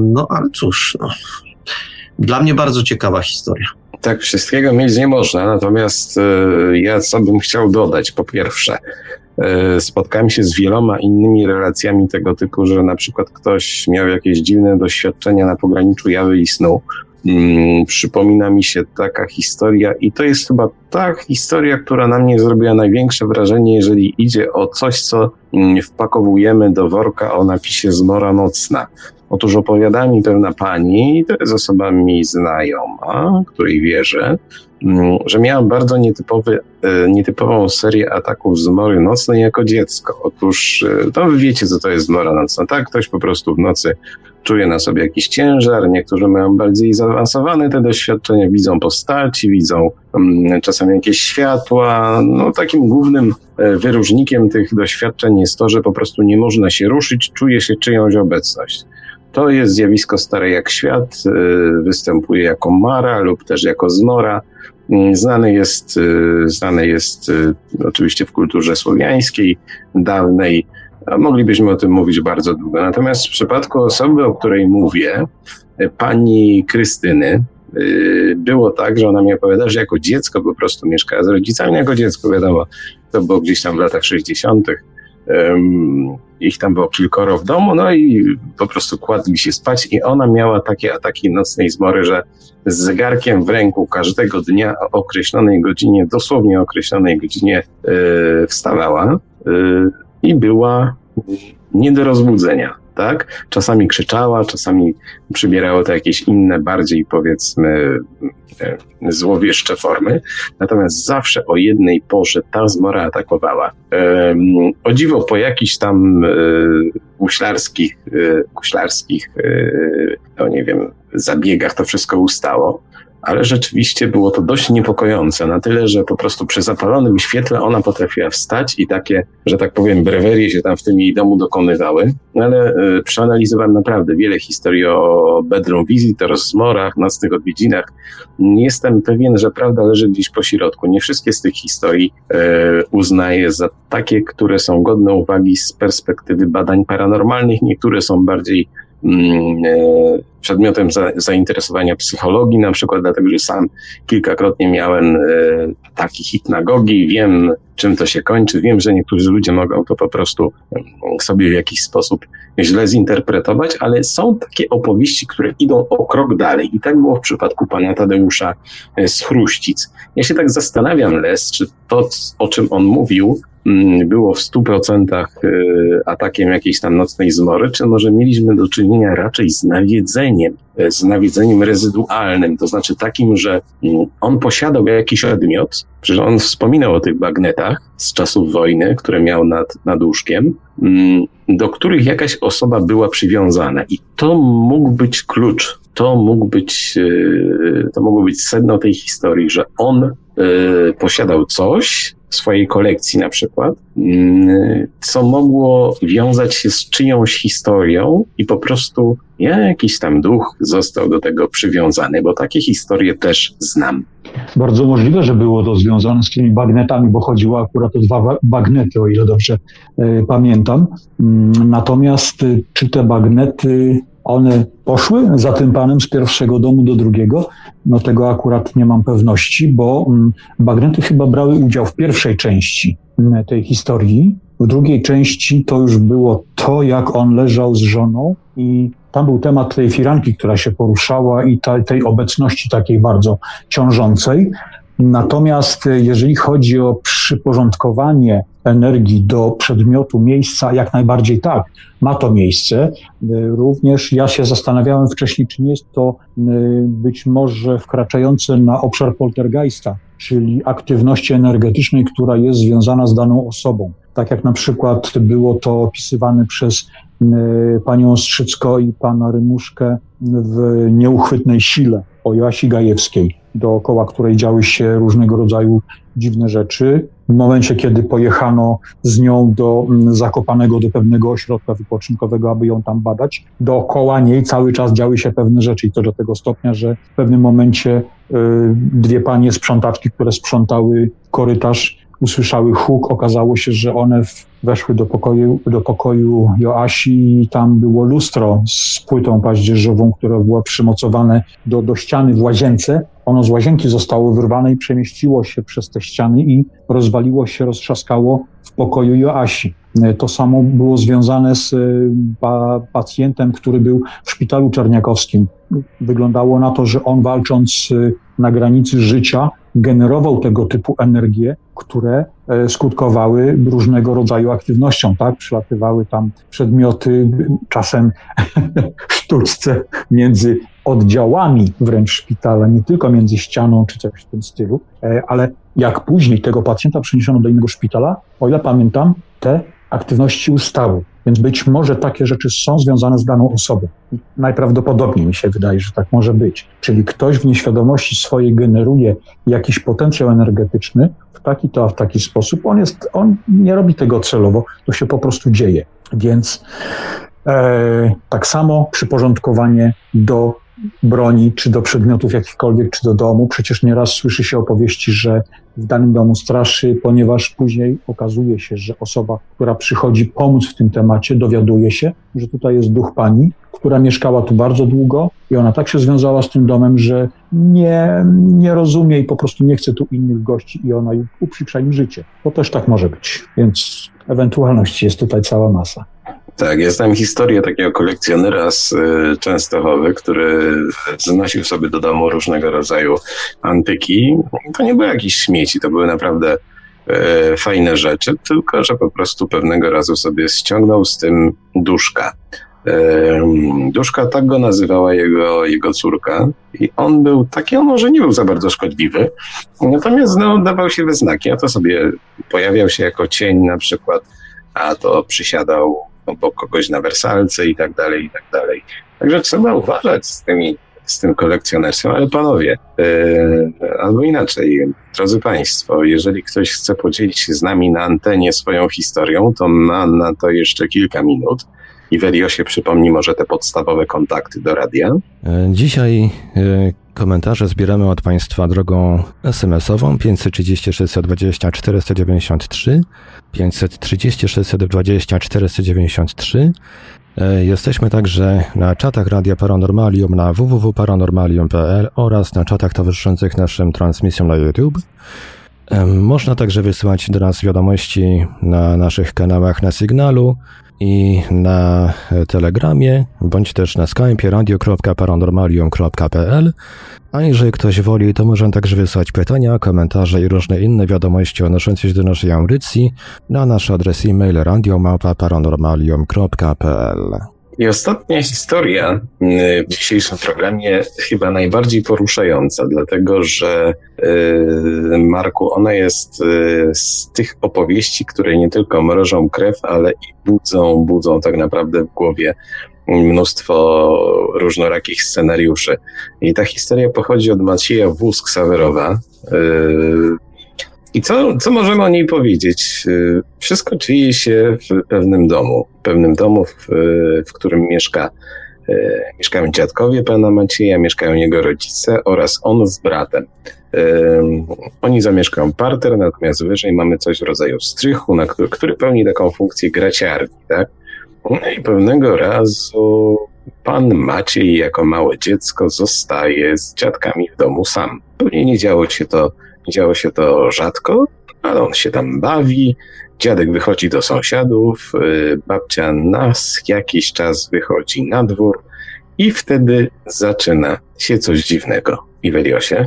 no ale cóż, no, dla mnie bardzo ciekawa historia. Tak, wszystkiego mieć nie można, natomiast e, ja co bym chciał dodać, po pierwsze, e, spotkałem się z wieloma innymi relacjami tego typu, że na przykład ktoś miał jakieś dziwne doświadczenia na pograniczu jawy i snu. Hmm, przypomina mi się taka historia, i to jest chyba ta historia, która na mnie zrobiła największe wrażenie, jeżeli idzie o coś, co mm, wpakowujemy do worka o napisie zmora nocna. Otóż opowiada mi pewna pani, to jest osoba mi znajoma, której wierzę, mm, że miałam bardzo nietypowy, e, nietypową serię ataków zmory nocnej jako dziecko. Otóż, e, to wy wiecie, co to jest zmora nocna, tak? Ktoś po prostu w nocy czuje na sobie jakiś ciężar, niektórzy mają bardziej zaawansowane te doświadczenia, widzą postaci, widzą um, czasem jakieś światła. No, takim głównym e, wyróżnikiem tych doświadczeń jest to, że po prostu nie można się ruszyć, czuje się czyjąś obecność. To jest zjawisko stare jak świat, y, występuje jako mara lub też jako zmora. mm, znany jest, y, znany jest y, oczywiście w kulturze słowiańskiej, dawnej. Moglibyśmy o tym mówić bardzo długo. Natomiast w przypadku osoby, o której mówię, pani Krystyny, było tak, że ona mi opowiada, że jako dziecko po prostu mieszkała z rodzicami, jako dziecko wiadomo, to było gdzieś tam w latach 60 ich tam było kilkoro w domu, no i po prostu kładli się spać i ona miała takie ataki nocnej zmory, że z zegarkiem w ręku każdego dnia o określonej godzinie, dosłownie określonej godzinie yy, wstawała yy, i była nie do rozbudzenia tak? Czasami krzyczała, czasami przybierało to jakieś inne, bardziej powiedzmy e, złowieszcze formy. Natomiast zawsze o jednej porze ta zmora atakowała. O dziwo po jakichś tam e, guślarskich, e, guślarskich, no nie wiem, zabiegach to wszystko ustało ale rzeczywiście było to dość niepokojące, na tyle, że po prostu przy zapalonym świetle ona potrafiła wstać i takie, że tak powiem, brewerie się tam w tym jej domu dokonywały. Ale y, przeanalizowałem naprawdę wiele historii o bedroom visit, o rozmorach, nocnych odwiedzinach. Jestem pewien, że prawda leży gdzieś po środku. Nie wszystkie z tych historii y, uznaję za takie, które są godne uwagi z perspektywy badań paranormalnych. Niektóre są bardziej przedmiotem za, zainteresowania psychologii, na przykład dlatego, że sam kilkakrotnie miałem e, taki hipnagogi, wiem czym to się kończy, wiem, że niektórzy ludzie mogą to po prostu mm, sobie w jakiś sposób źle zinterpretować, ale są takie opowieści, które idą o krok dalej i tak było w przypadku pana Tadeusza e, z Chruścic. Ja się tak zastanawiam, Les, czy to, o czym on mówił, Mm, było w 100% y, atakiem jakiejś tam nocnej zmory, czy może mieliśmy do czynienia raczej z nawiedzeniem, e, z nawiedzeniem rezydualnym, to znaczy takim, że mm, on posiadał jakiś odmiot, przecież on wspominał o tych bagnetach z czasów wojny, które miał nad, nad łóżkiem, mm, do których jakaś osoba była przywiązana. I to mógł być klucz, to mógł być, y, to mogło być sedno tej historii, że on y, posiadał coś, swojej kolekcji na przykład, mm, co mogło wiązać się z czyjąś historią i po prostu jakiś tam duch został do tego przywiązany, bo takie historie też znam. Bardzo możliwe, że było to związane z tymi bagnetami, bo chodziło akurat o dwa bagnety, o ile dobrze y, pamiętam. Mm, natomiast y, czy te bagnety one poszły za tym panem z pierwszego domu do drugiego? No tego akurat nie mam pewności, bo mm, bagnety chyba brały udział w pierwszej części mm, tej historii. W drugiej części to już było to, jak on leżał z żoną i tam był temat tej firanki, która się poruszała i ta, tej obecności takiej bardzo ciążącej. Natomiast e, jeżeli chodzi o przyporządkowanie energii do przedmiotu, miejsca, jak najbardziej tak, ma to miejsce. E, również ja się zastanawiałem wcześniej, czy nie jest to e, być może wkraczające na obszar poltergeista, czyli aktywności energetycznej, która jest związana z daną osobą. Tak jak na przykład było to opisywane przez panią Strzycko i pana Rymuszkę w Nieuchwytnej Sile o Joasi Gajewskiej dookoła której działy się różnego rodzaju dziwne rzeczy. W momencie, kiedy pojechano z nią do mm, Zakopanego, do pewnego ośrodka wypoczynkowego, aby ją tam badać, dookoła niej cały czas działy się pewne rzeczy i to do tego stopnia, że w pewnym momencie y, dwie panie sprzątaczki, które sprzątały korytarz, usłyszały huk. Okazało się, że one weszły do pokoju, do pokoju Joasi i tam było lustro z płytą paździerzową, która była przymocowane do, do ściany w łazience. Ono z łazienki zostało wyrwane i przemieściło się przez te ściany i rozwaliło się, roztrzaskało w pokoju Joasi. To samo było związane z e, pacjentem, który był w szpitalu czerniakowskim. Wyglądało na to, że on walcząc e, na granicy życia, generował tego typu energie, które e, skutkowały różnego rodzaju aktywnością, tak? Przylatywały tam przedmioty, czasem (laughs) sztuczce między oddziałami wręcz szpitala, nie tylko między ścianą czy coś w tym stylu, e, ale jak później tego pacjenta przeniesiono do innego szpitala, o ile pamiętam, te aktywności ustały. Więc być może takie rzeczy są związane z daną osobą. Najprawdopodobniej mi się wydaje, że tak może być. Czyli ktoś w nieświadomości swojej generuje jakiś potencjał energetyczny w taki to, a w taki sposób. On jest, on nie robi tego celowo, to się po prostu dzieje. Więc e, tak samo przyporządkowanie do broni, czy do przedmiotów jakichkolwiek, czy do domu. Przecież nieraz słyszy się opowieści, że w danym domu straszy, ponieważ później okazuje się, że osoba, która przychodzi pomóc w tym temacie, dowiaduje się, że tutaj jest duch pani, która mieszkała tu bardzo długo i ona tak się związała z tym domem, że nie, nie rozumie i po prostu nie chce tu innych gości i ona uprzykrza im życie. To też tak może być, więc ewentualności jest tutaj cała masa. Tak, ja znam historię takiego kolekcjonera z y, Częstochowy, który znosił sobie do domu różnego rodzaju antyki. To nie były jakieś śmieci, to były naprawdę e, fajne rzeczy, tylko że po prostu pewnego razu sobie ściągnął z tym duszka. E, duszka, tak go nazywała jego, jego córka i on był taki, on może nie był za bardzo szkodliwy, natomiast no, dawał się we znaki, a to sobie pojawiał się jako cień na przykład, a to przysiadał obok kogoś na wersalce i tak dalej, i tak dalej. Także trzeba uważać z tymi z tym kolekcjonerstwem, ale panowie, yy, albo inaczej, drodzy Państwo, jeżeli ktoś chce podzielić się z nami na antenie swoją historią, to ma na to jeszcze kilka minut. I Weliosie przypomni może te podstawowe kontakty do radia. E, dzisiaj e, komentarze zbieramy od Państwa drogą SMS-ową 530 620 493 530 620 493 Jesteśmy także na czatach Radia Paranormalium na www.paranormalium.pl oraz na czatach towarzyszących naszym transmisjom na YouTube. E, można także wysyłać do nas wiadomości na naszych kanałach na Sygnalu, i na Telegramie, bądź też na Skype radio.paranormalium.pl. A jeżeli ktoś woli, to może także wysłać pytania, komentarze i różne inne wiadomości odnoszące się do naszej audycji na nasz adres e-mail radiomałpa.paranormalium.pl. I ostatnia historia y, w dzisiejszym programie chyba najbardziej poruszająca, dlatego że y, Marku, ona jest y, z tych opowieści, które nie tylko mrożą krew, ale i budzą, budzą tak naprawdę w głowie mnóstwo różnorakich scenariuszy. I ta historia pochodzi od Macieja Wózk-Sawerowa, i co, co możemy o niej powiedzieć? Y, wszystko dzieje się w pewnym domu. W pewnym domu, w, w którym mieszka, y, mieszkają dziadkowie pana Macieja, mieszkają jego rodzice oraz on z bratem. Oni zamieszkają parter, natomiast wyżej mamy coś w rodzaju strychu, na który, który pełni taką funkcję graciarni, tak? No i pewnego razu pan Maciej jako małe dziecko zostaje z dziadkami w domu sam. Pewnie nie działo się to Działo się to rzadko, ale on się tam bawi. Dziadek wychodzi do sąsiadów, y, babcia nas jakiś czas wychodzi na dwór i wtedy zaczyna się coś dziwnego. I Weliosie?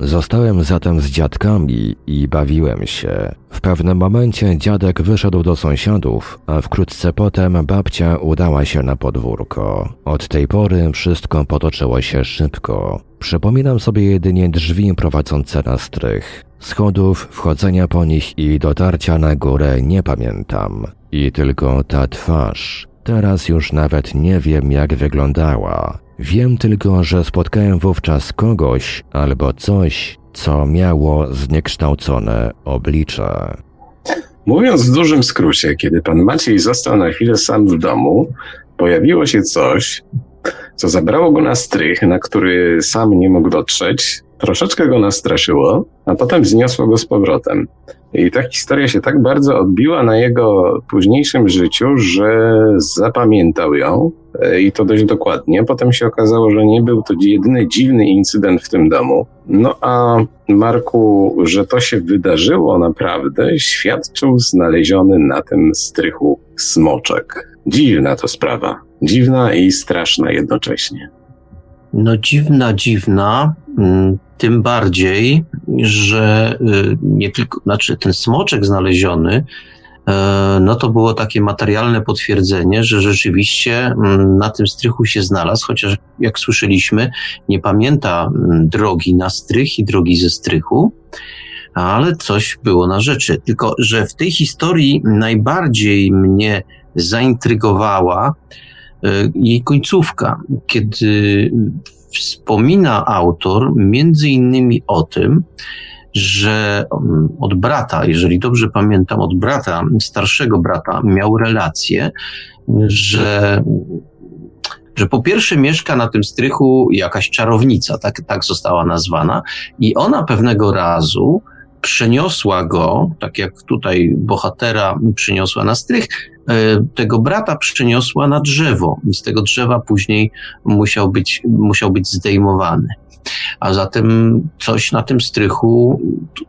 Zostałem zatem z dziadkami i bawiłem się. W pewnym momencie dziadek wyszedł do sąsiadów, a wkrótce potem babcia udała się na podwórko. Od tej pory wszystko potoczyło się szybko. Przypominam sobie jedynie drzwi prowadzące na strych. Schodów, wchodzenia po nich i dotarcia na górę nie pamiętam. I tylko ta twarz. Teraz już nawet nie wiem jak wyglądała. Wiem tylko, że spotkałem wówczas kogoś albo coś, co miało zniekształcone oblicze. Mówiąc w dużym skrócie, kiedy pan Maciej został na chwilę sam w domu, pojawiło się coś, co zabrało go na strych, na który sam nie mógł dotrzeć, troszeczkę go nastraszyło, a potem zniosło go z powrotem. I ta historia się tak bardzo odbiła na jego późniejszym życiu, że zapamiętał ją e, i to dość dokładnie. Potem się okazało, że nie był to jedyny dziwny incydent w tym domu. No a Marku, że to się wydarzyło naprawdę, świadczył znaleziony na tym strychu smoczek. Dziwna to sprawa. Dziwna i straszna jednocześnie. No dziwna, dziwna, mm, tym bardziej, że y, nie tylko, znaczy ten smoczek znaleziony, e, no to było takie materialne potwierdzenie, że rzeczywiście mm, na tym strychu się znalazł, chociaż jak słyszeliśmy, nie pamięta mm, drogi na strych i drogi ze strychu, ale coś było na rzeczy. Tylko, że w tej historii najbardziej mnie zaintrygowała jej końcówka, kiedy wspomina autor między innymi o tym, że mm, od brata, jeżeli dobrze pamiętam, od brata, starszego brata miał relację, że że po pierwsze mieszka na tym strychu jakaś czarownica, tak, tak została nazwana, i ona pewnego razu przeniosła go, tak jak tutaj bohatera przyniosła na strych, e, tego brata przeniosła na drzewo z tego drzewa później musiał być, musiał być zdejmowany. A zatem coś na tym strychu,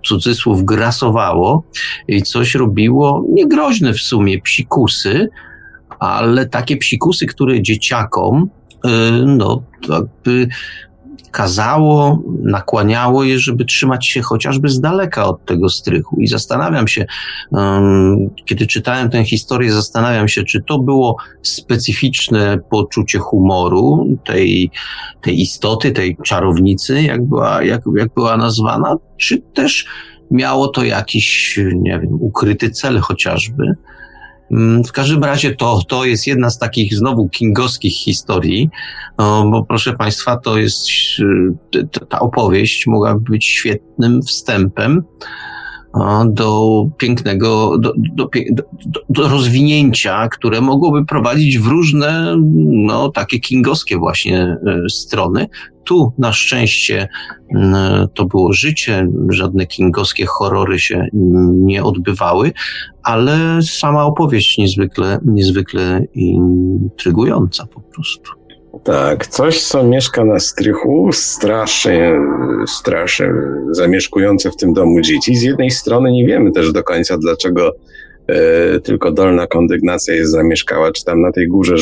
cudzysłów, grasowało i coś robiło, niegroźne w sumie, psikusy, ale takie psikusy, które dzieciakom, e, no, jakby kazało, nakłaniało je, żeby trzymać się chociażby z daleka od tego strychu. I zastanawiam się, kiedy czytałem tę historię, zastanawiam się, czy to było specyficzne poczucie humoru tej, tej istoty, tej czarownicy, jak była, jak, jak była nazwana, czy też miało to jakiś, nie wiem, ukryty cel chociażby. Mm, w każdym razie to, to jest jedna z takich znowu kingowskich historii, no, bo proszę Państwa, to jest y, ta opowieść mogłaby być świetnym wstępem do pięknego, do, do, do, do, rozwinięcia, które mogłoby prowadzić w różne, no, takie kingowskie właśnie y, strony. Tu na szczęście y, to było życie, żadne kingowskie horrory się nie odbywały, ale sama opowieść niezwykle, niezwykle intrygująca po prostu. Tak, coś, co mieszka na strychu, strasznie, strasznie zamieszkujące w tym domu dzieci. Z jednej strony nie wiemy też do końca, dlaczego e, tylko dolna kondygnacja jest zamieszkała, czy tam na tej górze.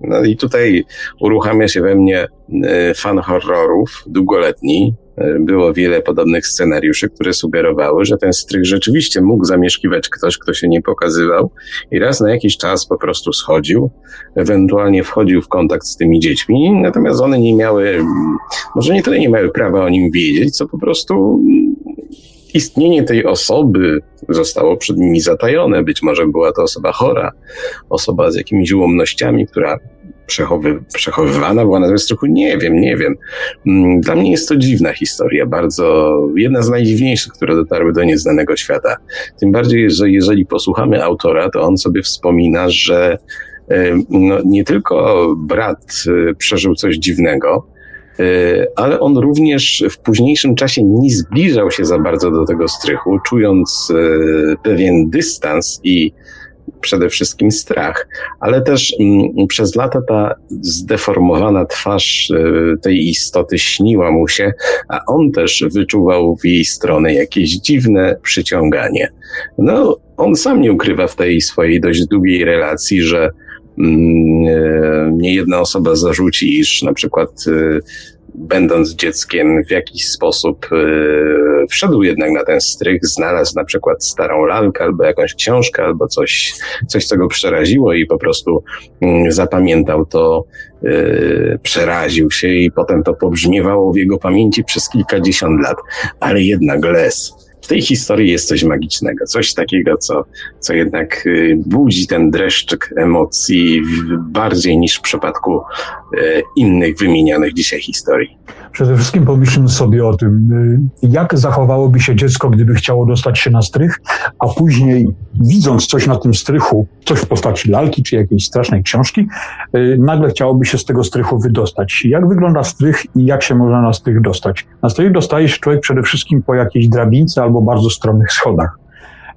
No i tutaj uruchamia się we mnie e, fan horrorów długoletni, było wiele podobnych scenariuszy, które sugerowały, że ten strych rzeczywiście mógł zamieszkiwać ktoś, kto się nie pokazywał i raz na jakiś czas po prostu schodził, ewentualnie wchodził w kontakt z tymi dziećmi, natomiast one nie miały, może nie tyle nie miały prawa o nim wiedzieć, co po prostu istnienie tej osoby zostało przed nimi zatajone. Być może była to osoba chora, osoba z jakimiś ułomnościami, która przechowy, przechowywana była na strychu? Nie wiem, nie wiem. Mm, dla mnie jest to dziwna historia, bardzo jedna z najdziwniejszych, które dotarły do nieznanego świata. Tym bardziej, że jeżeli posłuchamy autora, to on sobie wspomina, że e, no, nie tylko brat e, przeżył coś dziwnego, e, ale on również w późniejszym czasie nie zbliżał się za bardzo do tego strychu, czując pewien dystans i przede wszystkim strach, ale też mm, przez lata ta zdeformowana twarz y, tej istoty śniła mu się, a on też wyczuwał w jej stronę jakieś dziwne przyciąganie. No, on sam nie ukrywa w tej swojej dość długiej relacji, że mm, y, nie jedna osoba zarzuci, iż na przykład y, będąc dzieckiem w jakiś sposób yy, wszedł jednak na ten strych, znalazł na przykład starą lalkę albo jakąś książkę albo coś, coś co go przeraziło i po prostu yy, zapamiętał to, yy, przeraził się i potem to pobrzmiewało w jego pamięci przez kilkadziesiąt lat, ale jednak les w tej historii jest coś magicznego, coś takiego, co, co jednak y, budzi ten dreszczyk emocji bardziej niż w przypadku y, innych wymienionych dzisiaj historii. Przede wszystkim pomyślmy sobie o tym, y, jak zachowałoby się dziecko, gdyby chciało dostać się na strych, a później widząc coś na tym strychu, coś w postaci lalki czy jakiejś strasznej książki, nagle chciałoby się z tego strychu wydostać. Jak wygląda strych i jak się można na strych dostać? Na strych dostaje się człowiek przede wszystkim po jakiejś drabince albo bardzo stromych schodach.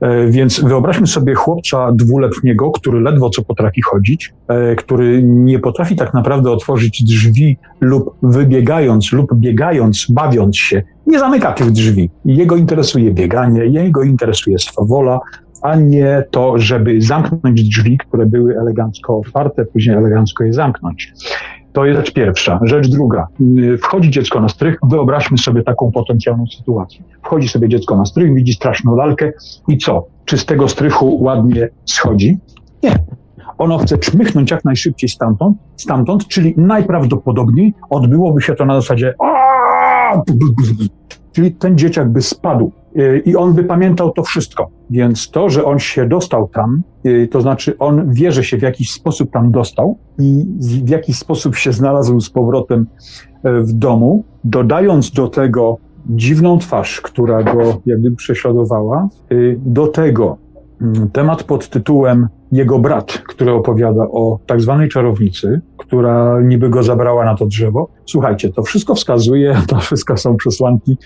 E, więc wyobraźmy sobie chłopca dwuletniego, który ledwo co potrafi chodzić, e, który nie potrafi tak naprawdę otworzyć drzwi lub wybiegając, lub biegając, bawiąc się, nie zamyka tych drzwi. Jego interesuje bieganie, jego interesuje swoboda, a nie to, żeby zamknąć drzwi, które były elegancko otwarte, później elegancko je zamknąć. To jest rzecz pierwsza. Rzecz druga. Wchodzi dziecko na strych. Wyobraźmy sobie taką potencjalną sytuację. Wchodzi sobie dziecko na strych, widzi straszną lalkę i co? Czy z tego strychu ładnie schodzi? Nie. Ono chce czmychnąć jak najszybciej stamtąd, stamtąd, czyli najprawdopodobniej odbyłoby się to na zasadzie czyli ten dzieciak by spadł y, i on by pamiętał to wszystko. Więc to, że on się dostał tam, y, to znaczy on wie, że się w jakiś sposób tam dostał i w jakiś sposób się znalazł z powrotem y, w domu, dodając do tego dziwną twarz, która go jakby prześladowała, do tego temat pod tytułem Jego brat, który opowiada o tak zwanej czarownicy, która niby go zabrała na to drzewo. Słuchajcie, to wszystko wskazuje, (laughs) to wszystko są przesłanki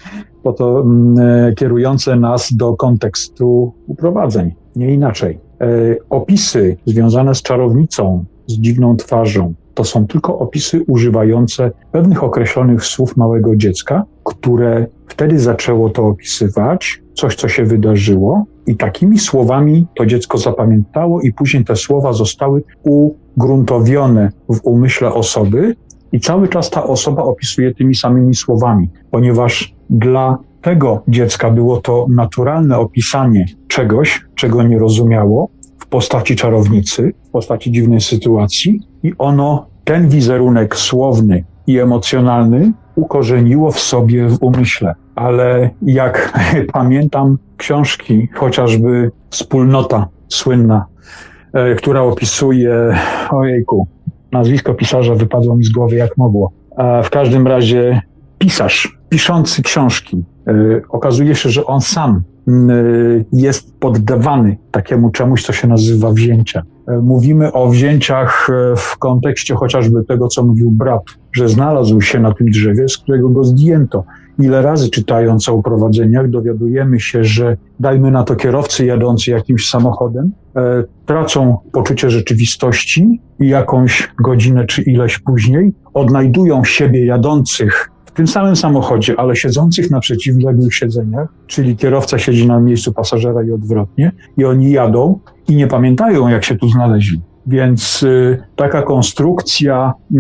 po to mm, e, kierujące nas do kontekstu uprowadzeń, nie inaczej. E, opisy związane z czarownicą, z dziwną twarzą, to są tylko opisy używające pewnych określonych słów małego dziecka, które wtedy zaczęło to opisywać, coś, co się wydarzyło, i takimi słowami to dziecko zapamiętało, i później te słowa zostały ugruntowione w umyśle osoby, i cały czas ta osoba opisuje tymi samymi słowami, ponieważ dla tego dziecka było to naturalne opisanie czegoś, czego nie rozumiało, w postaci czarownicy, w postaci dziwnej sytuacji, i ono ten wizerunek słowny i emocjonalny ukorzeniło w sobie w umyśle. Ale jak (laughs) pamiętam książki, chociażby Wspólnota słynna, e, która opisuje, ojejku, nazwisko pisarza wypadło mi z głowy jak mogło. A w każdym razie pisarz, piszący książki, e, okazuje się, że on sam jest poddawany takiemu czemuś, co się nazywa wzięcia. E, mówimy o wzięciach e, w kontekście chociażby tego, co mówił brat, że znalazł się na tym drzewie, z którego go zdjęto. Ile razy czytając o uprowadzeniach dowiadujemy się, że dajmy na to kierowcy jadący jakimś samochodem, e, tracą poczucie rzeczywistości i jakąś godzinę czy ileś później odnajdują siebie jadących w tym samym samochodzie, ale siedzących na przeciwległych siedzeniach, czyli kierowca siedzi na miejscu pasażera i odwrotnie, i oni jadą i nie pamiętają, jak się tu znaleźli. Więc y, taka konstrukcja y,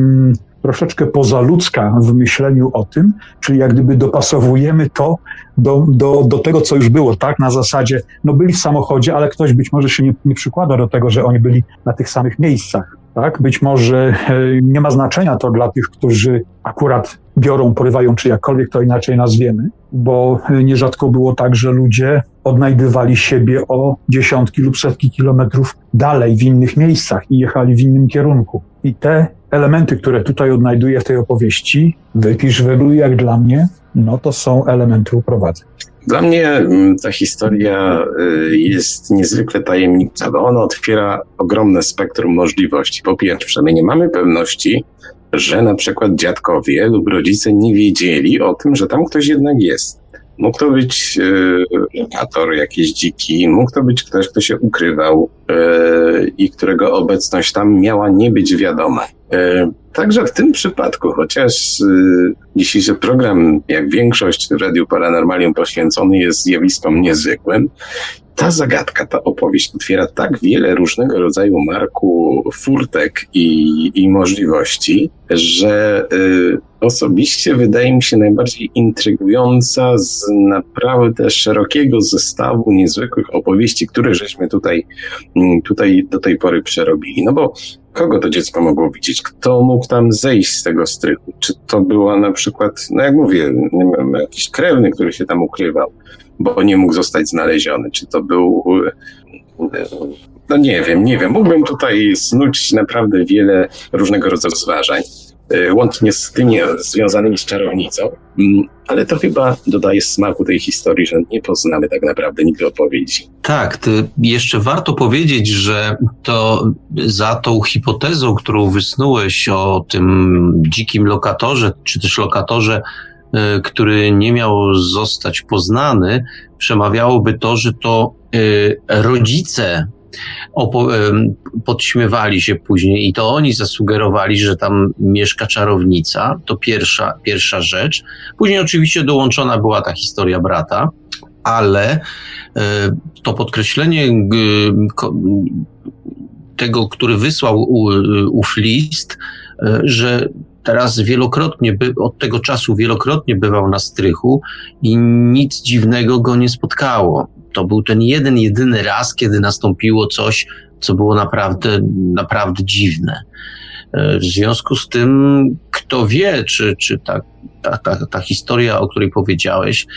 troszeczkę pozaludzka w myśleniu o tym, czyli jak gdyby dopasowujemy to do, do, do tego, co już było, tak? Na zasadzie, no byli w samochodzie, ale ktoś być może się nie, nie przykłada do tego, że oni byli na tych samych miejscach. Tak? Być może e, nie ma znaczenia to dla tych, którzy akurat biorą, porywają, czy jakkolwiek to inaczej nazwiemy, bo e, nierzadko było tak, że ludzie odnajdywali siebie o dziesiątki lub setki kilometrów dalej, w innych miejscach i jechali w innym kierunku. I te elementy, które tutaj odnajduję w tej opowieści, wypisz, wyluj jak dla mnie, no to są elementy uprowadzeń. Dla mnie mm, ta historia y, jest niezwykle tajemnicza, bo ona otwiera ogromne spektrum możliwości. Po pierwsze, my nie mamy pewności, że na przykład dziadkowie lub rodzice nie wiedzieli o tym, że tam ktoś jednak jest. Mógł to być lokator jakiś dziki, mógł to być ktoś, kto się ukrywał i którego obecność tam miała nie być wiadoma. Yy, także w tym przypadku, chociaż yy, dzisiejszy program, jak większość w Radiu Paranormalium poświęcony jest zjawiskom niezwykłym, ta zagadka, ta opowieść otwiera tak wiele różnego rodzaju marku furtek i, i możliwości, że y, osobiście wydaje mi się najbardziej intrygująca z naprawdę szerokiego zestawu niezwykłych opowieści, które żeśmy tutaj, tutaj do tej pory przerobili. No bo kogo to dziecko mogło widzieć? Kto mógł tam zejść z tego strychu? Czy to była na przykład, no jak mówię, wiem, jakiś krewny, który się tam ukrywał? bo nie mógł zostać znaleziony. Czy to był. No nie wiem, nie wiem. Mógłbym tutaj snuć naprawdę wiele różnego rodzaju rozważań, e, łącznie z tymi związanymi z czarownicą, mm, ale to chyba dodaje smaku tej historii, że nie poznamy tak naprawdę nigdy odpowiedzi. Tak, jeszcze warto powiedzieć, że to za tą hipotezą, którą wysnułeś o tym dzikim lokatorze, czy też lokatorze E, który nie miał zostać poznany, przemawiałoby to, że to e, rodzice e, podśmiewali się później i to oni zasugerowali, że tam mieszka czarownica. To pierwsza, pierwsza rzecz. Później oczywiście dołączona była ta historia brata, ale to podkreślenie tego, który wysłał ów list, że teraz wielokrotnie, od tego czasu wielokrotnie bywał na strychu i nic dziwnego go nie spotkało. To był ten jeden, jedyny raz, kiedy nastąpiło coś, co było naprawdę, naprawdę dziwne. E, w związku z tym, kto wie, czy, czy ta, ta, ta, ta historia, o której powiedziałeś,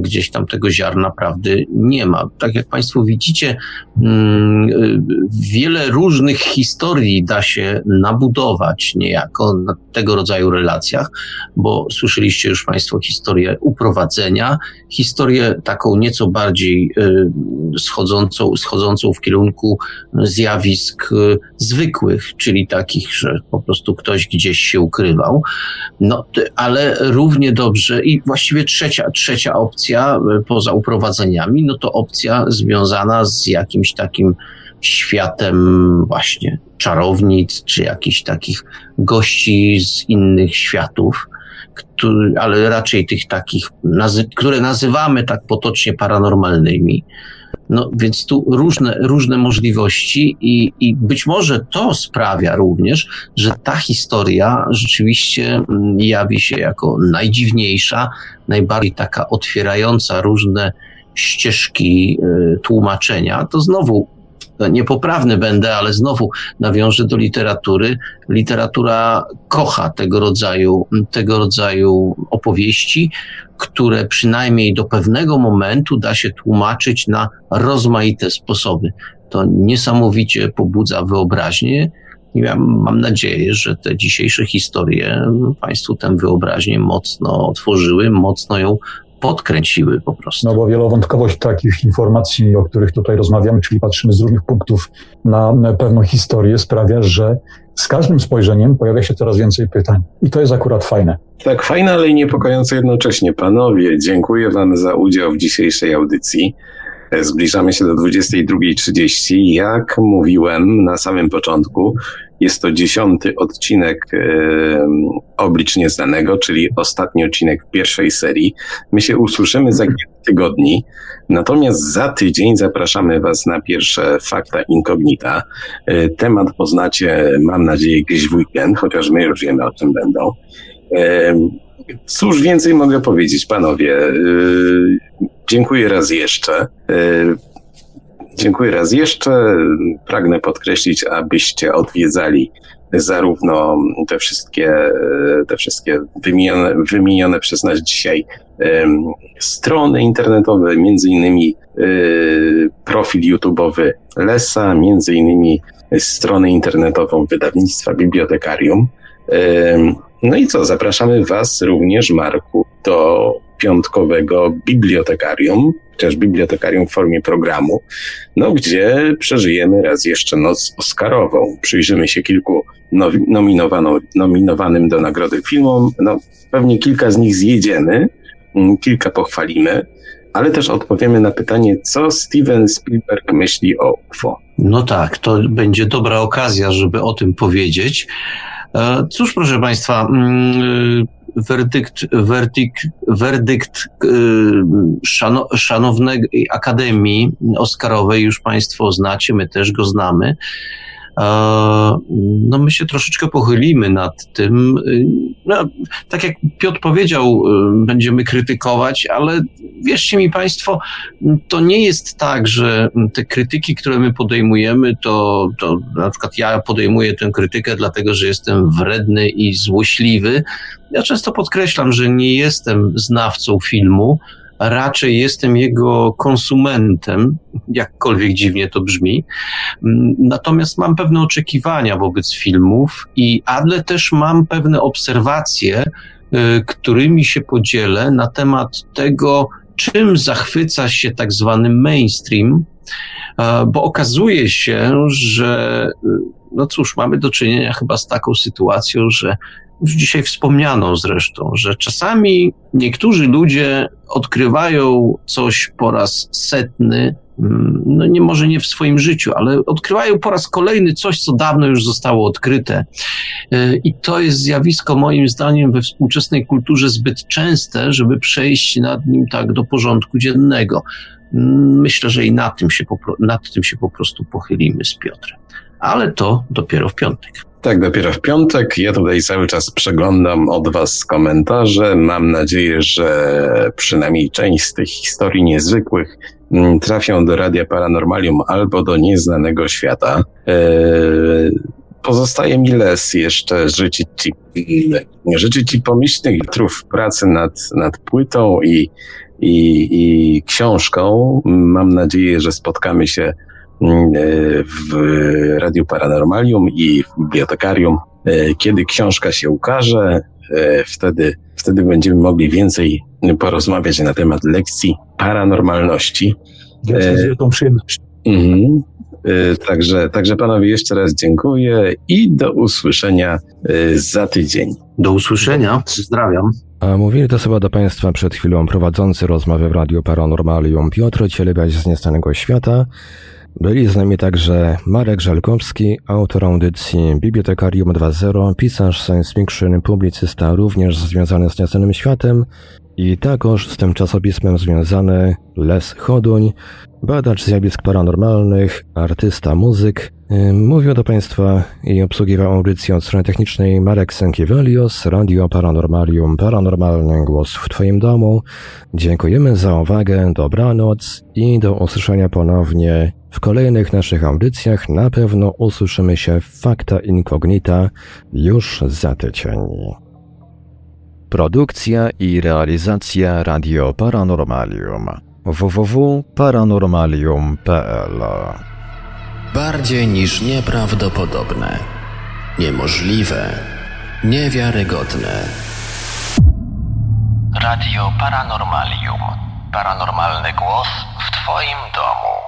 gdzieś tam tego ziarna prawdy nie ma. Tak jak Państwo widzicie, mm, wiele różnych historii da się nabudować niejako na tego rodzaju relacjach, bo słyszeliście już Państwo historię uprowadzenia, historię taką nieco bardziej y, schodzącą, schodzącą w kierunku zjawisk zwykłych, czyli takich, że po prostu ktoś gdzieś się ukrywał. No, ale równie dobrze i właściwie trzecia, trzecia opcja poza uprowadzeniami, no to opcja związana z jakimś takim światem właśnie czarownic, czy jakichś takich gości z innych światów, który, ale raczej tych takich, nazy które nazywamy tak potocznie paranormalnymi. No więc tu różne, różne możliwości i, i być może to sprawia również, że ta historia rzeczywiście mm, jawi się jako najdziwniejsza, najbardziej taka otwierająca różne ścieżki y, tłumaczenia. To znowu niepoprawny będę, ale znowu nawiążę do literatury. Literatura kocha tego rodzaju, tego rodzaju opowieści, które przynajmniej do pewnego momentu da się tłumaczyć na rozmaite sposoby. To niesamowicie pobudza wyobraźnię. I ja mam nadzieję, że te dzisiejsze historie Państwu tę wyobraźnię mocno otworzyły, mocno ją podkręciły po prostu. No bo wielowątkowość takich informacji, o których tutaj rozmawiamy, czyli patrzymy z różnych punktów na pewną historię, sprawia, że z każdym spojrzeniem pojawia się coraz więcej pytań. I to jest akurat fajne. Tak, fajne, ale i niepokojące jednocześnie. Panowie, dziękuję Wam za udział w dzisiejszej audycji. Zbliżamy się do 22.30. Jak mówiłem na samym początku, jest to dziesiąty odcinek e, Oblicz Nieznanego, czyli ostatni odcinek pierwszej serii. My się usłyszymy za kilka tygodni, natomiast za tydzień zapraszamy Was na pierwsze Fakta Incognita. E, temat poznacie, mam nadzieję, gdzieś w weekend, chociaż my już wiemy, o czym będą. E, cóż więcej mogę powiedzieć, panowie? E, dziękuję raz jeszcze. Dziękuję raz jeszcze. Pragnę podkreślić, abyście odwiedzali zarówno te wszystkie, te wszystkie wymienione, wymienione przez nas dzisiaj um, strony internetowe, między innymi um, profil YouTube'owy Lesa, między innymi stronę internetową wydawnictwa Bibliotekarium. Um, no i co, zapraszamy Was również, Marku, do piątkowego bibliotekarium, chociaż bibliotekarium w formie programu, no gdzie przeżyjemy raz jeszcze noc Oscarową. Przyjrzymy się kilku nominowanym do nagrody filmom. No, pewnie kilka z nich zjedziemy, mm, kilka pochwalimy, ale też odpowiemy na pytanie, co Steven Spielberg myśli o UFO. No tak, to będzie dobra okazja, żeby o tym powiedzieć. E, cóż, proszę Państwa, mm, werdykt, werdykt, werdykt y, szano, szanownej Akademii Oscarowej już Państwo znacie, my też go znamy. No my się troszeczkę pochylimy nad tym. No, tak jak Piotr powiedział, y, będziemy krytykować, ale wierzcie mi Państwo, to nie jest tak, że te krytyki, które my podejmujemy, to, to na przykład ja podejmuję tę krytykę dlatego, że jestem wredny i złośliwy. Ja często podkreślam, że nie jestem znawcą filmu, raczej jestem jego konsumentem, jakkolwiek dziwnie to brzmi. Natomiast mam pewne oczekiwania wobec filmów i ale też mam pewne obserwacje, y, którymi się podzielę na temat tego, czym zachwyca się tak zwany mainstream, bo okazuje się, że y, no cóż, mamy do czynienia chyba z taką sytuacją, że już dzisiaj wspomniano zresztą, że czasami niektórzy ludzie odkrywają coś po raz setny, mm, no nie może nie w swoim życiu, ale odkrywają po raz kolejny coś, co dawno już zostało odkryte. E, I to jest zjawisko moim zdaniem we współczesnej kulturze zbyt częste, żeby przejść nad nim tak do porządku dziennego. Mm, myślę, że i nad tym się, nad tym się po prostu pochylimy z Piotrem. Ale to dopiero w piątek. Tak, dopiero w piątek. Ja tutaj cały czas przeglądam od Was komentarze. Mam nadzieję, że przynajmniej część z tych historii niezwykłych mm, trafią do Radia Paranormalium albo do nieznanego świata. Eee, pozostaje mi les jeszcze życzyć Ci, życzyć ci pomyślnych trów pracy nad, nad płytą i, i, i książką. Mam nadzieję, że spotkamy się w Radiu Paranormalium i w Bibliotekarium. E, kiedy książka się ukaże, e, wtedy, wtedy będziemy mogli więcej porozmawiać na temat lekcji paranormalności. Więc z wielką przyjemnością. Mhm. Y, Także, także panowie jeszcze raz dziękuję i do usłyszenia za tydzień. Do usłyszenia. Pozdrawiam. A mówili to sobie do Państwa przed chwilą prowadzący rozmowy w Radiu Paranormalium Piotr Cielebiaś z Niestanego Świata. Byli z nami także Marek Żelkowski, autor audycji Bibliotekarium 2.0, pisarz science fiction, publicysta również związany z Niestanym Światem i takoż z tym czasopismem związany Les Choduń, badacz zjawisk paranormalnych, artysta, muzyk. Mówił do Państwa i obsługiwał audycję od strony technicznej Marek Sękiewelios, Radio Paranormalium, Paranormalny Głos w Twoim domu. Dziękujemy za uwagę, dobranoc i do usłyszenia ponownie w kolejnych naszych audycjach. Na pewno usłyszymy się Fakta Incognita już za tydzień. Produkcja i realizacja Radio Paranormalium www.paranormalium.pl Bardziej niż nieprawdopodobne, niemożliwe, niewiarygodne. Radio Paranormalium. Paranormalny głos w Twoim domu.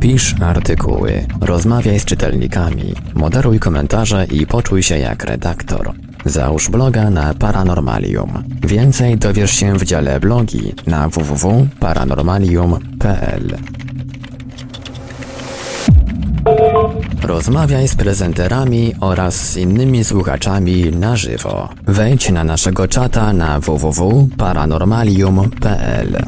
Pisz artykuły, rozmawiaj z czytelnikami, moderuj komentarze i poczuj się jak redaktor. Załóż bloga na Paranormalium. Więcej dowiesz się w dziale blogi na www.paranormalium.pl. Rozmawiaj z prezenterami oraz z innymi słuchaczami na żywo. Wejdź na naszego czata na www.paranormalium.pl.